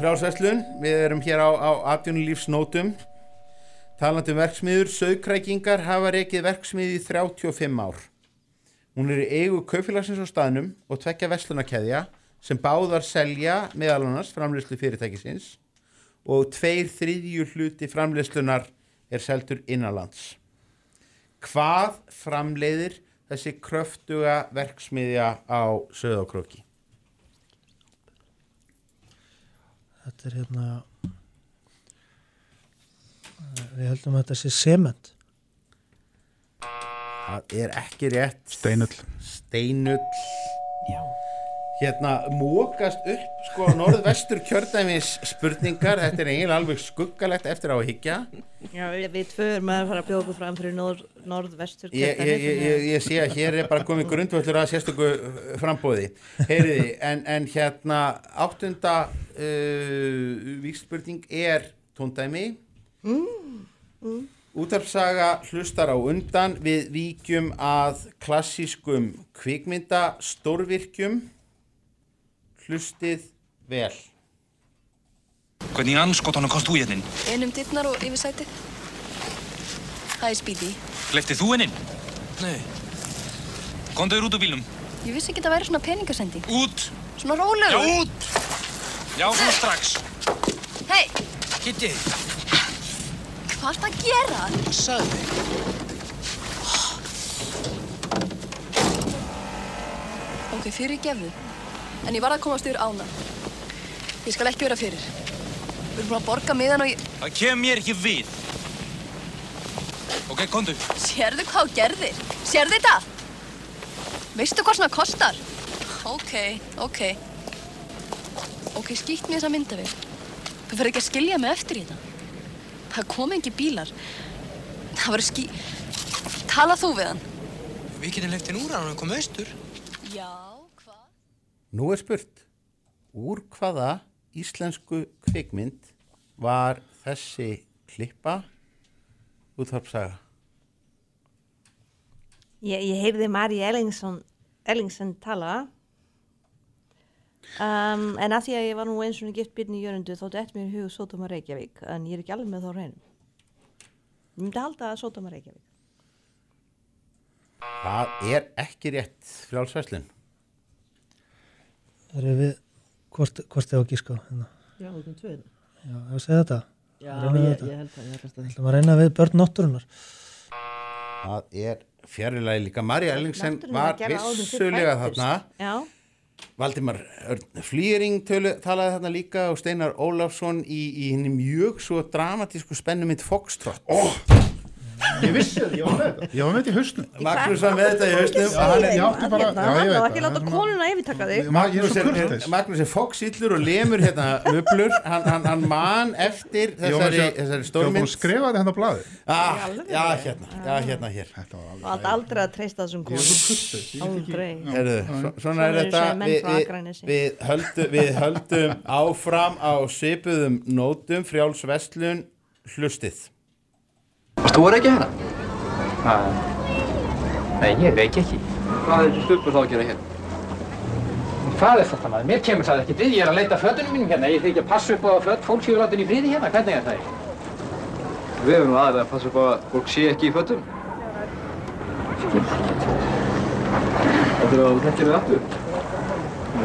A: Frjálsveslun, við erum hér á, á atvinnulífsnótum. Talandi um verksmiður, sögkrækingar hafa rekið verksmiði í 35 ár. Hún er í eigu kaupfélagsins á staðnum og tvekja verslunarkeðja sem báðar selja meðal annars framleyslu fyrirtækisins og tveir þriðju hluti framleyslunar er seldur innanlands. Hvað framleiðir þessi kröftuga verksmiðja á söðokróki?
B: Þetta er hérna við höldum að þetta sé sement
A: Það er ekki rétt.
K: Steinull.
A: Steinull. Já. Hérna, mókast upp sko norðvestur kjördæmis spurningar, þetta er eiginlega alveg skuggalegt eftir á að higgja.
J: Já, við, við tvö erum að fara að bjóða okkur fram fyrir norð, norðvestur
A: Ég, ég, ég, ég, ég sé að hér er bara komið grundvöldur að sérstöku frambóði. Heyriði, en, en hérna áttunda uh, víkspurning er tóndæmi.
J: Mm, mm.
A: Útarpsaga hlustar á undan við víkjum að klassískum kvikmynda stórvirkjum hlustið vel
T: Hvernig anskotanum komst þú hérna inn?
U: Einum dittnar og yfir sætið. Það er Speedy.
T: Leftið þú hennin? Nei. Komdu þér út úr bílnum.
U: Ég vissi ekki að það væri svona peningasendi.
T: Út!
U: Svona rólegur.
T: Já, út! Já, svona strax.
U: Hei,
T: Kitty.
U: Hvað ert að gera?
T: Sagði.
U: Ok, fyrir gefðu. En ég var að komast yfir ána. Ég skal ekki vera fyrir. Við erum búin að borga miðan og ég...
T: Það kem mér ekki við. Ok, komdu.
U: Sérðu hvað gerðir? Sérðu þetta? Veistu hvað svona kostar? Ok, ok. Ok, skýtt mér þessa myndavél. Þú fyrir ekki að skilja mig eftir í þetta. Það kom engi bílar. Það var ský... Tala þú við hann.
V: Við getum left inn úr hann og komið austur.
U: Já.
A: Nú er spurt, úr hvaða íslensku kvikmynd var þessi klippa útvarpsaga?
J: Ég, ég heyrði Mari Ellingsson, Ellingsson tala um, en að því að ég var nú eins og gift byrni í jörundu þóttu eftir mér í hug Sótoma Reykjavík en ég er ekki alveg með þá hreinu. Ég myndi halda að Sótoma Reykjavík.
A: Það er ekki rétt frjálsvæslun.
B: Það er við hvort, hvort þið á að gíska á hérna.
C: Já, út um tvöðin.
B: Já, ef að segja þetta
C: Já,
B: Reynum
C: ég-
B: þetta?
C: ég held það, ég held
B: að reyna við börn náttúrunar
A: Það er fjarrilegi líka. Marja Ellingsen var vissulega þarna.
J: Já.
A: Valdimar Flýring talaði þarna líka og Steinar Ólafsson í, í mjög svo dramatísku spennumynd Foxtrot. Oh,
K: Ég vissi þetta, ég var með þetta. Ég var með þetta í hausnum.
A: Magnús var með þetta í hausnum. Hann er-
K: veit
J: Ekki láta konuna yfirtaka þig.
A: Magnús er, er foxillur og lemur hérna möblur, hann, hann, hann man eftir
K: var
A: þessari,
K: var
A: stórmynd
K: að skrifa þetta á blaði.
A: ah, já, hérna, já, hérna hér.
J: Og allt aldrei að treysta þessum konum.
A: Svona er þetta. við, höldum, áfram á svipuðum nótum. Frjáls vestlun hlustið
W: Varst þú að reykja hérna? Nei, ég reykja ekki. Hvað er stupur þá að gera hérna?
X: Hvað er þetta maður? Mér kemur það ekki við, ég er að leita fötunum mínum hérna, ég þykja að passa upp á að föt fólk séu látin í friði hérna, hvernig er það?
W: Við erum nú aðeins að passa upp á að fólk sé ekki í fötum. Þetta er að þú þekkir þau aftur.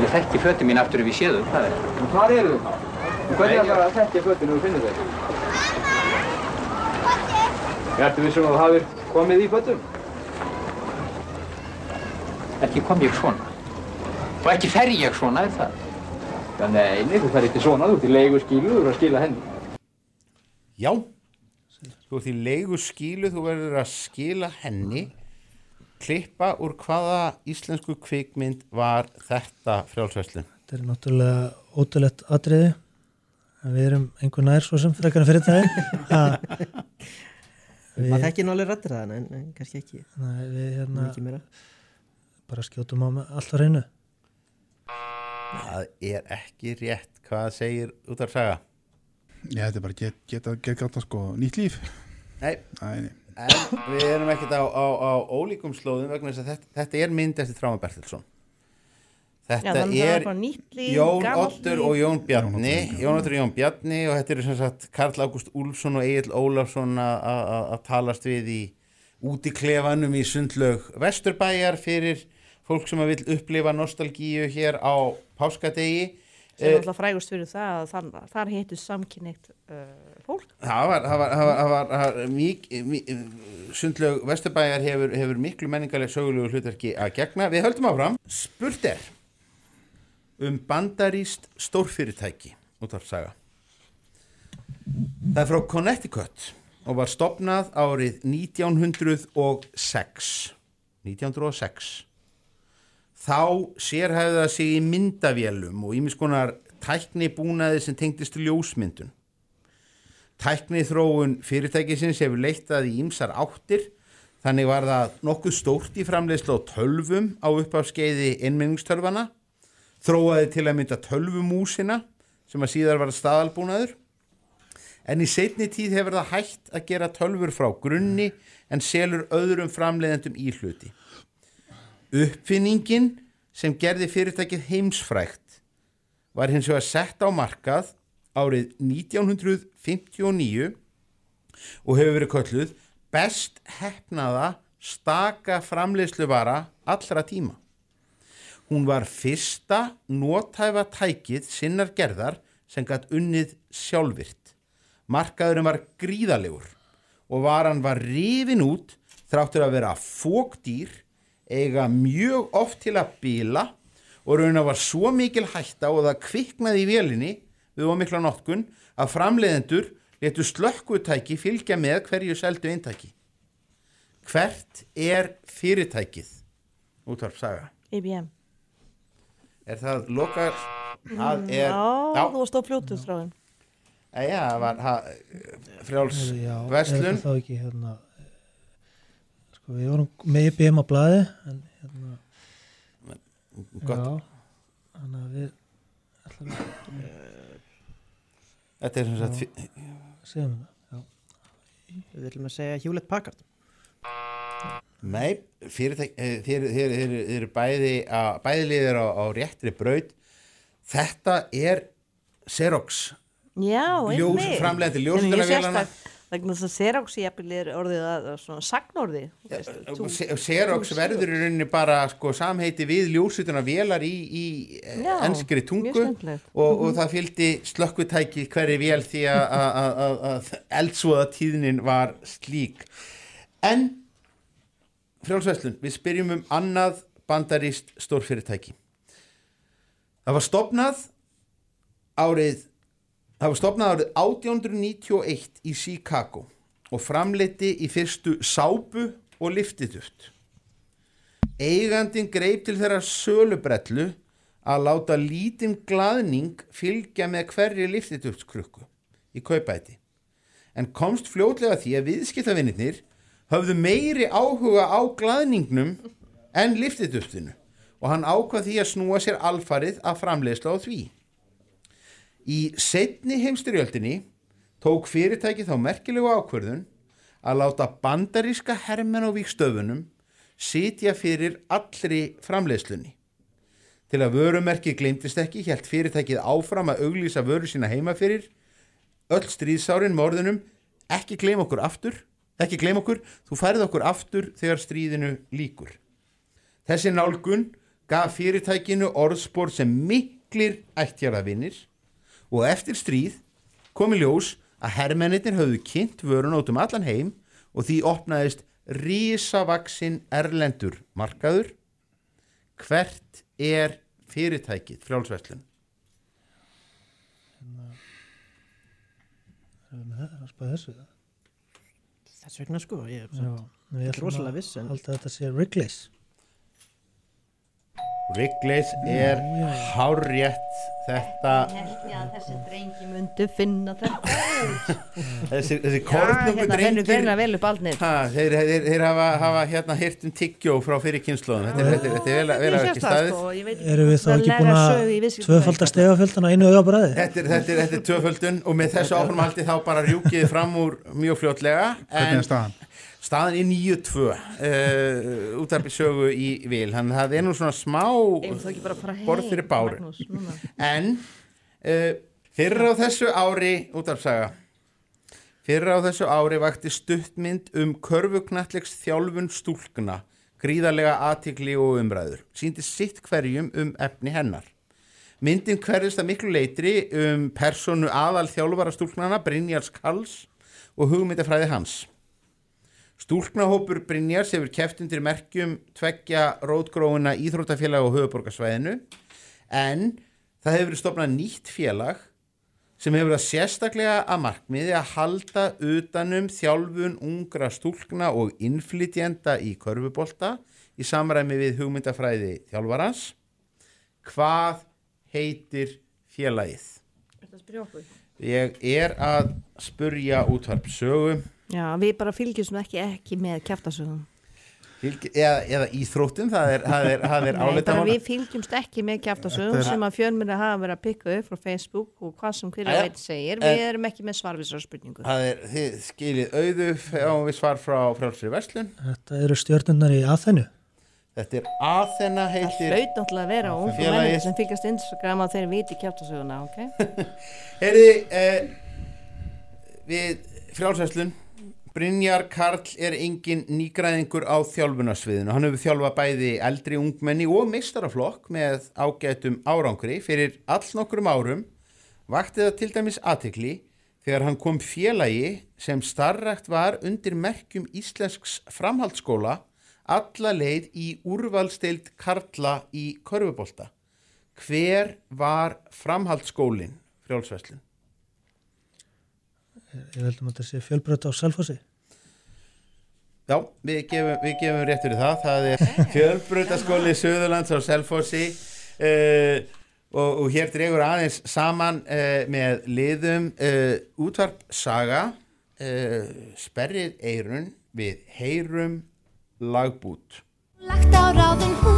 X: Ég þekki fötin mín aftur ef ég sé þau, það er.
W: Hvað eru þau þá? Hvernig ætlar að þekkja ef þú finnir þau? Ertu vissum að þú hafir komið í fötum?
X: Ekki kom ég svona. Og ekki fer ég svona, er það?
W: Já, nei, nei, þú fer ekki svona, þú ert í leigu skílu, þú ert að skila henni.
A: Já, þú ert í leigu skílu, þú verður að skila henni klippa úr hvaða íslensku kvikmynd var þetta frjálsveslun
B: Þetta er náttúrulega ótrúlegt atriði en við erum einhver nær svo sem frekar en fyrir það *laughs*
C: Maður þekkir alveg rættir það, en, en kannski ekki.
B: Nei, við hérna bara skjótum á með allt á reynu
A: Það er ekki rétt hvað segir út af saga.
K: Já, þetta er bara get, geta, geta, sko nýtt líf.
A: Nei,
K: Nei, nei.
A: en við erum ekkert á, á, á ólíkum slóðum vegna þess að þetta, þetta er mynd eftir Tráma Bertilsson Þetta
J: það er
A: er
J: bara nýtt líf,
A: Jón
J: líf.
A: og Jón Bjarni Jón Ottur og Jón Bjarni og þetta eru sem sagt Karl Ágúst Úlfsson og Egil Ólafsson að- að að- að talast við í út í klefanum í sundlaug Vesturbæjar fyrir fólk sem að vil upplifa nostalgíu hér á páskadegi
J: sem er
A: Eh,
J: alltaf frægust fyrir það að þar, þar heitur samkynneitt uh, fólk
A: Það var, það var, það var, það var, það var mik, mik, sundlaug Vesturbæjar hefur, hefur miklu menningarleg sögulegu hlutverki að gegna. Við höldum áfram. Spurt er um bandaríst stórfyrirtæki út af saga. Það er frá Connecticut og var stopnað árið 1906. 1906. Þá sérhæfði það sig í myndavélum og ímiskonar tækni búnaði sem tengdist ljósmyndun. Tækni þróun fyrirtækisins hefur leittað í ýmsar áttir, þannig var það nokkuð stórt í framleiðslu á tölvum á uppafskeiði innmenningstölvana, þróaði til að mynda tölvumúsina sem að síðar var staðalbúnaður, en í setni tíð hefur það hægt að gera tölfur frá grunni en selur öðrum framleiðendum í hluti. Uppfinningin sem gerði fyrirtækið heimsfrægt var hins vegar sett á markað árið 1959 og hefur verið kölluð best hefnaða staka framleiðsluvara allra tíma. Hún var fyrsta nótæfa tækið sinnar gerðar sem gætt unnið sjálfvirt. Markaðurinn var gríðalegur og varan var rifin út þráttur að vera fókdýr, eiga mjög oft til að bila og raun að var svo mikil hætta og það kviknaði í vélinni við ómikla notkun að framleiðendur letu slökkutæki fylgja með hverju seldu eintæki. Hvert er fyrirtækið? Útvarp saga.
J: IBM
A: Er það lokar? Það er,
J: Já, þú varst á fljótu stráðin
A: Æja, það var ha, frjáls
B: Já, þetta þá ekki hérna sko við vorum með IBM á blaði en hérna
A: Gott.
B: já, þannig að við ætlum að
A: Þetta er sem sagt
B: Já. segjum það, já
C: Við viljum að segja Hewlett Packard.
A: Nei, eh, þeir, eru bæði, bæði liðir á, á réttri braut. Þetta er Xerox.
J: Já,
A: Ljós-
J: einmitt.
A: framleiðandi
J: En ég
A: ljósmyndavélana.
J: sést það, vegna þess að Xerox jafnvel er orðið að svona sagnorði tú-
A: Se- Xerox verður í rauninni bara sko, samheiti við ljósutuna vélar í, í
J: Já,
A: enskri tungu
J: mjög skemmtilegt.
A: og, og
J: Mhm.
A: það fylgdi slökkutæki hverju vél því að eldsvoða tíðnin var slík. En frjálsveslun, við spyrjum um annað bandarist stórfyrirtæki. Það var stopnað árið það var stopnað árið 1891 í Chicago og framleiti í fyrstu sápu og liftituft. Eigandin greip til þeirra sölubrellu að láta lítinn glaðning fylgja með hverri liftituftkrukku í kaupæti. En komst fljótlega því að viðskiptavinnir höfðu meiri áhuga á glaðningnum en liftituftinu og hann ákvað því að snúa sér alfarið að framleiðsla á því. Í setni heimstyrjöldinni tók fyrirtæki þá merkilegu ákvörðun að láta bandaríska hermenn á víkstöfunum sitja fyrir allri framleiðslunni. Til að vörumerki glemtist ekki, helt fyrirtækið áfram að auglýsa vöru sína heima fyrir öll stríðsárin morðunum, ekki gleym okkur aftur, ekki gleym okkur, þú færið okkur aftur þegar stríðinu líkur. Þessi nálgun gaf fyrirtækinu orðspor sem miklir ættjaravinnir og eftir stríð kom í ljós að hermennir höfðu kynnt vörun út um allan heim og því opnaðist risavaksinn erlendur markaður. Hvert er fyrirtækið frjálsverslun?
B: erum við með það, að spæða þessu
C: Þess vegna sko, ég er rosalega viss en
B: að þetta sé Wrigley's.
A: Wrigley's er hárrétt þetta
J: þessi drengi myndu finna þetta *laughs*
A: þessi, þessi kornungu
J: hérna aldnir
A: ha, þeir, þeir, þeir hafa, hafa hérna hýrt um tyggjó frá fyrir kynnslóðum þetta, er- þetta, þetta vel, að ekki staðið.
J: sko,
B: Erum við þá ekki búin að tvöfalda stegafjöldana einu augabræði?
A: Þetta er, þetta, þetta tvöföldun og með þessu áframhaldi þá bara rjúkið fram úr mjög fljótlega
K: Hvernig er staðan?
A: Staðan er 9-2 uh, útarpi sögu í vil. Þannig að það er nú svona smá borð fyrir báru.
J: Núna?
A: En uh, fyrir á þessu ári útarpsaga fyrir á þessu ári vakti stuttmynd um körfuknallegs þjálfun stúlkna gríðarlega aðtikli og umræður. Síndi sitt hverjum um efni hennar. Myndin hverjast að miklu leitri um personu aðal þjálfara stúlknana Brynjars Karls og hugmyndafræði hans. Stúlknahópur Brynjars hefur keft undir merkjum tveggja rótgróina íþróttafélag á höfuborgarsvæðinu en það hefur verið stopnað nýtt félag sem hefur það sérstaklega að markmiði að halda utanum þjálfun ungra stúlkna og innflytjenda í körfubolta í samræmi við hugmyndafræði þjálfarans. Hvað heitir félagið?
J: Þetta spyrja okkur
A: Ég er að spurja útvarp sögum
J: Já, við bara fylgjumst nú ekki ekki með kjaftasögum
A: Fylgi, eða, eða íþróttum, það er, það er, það er álitamál.
J: við fylgjumst ekki með
A: er-
J: sem að fjölmynda hafa verið að pikka upp frá Facebook og hvað sem hverju
A: Jæja.
J: veit segir við erum ekki með svarvisar spurningu
A: Það er, þið skiljið auðu á við svar frá frálsri verslun.
B: Þetta eru stjórnundar í aðþennu.
A: Þetta er Athena
J: Það
A: heitir
J: hlaut náttúrulega að vera og menningu sem fylgjast Instagram að þeir viti kjaftasöguna, ok? *laughs*
A: Heyriði, eh, við frjálsverslun, Brynjar Karl er engin nýgræðingur á þjálfunarsviðinu. Hann hefur þjálfað bæði eldri ungmenni og meistaraflokk með ágætum árangri. Fyrir all nokkrum árum vakti það til dæmis aðtekli þegar hann kom félagi sem starrakt var undir merkjum íslensks framhaldsskóla alla leið í úrvalsteild Karla í Körfubolta. Hver var framhaldsskólinn frjálsverslun?
B: Ég veldum að þetta sé fjölbröð á Selfossi.
A: Já, við gefum, við gefum rétt fyrir það. Það er fjölbrutaskóli Suðurlands á Selfossi uh, og, og hér dregur aðeins saman uh, með liðum uh, útvarp saga, sperrið eirun við heyrum lagbút.
Q: Lagt á ráðin hú,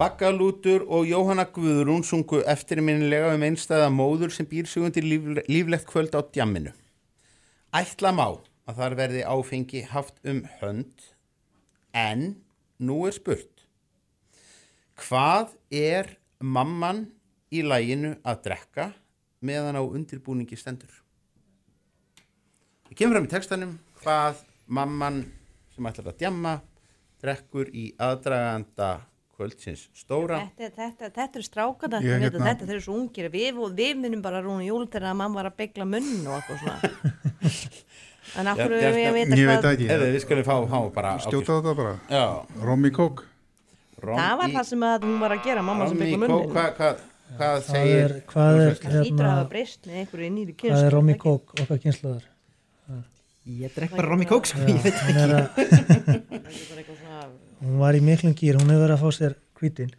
A: Baggalútur og Jóhanna Guðrún sungu eftirminnilega um einstæða móður sem býr sig undir líf, líflegt kvöld á djamminu. Ætla má að þar verði áfengi haft um hönd en nú er spurt hvað er mamman í læginu að drekka meðan á undirbúningi stendur? Það kemur fram í textanum hvað mamman sem ætlar að djamma drekkur í aðdraganda kvöldsins stóra
J: Þetta, þetta, þetta eru strákana,
A: Ég,
J: þetta,
A: hérna-
J: þetta þeir eru svo ungir við, og við munum bara rúna jól til að mamma var að begla munn og eitthvað svona *laughs* en af hverju við vita
K: Ég veit
J: hvað
K: ekki.
A: Eða við skulum fá, fá bara
K: Skjóta þetta bara.
A: Já.
K: Romy Coke.
J: það var það sem að hún var að gera mamma sem
A: Romy
J: begla
A: Coke,
J: munn
A: hvað hva, hva
B: Hvað
A: segir
B: er, hvað er, hérna, hvað er Romy Coke okkar kynnslóðar?
C: Ég drekk bara Romy Coke, sko, ég veit
B: hún er
C: ekki.
B: að, *laughs* hún var í miklum gýr, hún hefur verið að fá sér hvítin.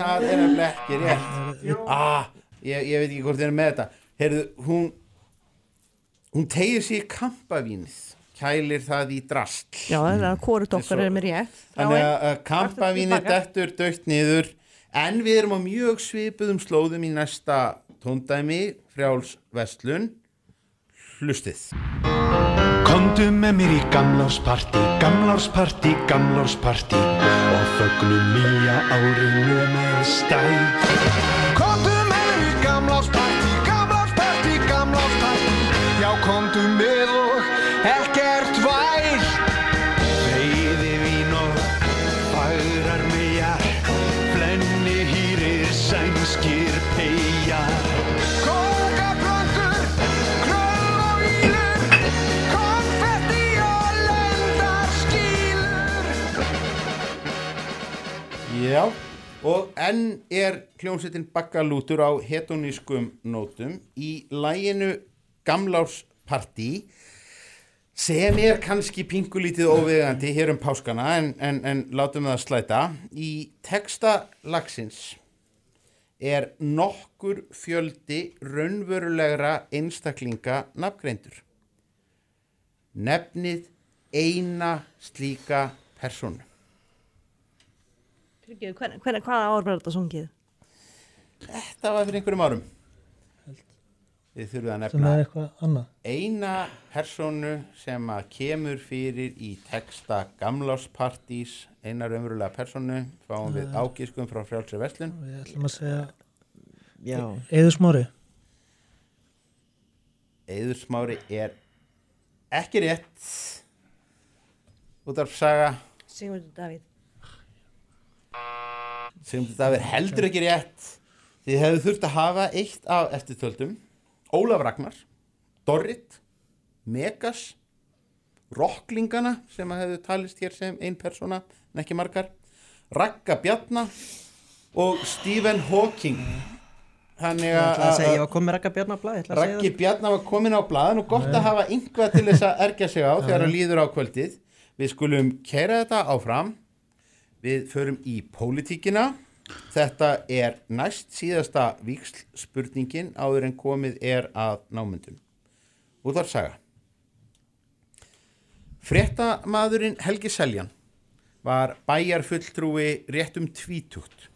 A: það er nefnilega ekki rétt. Ah, ég, ég veit ekki hvort þið er með þetta. Heyrðu, hún hún tegir sér í kampavínið kælir það í drast
J: já, það er hvort okkar er með rétt.
A: Þannig að að kampavínið dettur dögt niður. En við erum á mjög svipuðum slóðum í næsta tóndæmi frjáls vestlun hlustið
R: Komdu með mér í gamlársparti, gamlársparti, gamlársparti og fögnum nýja árinu með stæð. Já, og
A: enn er hljómsveitin Bakkalútur á hedonískum nótum í læginu Gamlárspartí sem er kannski pingulítið óvegandi hér um páskana en, en, en látum við það slæta. Í texta lagsins er nokkur fjöldi raunverulegra einstaklinga nafngreindur. Nefnið eina slíka personu.
J: Fyrirgeðu, hven, hven, hvaða ár var þetta sungið?
A: Þetta var fyrir einhverjum árum. Við þurfum að nefna
B: er
A: eina personu sem að kemur fyrir í texta gamláspartís, eina raunverulega personu, fáum við ágískum frá frjálsri verslun.
B: við ætlum að segja
C: Já.
B: Eður Smári
A: Eður Smári er ekki rétt útarf saga
J: Sigmundur Davíð
A: sem þetta er heldur ekki rétt. Þið hefðu þurft að hafa eitt af eftirtöldum. Ólaf Ragnar Dorrit, Megas Rocklingana sem að hefðu talist hér sem ein persóna en ekki margar Ragga Bjarna og Stephen Hawking. Þannig
C: að
A: Raggi Bjarnar var komin á blaðan og gott að hafa yngvað til þess að ergja sig á þegar hann líður á kvöldið. Við skulum kæra þetta áfram við förum í pólitíkina. Þetta er næst síðasta víksl spurningin áður en komið er að námyndum út var saga Fréttamaðurinn Helgi Seljan var bæjarfulltrúi rétt um tvítugt.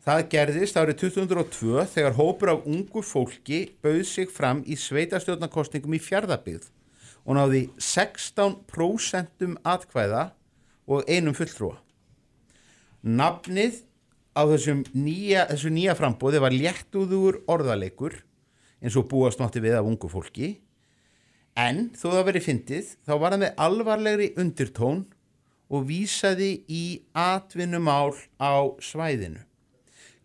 A: Það gerðist árið 2002 þegar hópur af ungu fólki bauð sig fram í sveitastjórnarkostningum í fjardabíð og náði 16% atkvæða og einum fulltrúa. Nafnið á þessum nýja, þessu nýja frambóði var léttúður orðaleikur eins og búast mátti við af ungu fólki en þó það verið fyndið þá var hann með alvarlegri undirtón og vísaði í atvinnumál á svæðinu.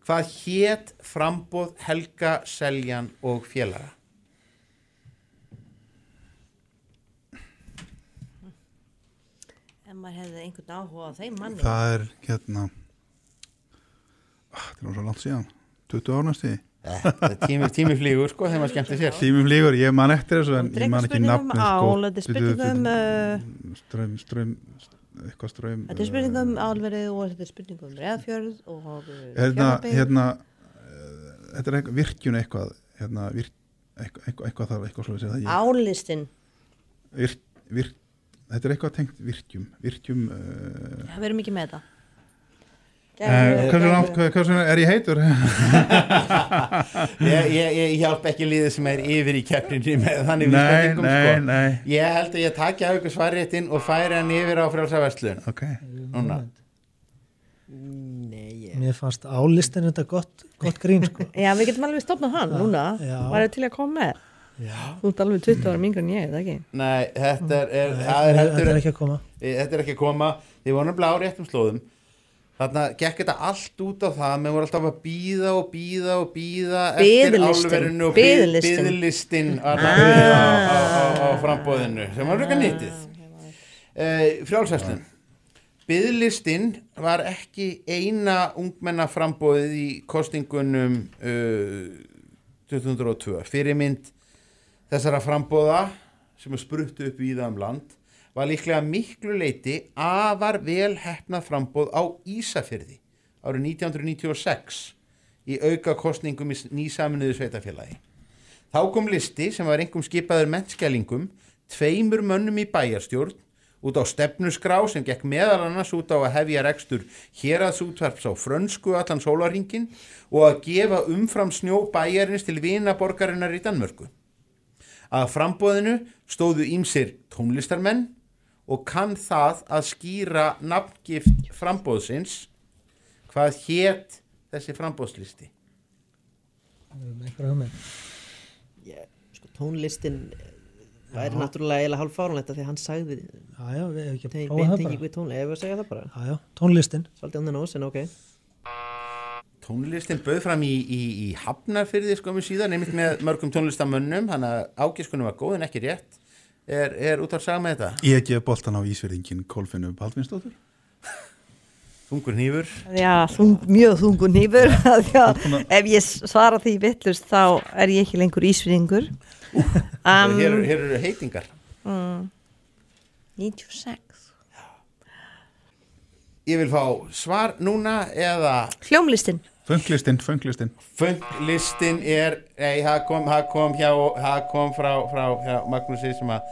A: Hvað hét frambóð Helga Seljan og félaga?
J: En maður hefði einhvern áhuga á þeim manni.
K: Það er hérna ah, það er nú svo langt síðan. 20 ára næstu
A: Þetta er tími, tími flýgur sko þegar maður skemmtir sér.
K: Tími flýgur, ég man eftir þessu en ég man
J: ekki ál,
K: sko.
J: þetta er spurning um, uh,
K: ströym, ströym eitthvað ströym
J: Þetta er spurning um álverið og þetta er spurning um reðfjörð og uh,
K: hérna, hérna uh, þetta er eitthvað, virkjun eitthvað hérna, virk, eitthvað, eitthvað, eitthvað eitthvað svo að segja það ég
J: Álistin
K: virk, virk, þetta er eitthvað tengt virkjum virkjum uh,
J: Það verður mikið með þetta
K: uh, hversu langt, hvað- hversu er ég heitur *laughs*
A: ég, ég, ég hjálp ekki liðið sem er yfir í keppninni með þannig vísbendingum,
K: nei,
A: sko.
K: nei.
A: Ég held að ég taki að ykkur svarréttin og færi hann yfir á frjálsaverslun
K: okay.
A: Núna
C: Nei, ég
B: Mér fannst álistin þetta gott, gott grín sko. *laughs*
J: Já, við getum alveg stopnað hann núna
B: Já.
J: Var það til að koma með. Þú ert alveg 20 ára mingur en ég, það ekki?
A: Nei, þetta er, er, það er heldur
B: þetta er ekki að koma.
A: Eh, Þetta er ekki að koma. Þið vorum blá réttum slóðum. Þarna gekk þetta allt út á það menn voru alltaf að býða og býða og býða eftir álverinu og byðlistin var
J: Ah.
A: það á, á, á, á frambóðinu sem var röka nýttið. Uh, Frjálsvæslun Biðlistin var ekki eina ungmenna frambóðið í kostingunum uh, 2002 fyrirmynd þessara frambóða sem er spruttu upp í það um land var líklega miklu leiti afar vel hefnað frambóð á Ísafyrði árið 1996 í auka kostningum í nýsaminuðu sveitafélagi. Þá kom listi sem var einhverjum skipaður mennskælingum, tveimur mönnum í bæjarstjórn út á stefnusgrá sem gekk meðal annars út á að hefja rekstur héraðsútvarps á frönsku allan sólarringin og að gefa umfram snjó bæjarins til vinaborgarinnar í Danmörku. Að frambóðinu stóðu ímsir tónlistarmenn og kann það að skýra nafngift frambóðsins hvað hétt þessi frambóðslisti.
C: Ég, sko, tónlistin eh, væri náttúrulega eiginlega hálf því að hann sagði
B: Já, já, við hefum ekki prófað það bara.
C: við tónlist, ef við segja það
B: Tónlistin
A: bauð fram í, í, í Hafnarfyrði skömmu síðan, einmitt með mörgum tónlistamönnum, hann að ágiskunum var góð en ekki rétt. Er, er út á að sagða með þetta?
K: ég gef boltan á Ísverðingin Kolfinu Baldvinsdóttur.
A: Þungur hnífur.
J: Já, þung, mjög þungur nýfur *laughs* ef ég svara því vittlust þá er ég ekki lengur ísvinningur um,
A: Hér, hér eru heitingar.
J: mm, 96
A: Ég vil fá svar núna eða
J: Hljómlistin
K: Fönglistinn, fönglistinn
A: Fönglistinn er Nei, það kom, það kom hjá Það kom frá, frá hjá Magnúsi sem að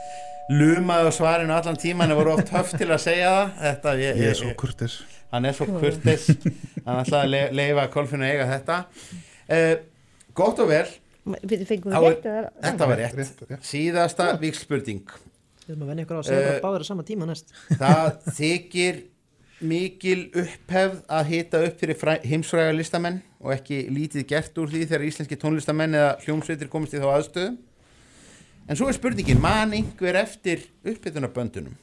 A: lumaði á svarinu allan tíman en voru oft höft til að segja það. Þetta, ég,
K: Ég er svo kurteis.
A: Hann er svo kurtis. Hann ætlaði að le- leifa Kolfinu að eiga þetta. Uh, Gott og vel.
J: Við fengum
A: er-
J: rétt
A: Þetta var rétt, Síðasta vikspurning
C: Við erum að venja ykkur á að segja
A: Eh,
C: bara báður á sama tíma næst.
A: Það þykir mikil upphefð að hita upp fyrir fræ- heimsfræga listamenn og ekki lítið gert úr því þegar íslenski tónlistamenn eða hljómsveitir komist í þá aðstöðu. En svo er spurningin, man einhver eftir upphitunarböndunum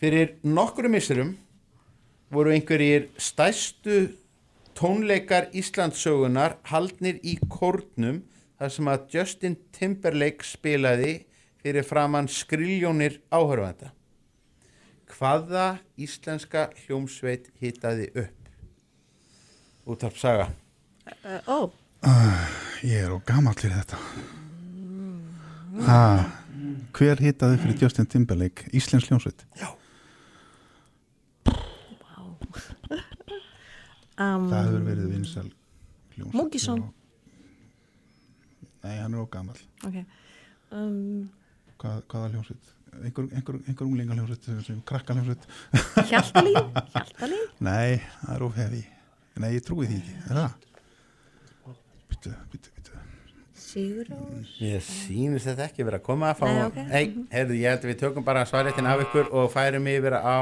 A: fyrir nokkru missurum voru einhverjir stæstu tónleikar Íslandssögunar haldnir í kórnum þar sem að Justin Timberlake spilaði fyrir framann skriljónir áhörfanda hvaða íslenska hljómsveit hitaði upp? Útarp saga.
J: Uh, Ó,
K: Uh, ég er á gamall fyrir þetta. Ha, Hver hitaði fyrir Justin Timberlake Íslensk hljómsveit?
J: um, *laughs*
K: Það hefur verið vinsal hljómsveit.
J: Múkisson
K: Nei, hann er á gamall.
J: Ok. Um,
K: Hvað, Hvaða hljómsveit? Einhver, einhver, einhver unglinga hljómsveit sem krakka hljómsveit
J: Hjaltalín *laughs* Hjaltalín
K: Nei, það er of hefi Nei, ég trúi því ekki, er það? Byttu, byttu, byttu
J: Sigurós
A: Ég sýnist þetta ekki verið að koma að fá
J: Nei, ok.
A: Nei, heyrðu, ég held að við tökum bara svaréttin af ykkur og færum yfir á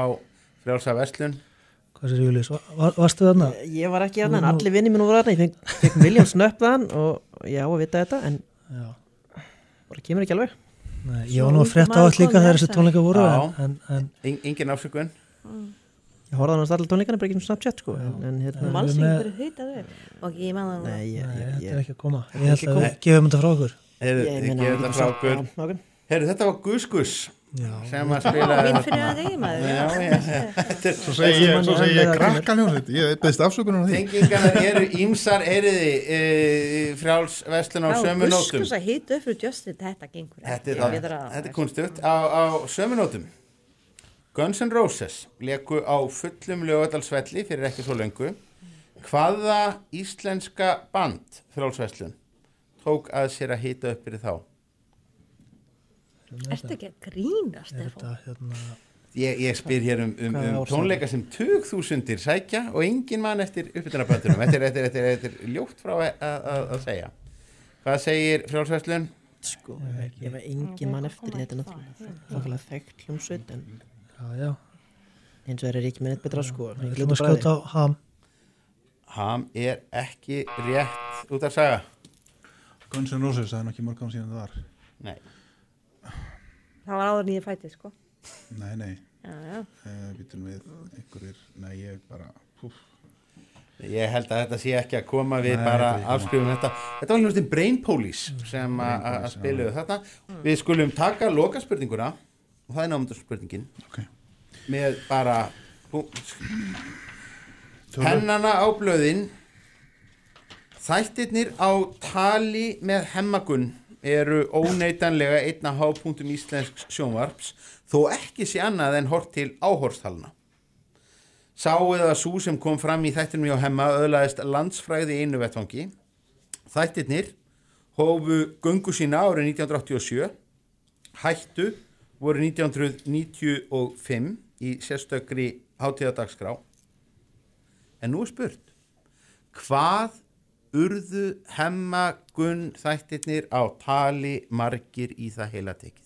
A: frjálsa verslun
B: Hvað sér Július, var, varstu þarna?
C: Ég var ekki þarna, en allir vinni minn voru þarna, ég fekk, fekk miljón snöpp þaðan og ég á að vita þetta, en
B: Já.
C: bara kemur ekki alveg.
B: Nei, ég var nú að frétta á allt líka þegar þessi tónleika voru
A: Já.
B: en, en, en
A: En, engin afsökun.
C: Ég horfði á allir tónleikana, bara ekki um Snapchat, sko, en, en hérna...
J: Hverju hitaði upp Ok, ég það
C: Nei, ég,
B: Nei,
C: ég,
B: þetta er ekki að koma. Ég held að við gefum þetta frá okkur.
C: Ég
A: ég
C: meina,
A: gef
C: við
A: þetta frá okkur. Heyrðu, þetta var Gus Gus
B: Já.
A: sem að spila Já, já, er *laughs*
K: Svo segi ég, svo segi ég krakka hljómsveit Ég beðist afsökunar á því.
A: Tengingarnar eru ímsar heyriði e, frjáls vestlun á sömu nótum?
J: Guskus að hita upp fyrir Justin Þetta gengur
A: Þetta er, þetta er kunstugt á, á sömu nótum. Guns N' Roses leku á fullum lögadalsvelli fyrir ekki svo löngu. Hvaða íslenska band frjálsveslun tók að sér að hita upp fyrir þá
J: Ertu ekki að grínast
B: Er
J: Stefán?
B: þetta hérna
A: ég, ég spyr hér um, um, um tónleika sem tugþúsundir sækja og engin mann eftir uppbytunarböndunum þetta er, þetta, er, þetta, er, þetta er ljótt frá að, að, að segja. Hvað segir frjálsveslun
C: Sko, ég var engin mann eftir í þetta er náttúrulega þekkt hljómsveit en eins og er ekki með neitt betra sko.
B: Við ætlum að skjóta á ham.
A: Ham er ekki rétt út af saga.
K: Guns N' Roses, það er nú ekki mörg án síðan það var.
A: Nei.
J: Það var áður nýja fætið sko.
K: Nei, nei.
J: Já, já.
K: Býtum við. Einhverjir Nei, ég bara húf.
A: Ég held að þetta sé ekki að koma við
K: Nei,
A: bara
K: þetta
A: afskrifum þetta. Þetta var hljóðin Brain Police sem að- spiluðu þarna. Við skulum taka loka spurninguna og það er námöndur spurningin
K: Ok.
A: með bara pennana á blöðin. Þættirnir á tali með hemmagun eru óneitanlega einna hápunktum íslensks sjónvarps þó ekki sé annað en hort til áhorstalna. Sá eða svo sem kom fram í þættinum hjá hemma öðlaðist landsfræði einu vettvangi. Þættirnir hófu göngu sína árið 1987, hættu voru 1995 í sérstökri hátíðadagskrá. En nú er spurt, hvað urðu hemma gunn þættirnir á tali margir í það heila tekið?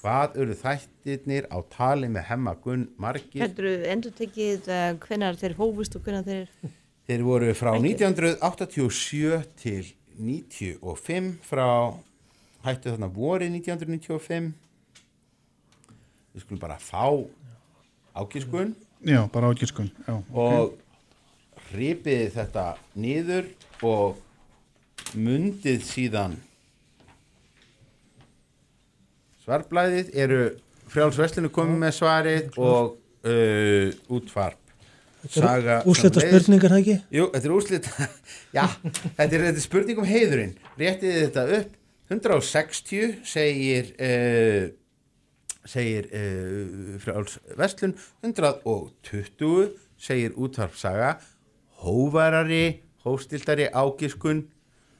A: Hvað urðu þættirnir á tali með hemma gunn margir?
J: Heldur þú endur tekið uh, hvenar þeir hófust og hvenar þeir
A: Þeir voru frá
J: Ekki.
A: 1987 til 95 frá hættu þarna vorið 1995 við skulum bara fá ákiskun
K: Já, bara ágiskun Já,
A: og hripið þetta niður og mundið síðan. Svarblæðið eru frjáls verslinu komið með svarið og uh, útvarp. Leiðist-
B: spurningar, það ekki?
A: Jú, þetta er úrslita *laughs* Já, þetta er, þetta er spurning um heiðurinn. Réttið þetta upp. 160 segir uh, segir uh, frjáls vestlun 120 segir útvarpsaga hóvarari, hóstiltari ágiskun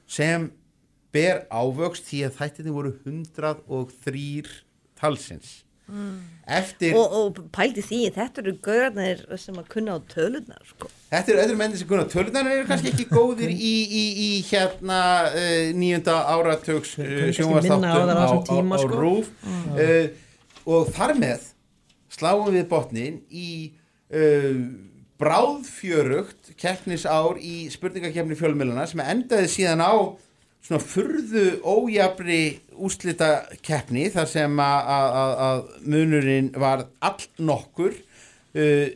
A: sem ber ávöxt því að þættinni voru 103 talsins
J: Mm.
A: eftir
J: og, og pældi því, þetta eru gaurarnir sem að kunna á tölunar sko.
A: Þetta eru öðru menni sem kunna tölunar eru kannski ekki góðir í, í, í hérna uh, nýjunda áratugs uh,
C: kannski
A: sjónvastáttum
C: á á
A: á,
C: þessum
A: á,
C: tíma,
A: á
C: sko.
A: rúf
C: Mm.
A: uh, og þar með sláum við botnin í uh, bráðfjörugt keppnisár í spurningakefni fjölmjöluna sem endaði síðan á svona furðu ójafri úslita keppni þar sem að- munurinn var all nokkur uh,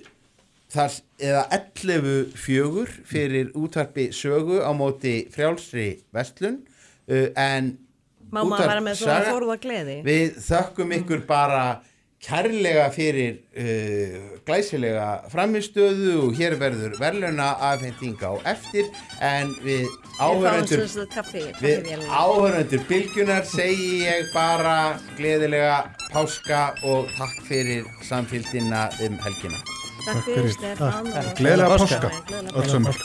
A: þar, eða 11 fjögur fyrir útvarpi sögu á móti frjálsri vestlun uh, en
J: Má maður
A: útvarp
J: vera með svona forða gleði?
A: Við þökkum ykkur bara kærlega fyrir uh, glæsilega framistöðu og hér verður verðluna afhending á eftir en við áhöröndur
J: Við
A: áhöröndur bylgjunar segi ég bara gleðilega páska og takk fyrir samfélgina um helgina.
J: Takk fyrir, Stefán.
K: Gleðilega
J: Gleðilega
K: páska.
J: páska.
K: öll sömur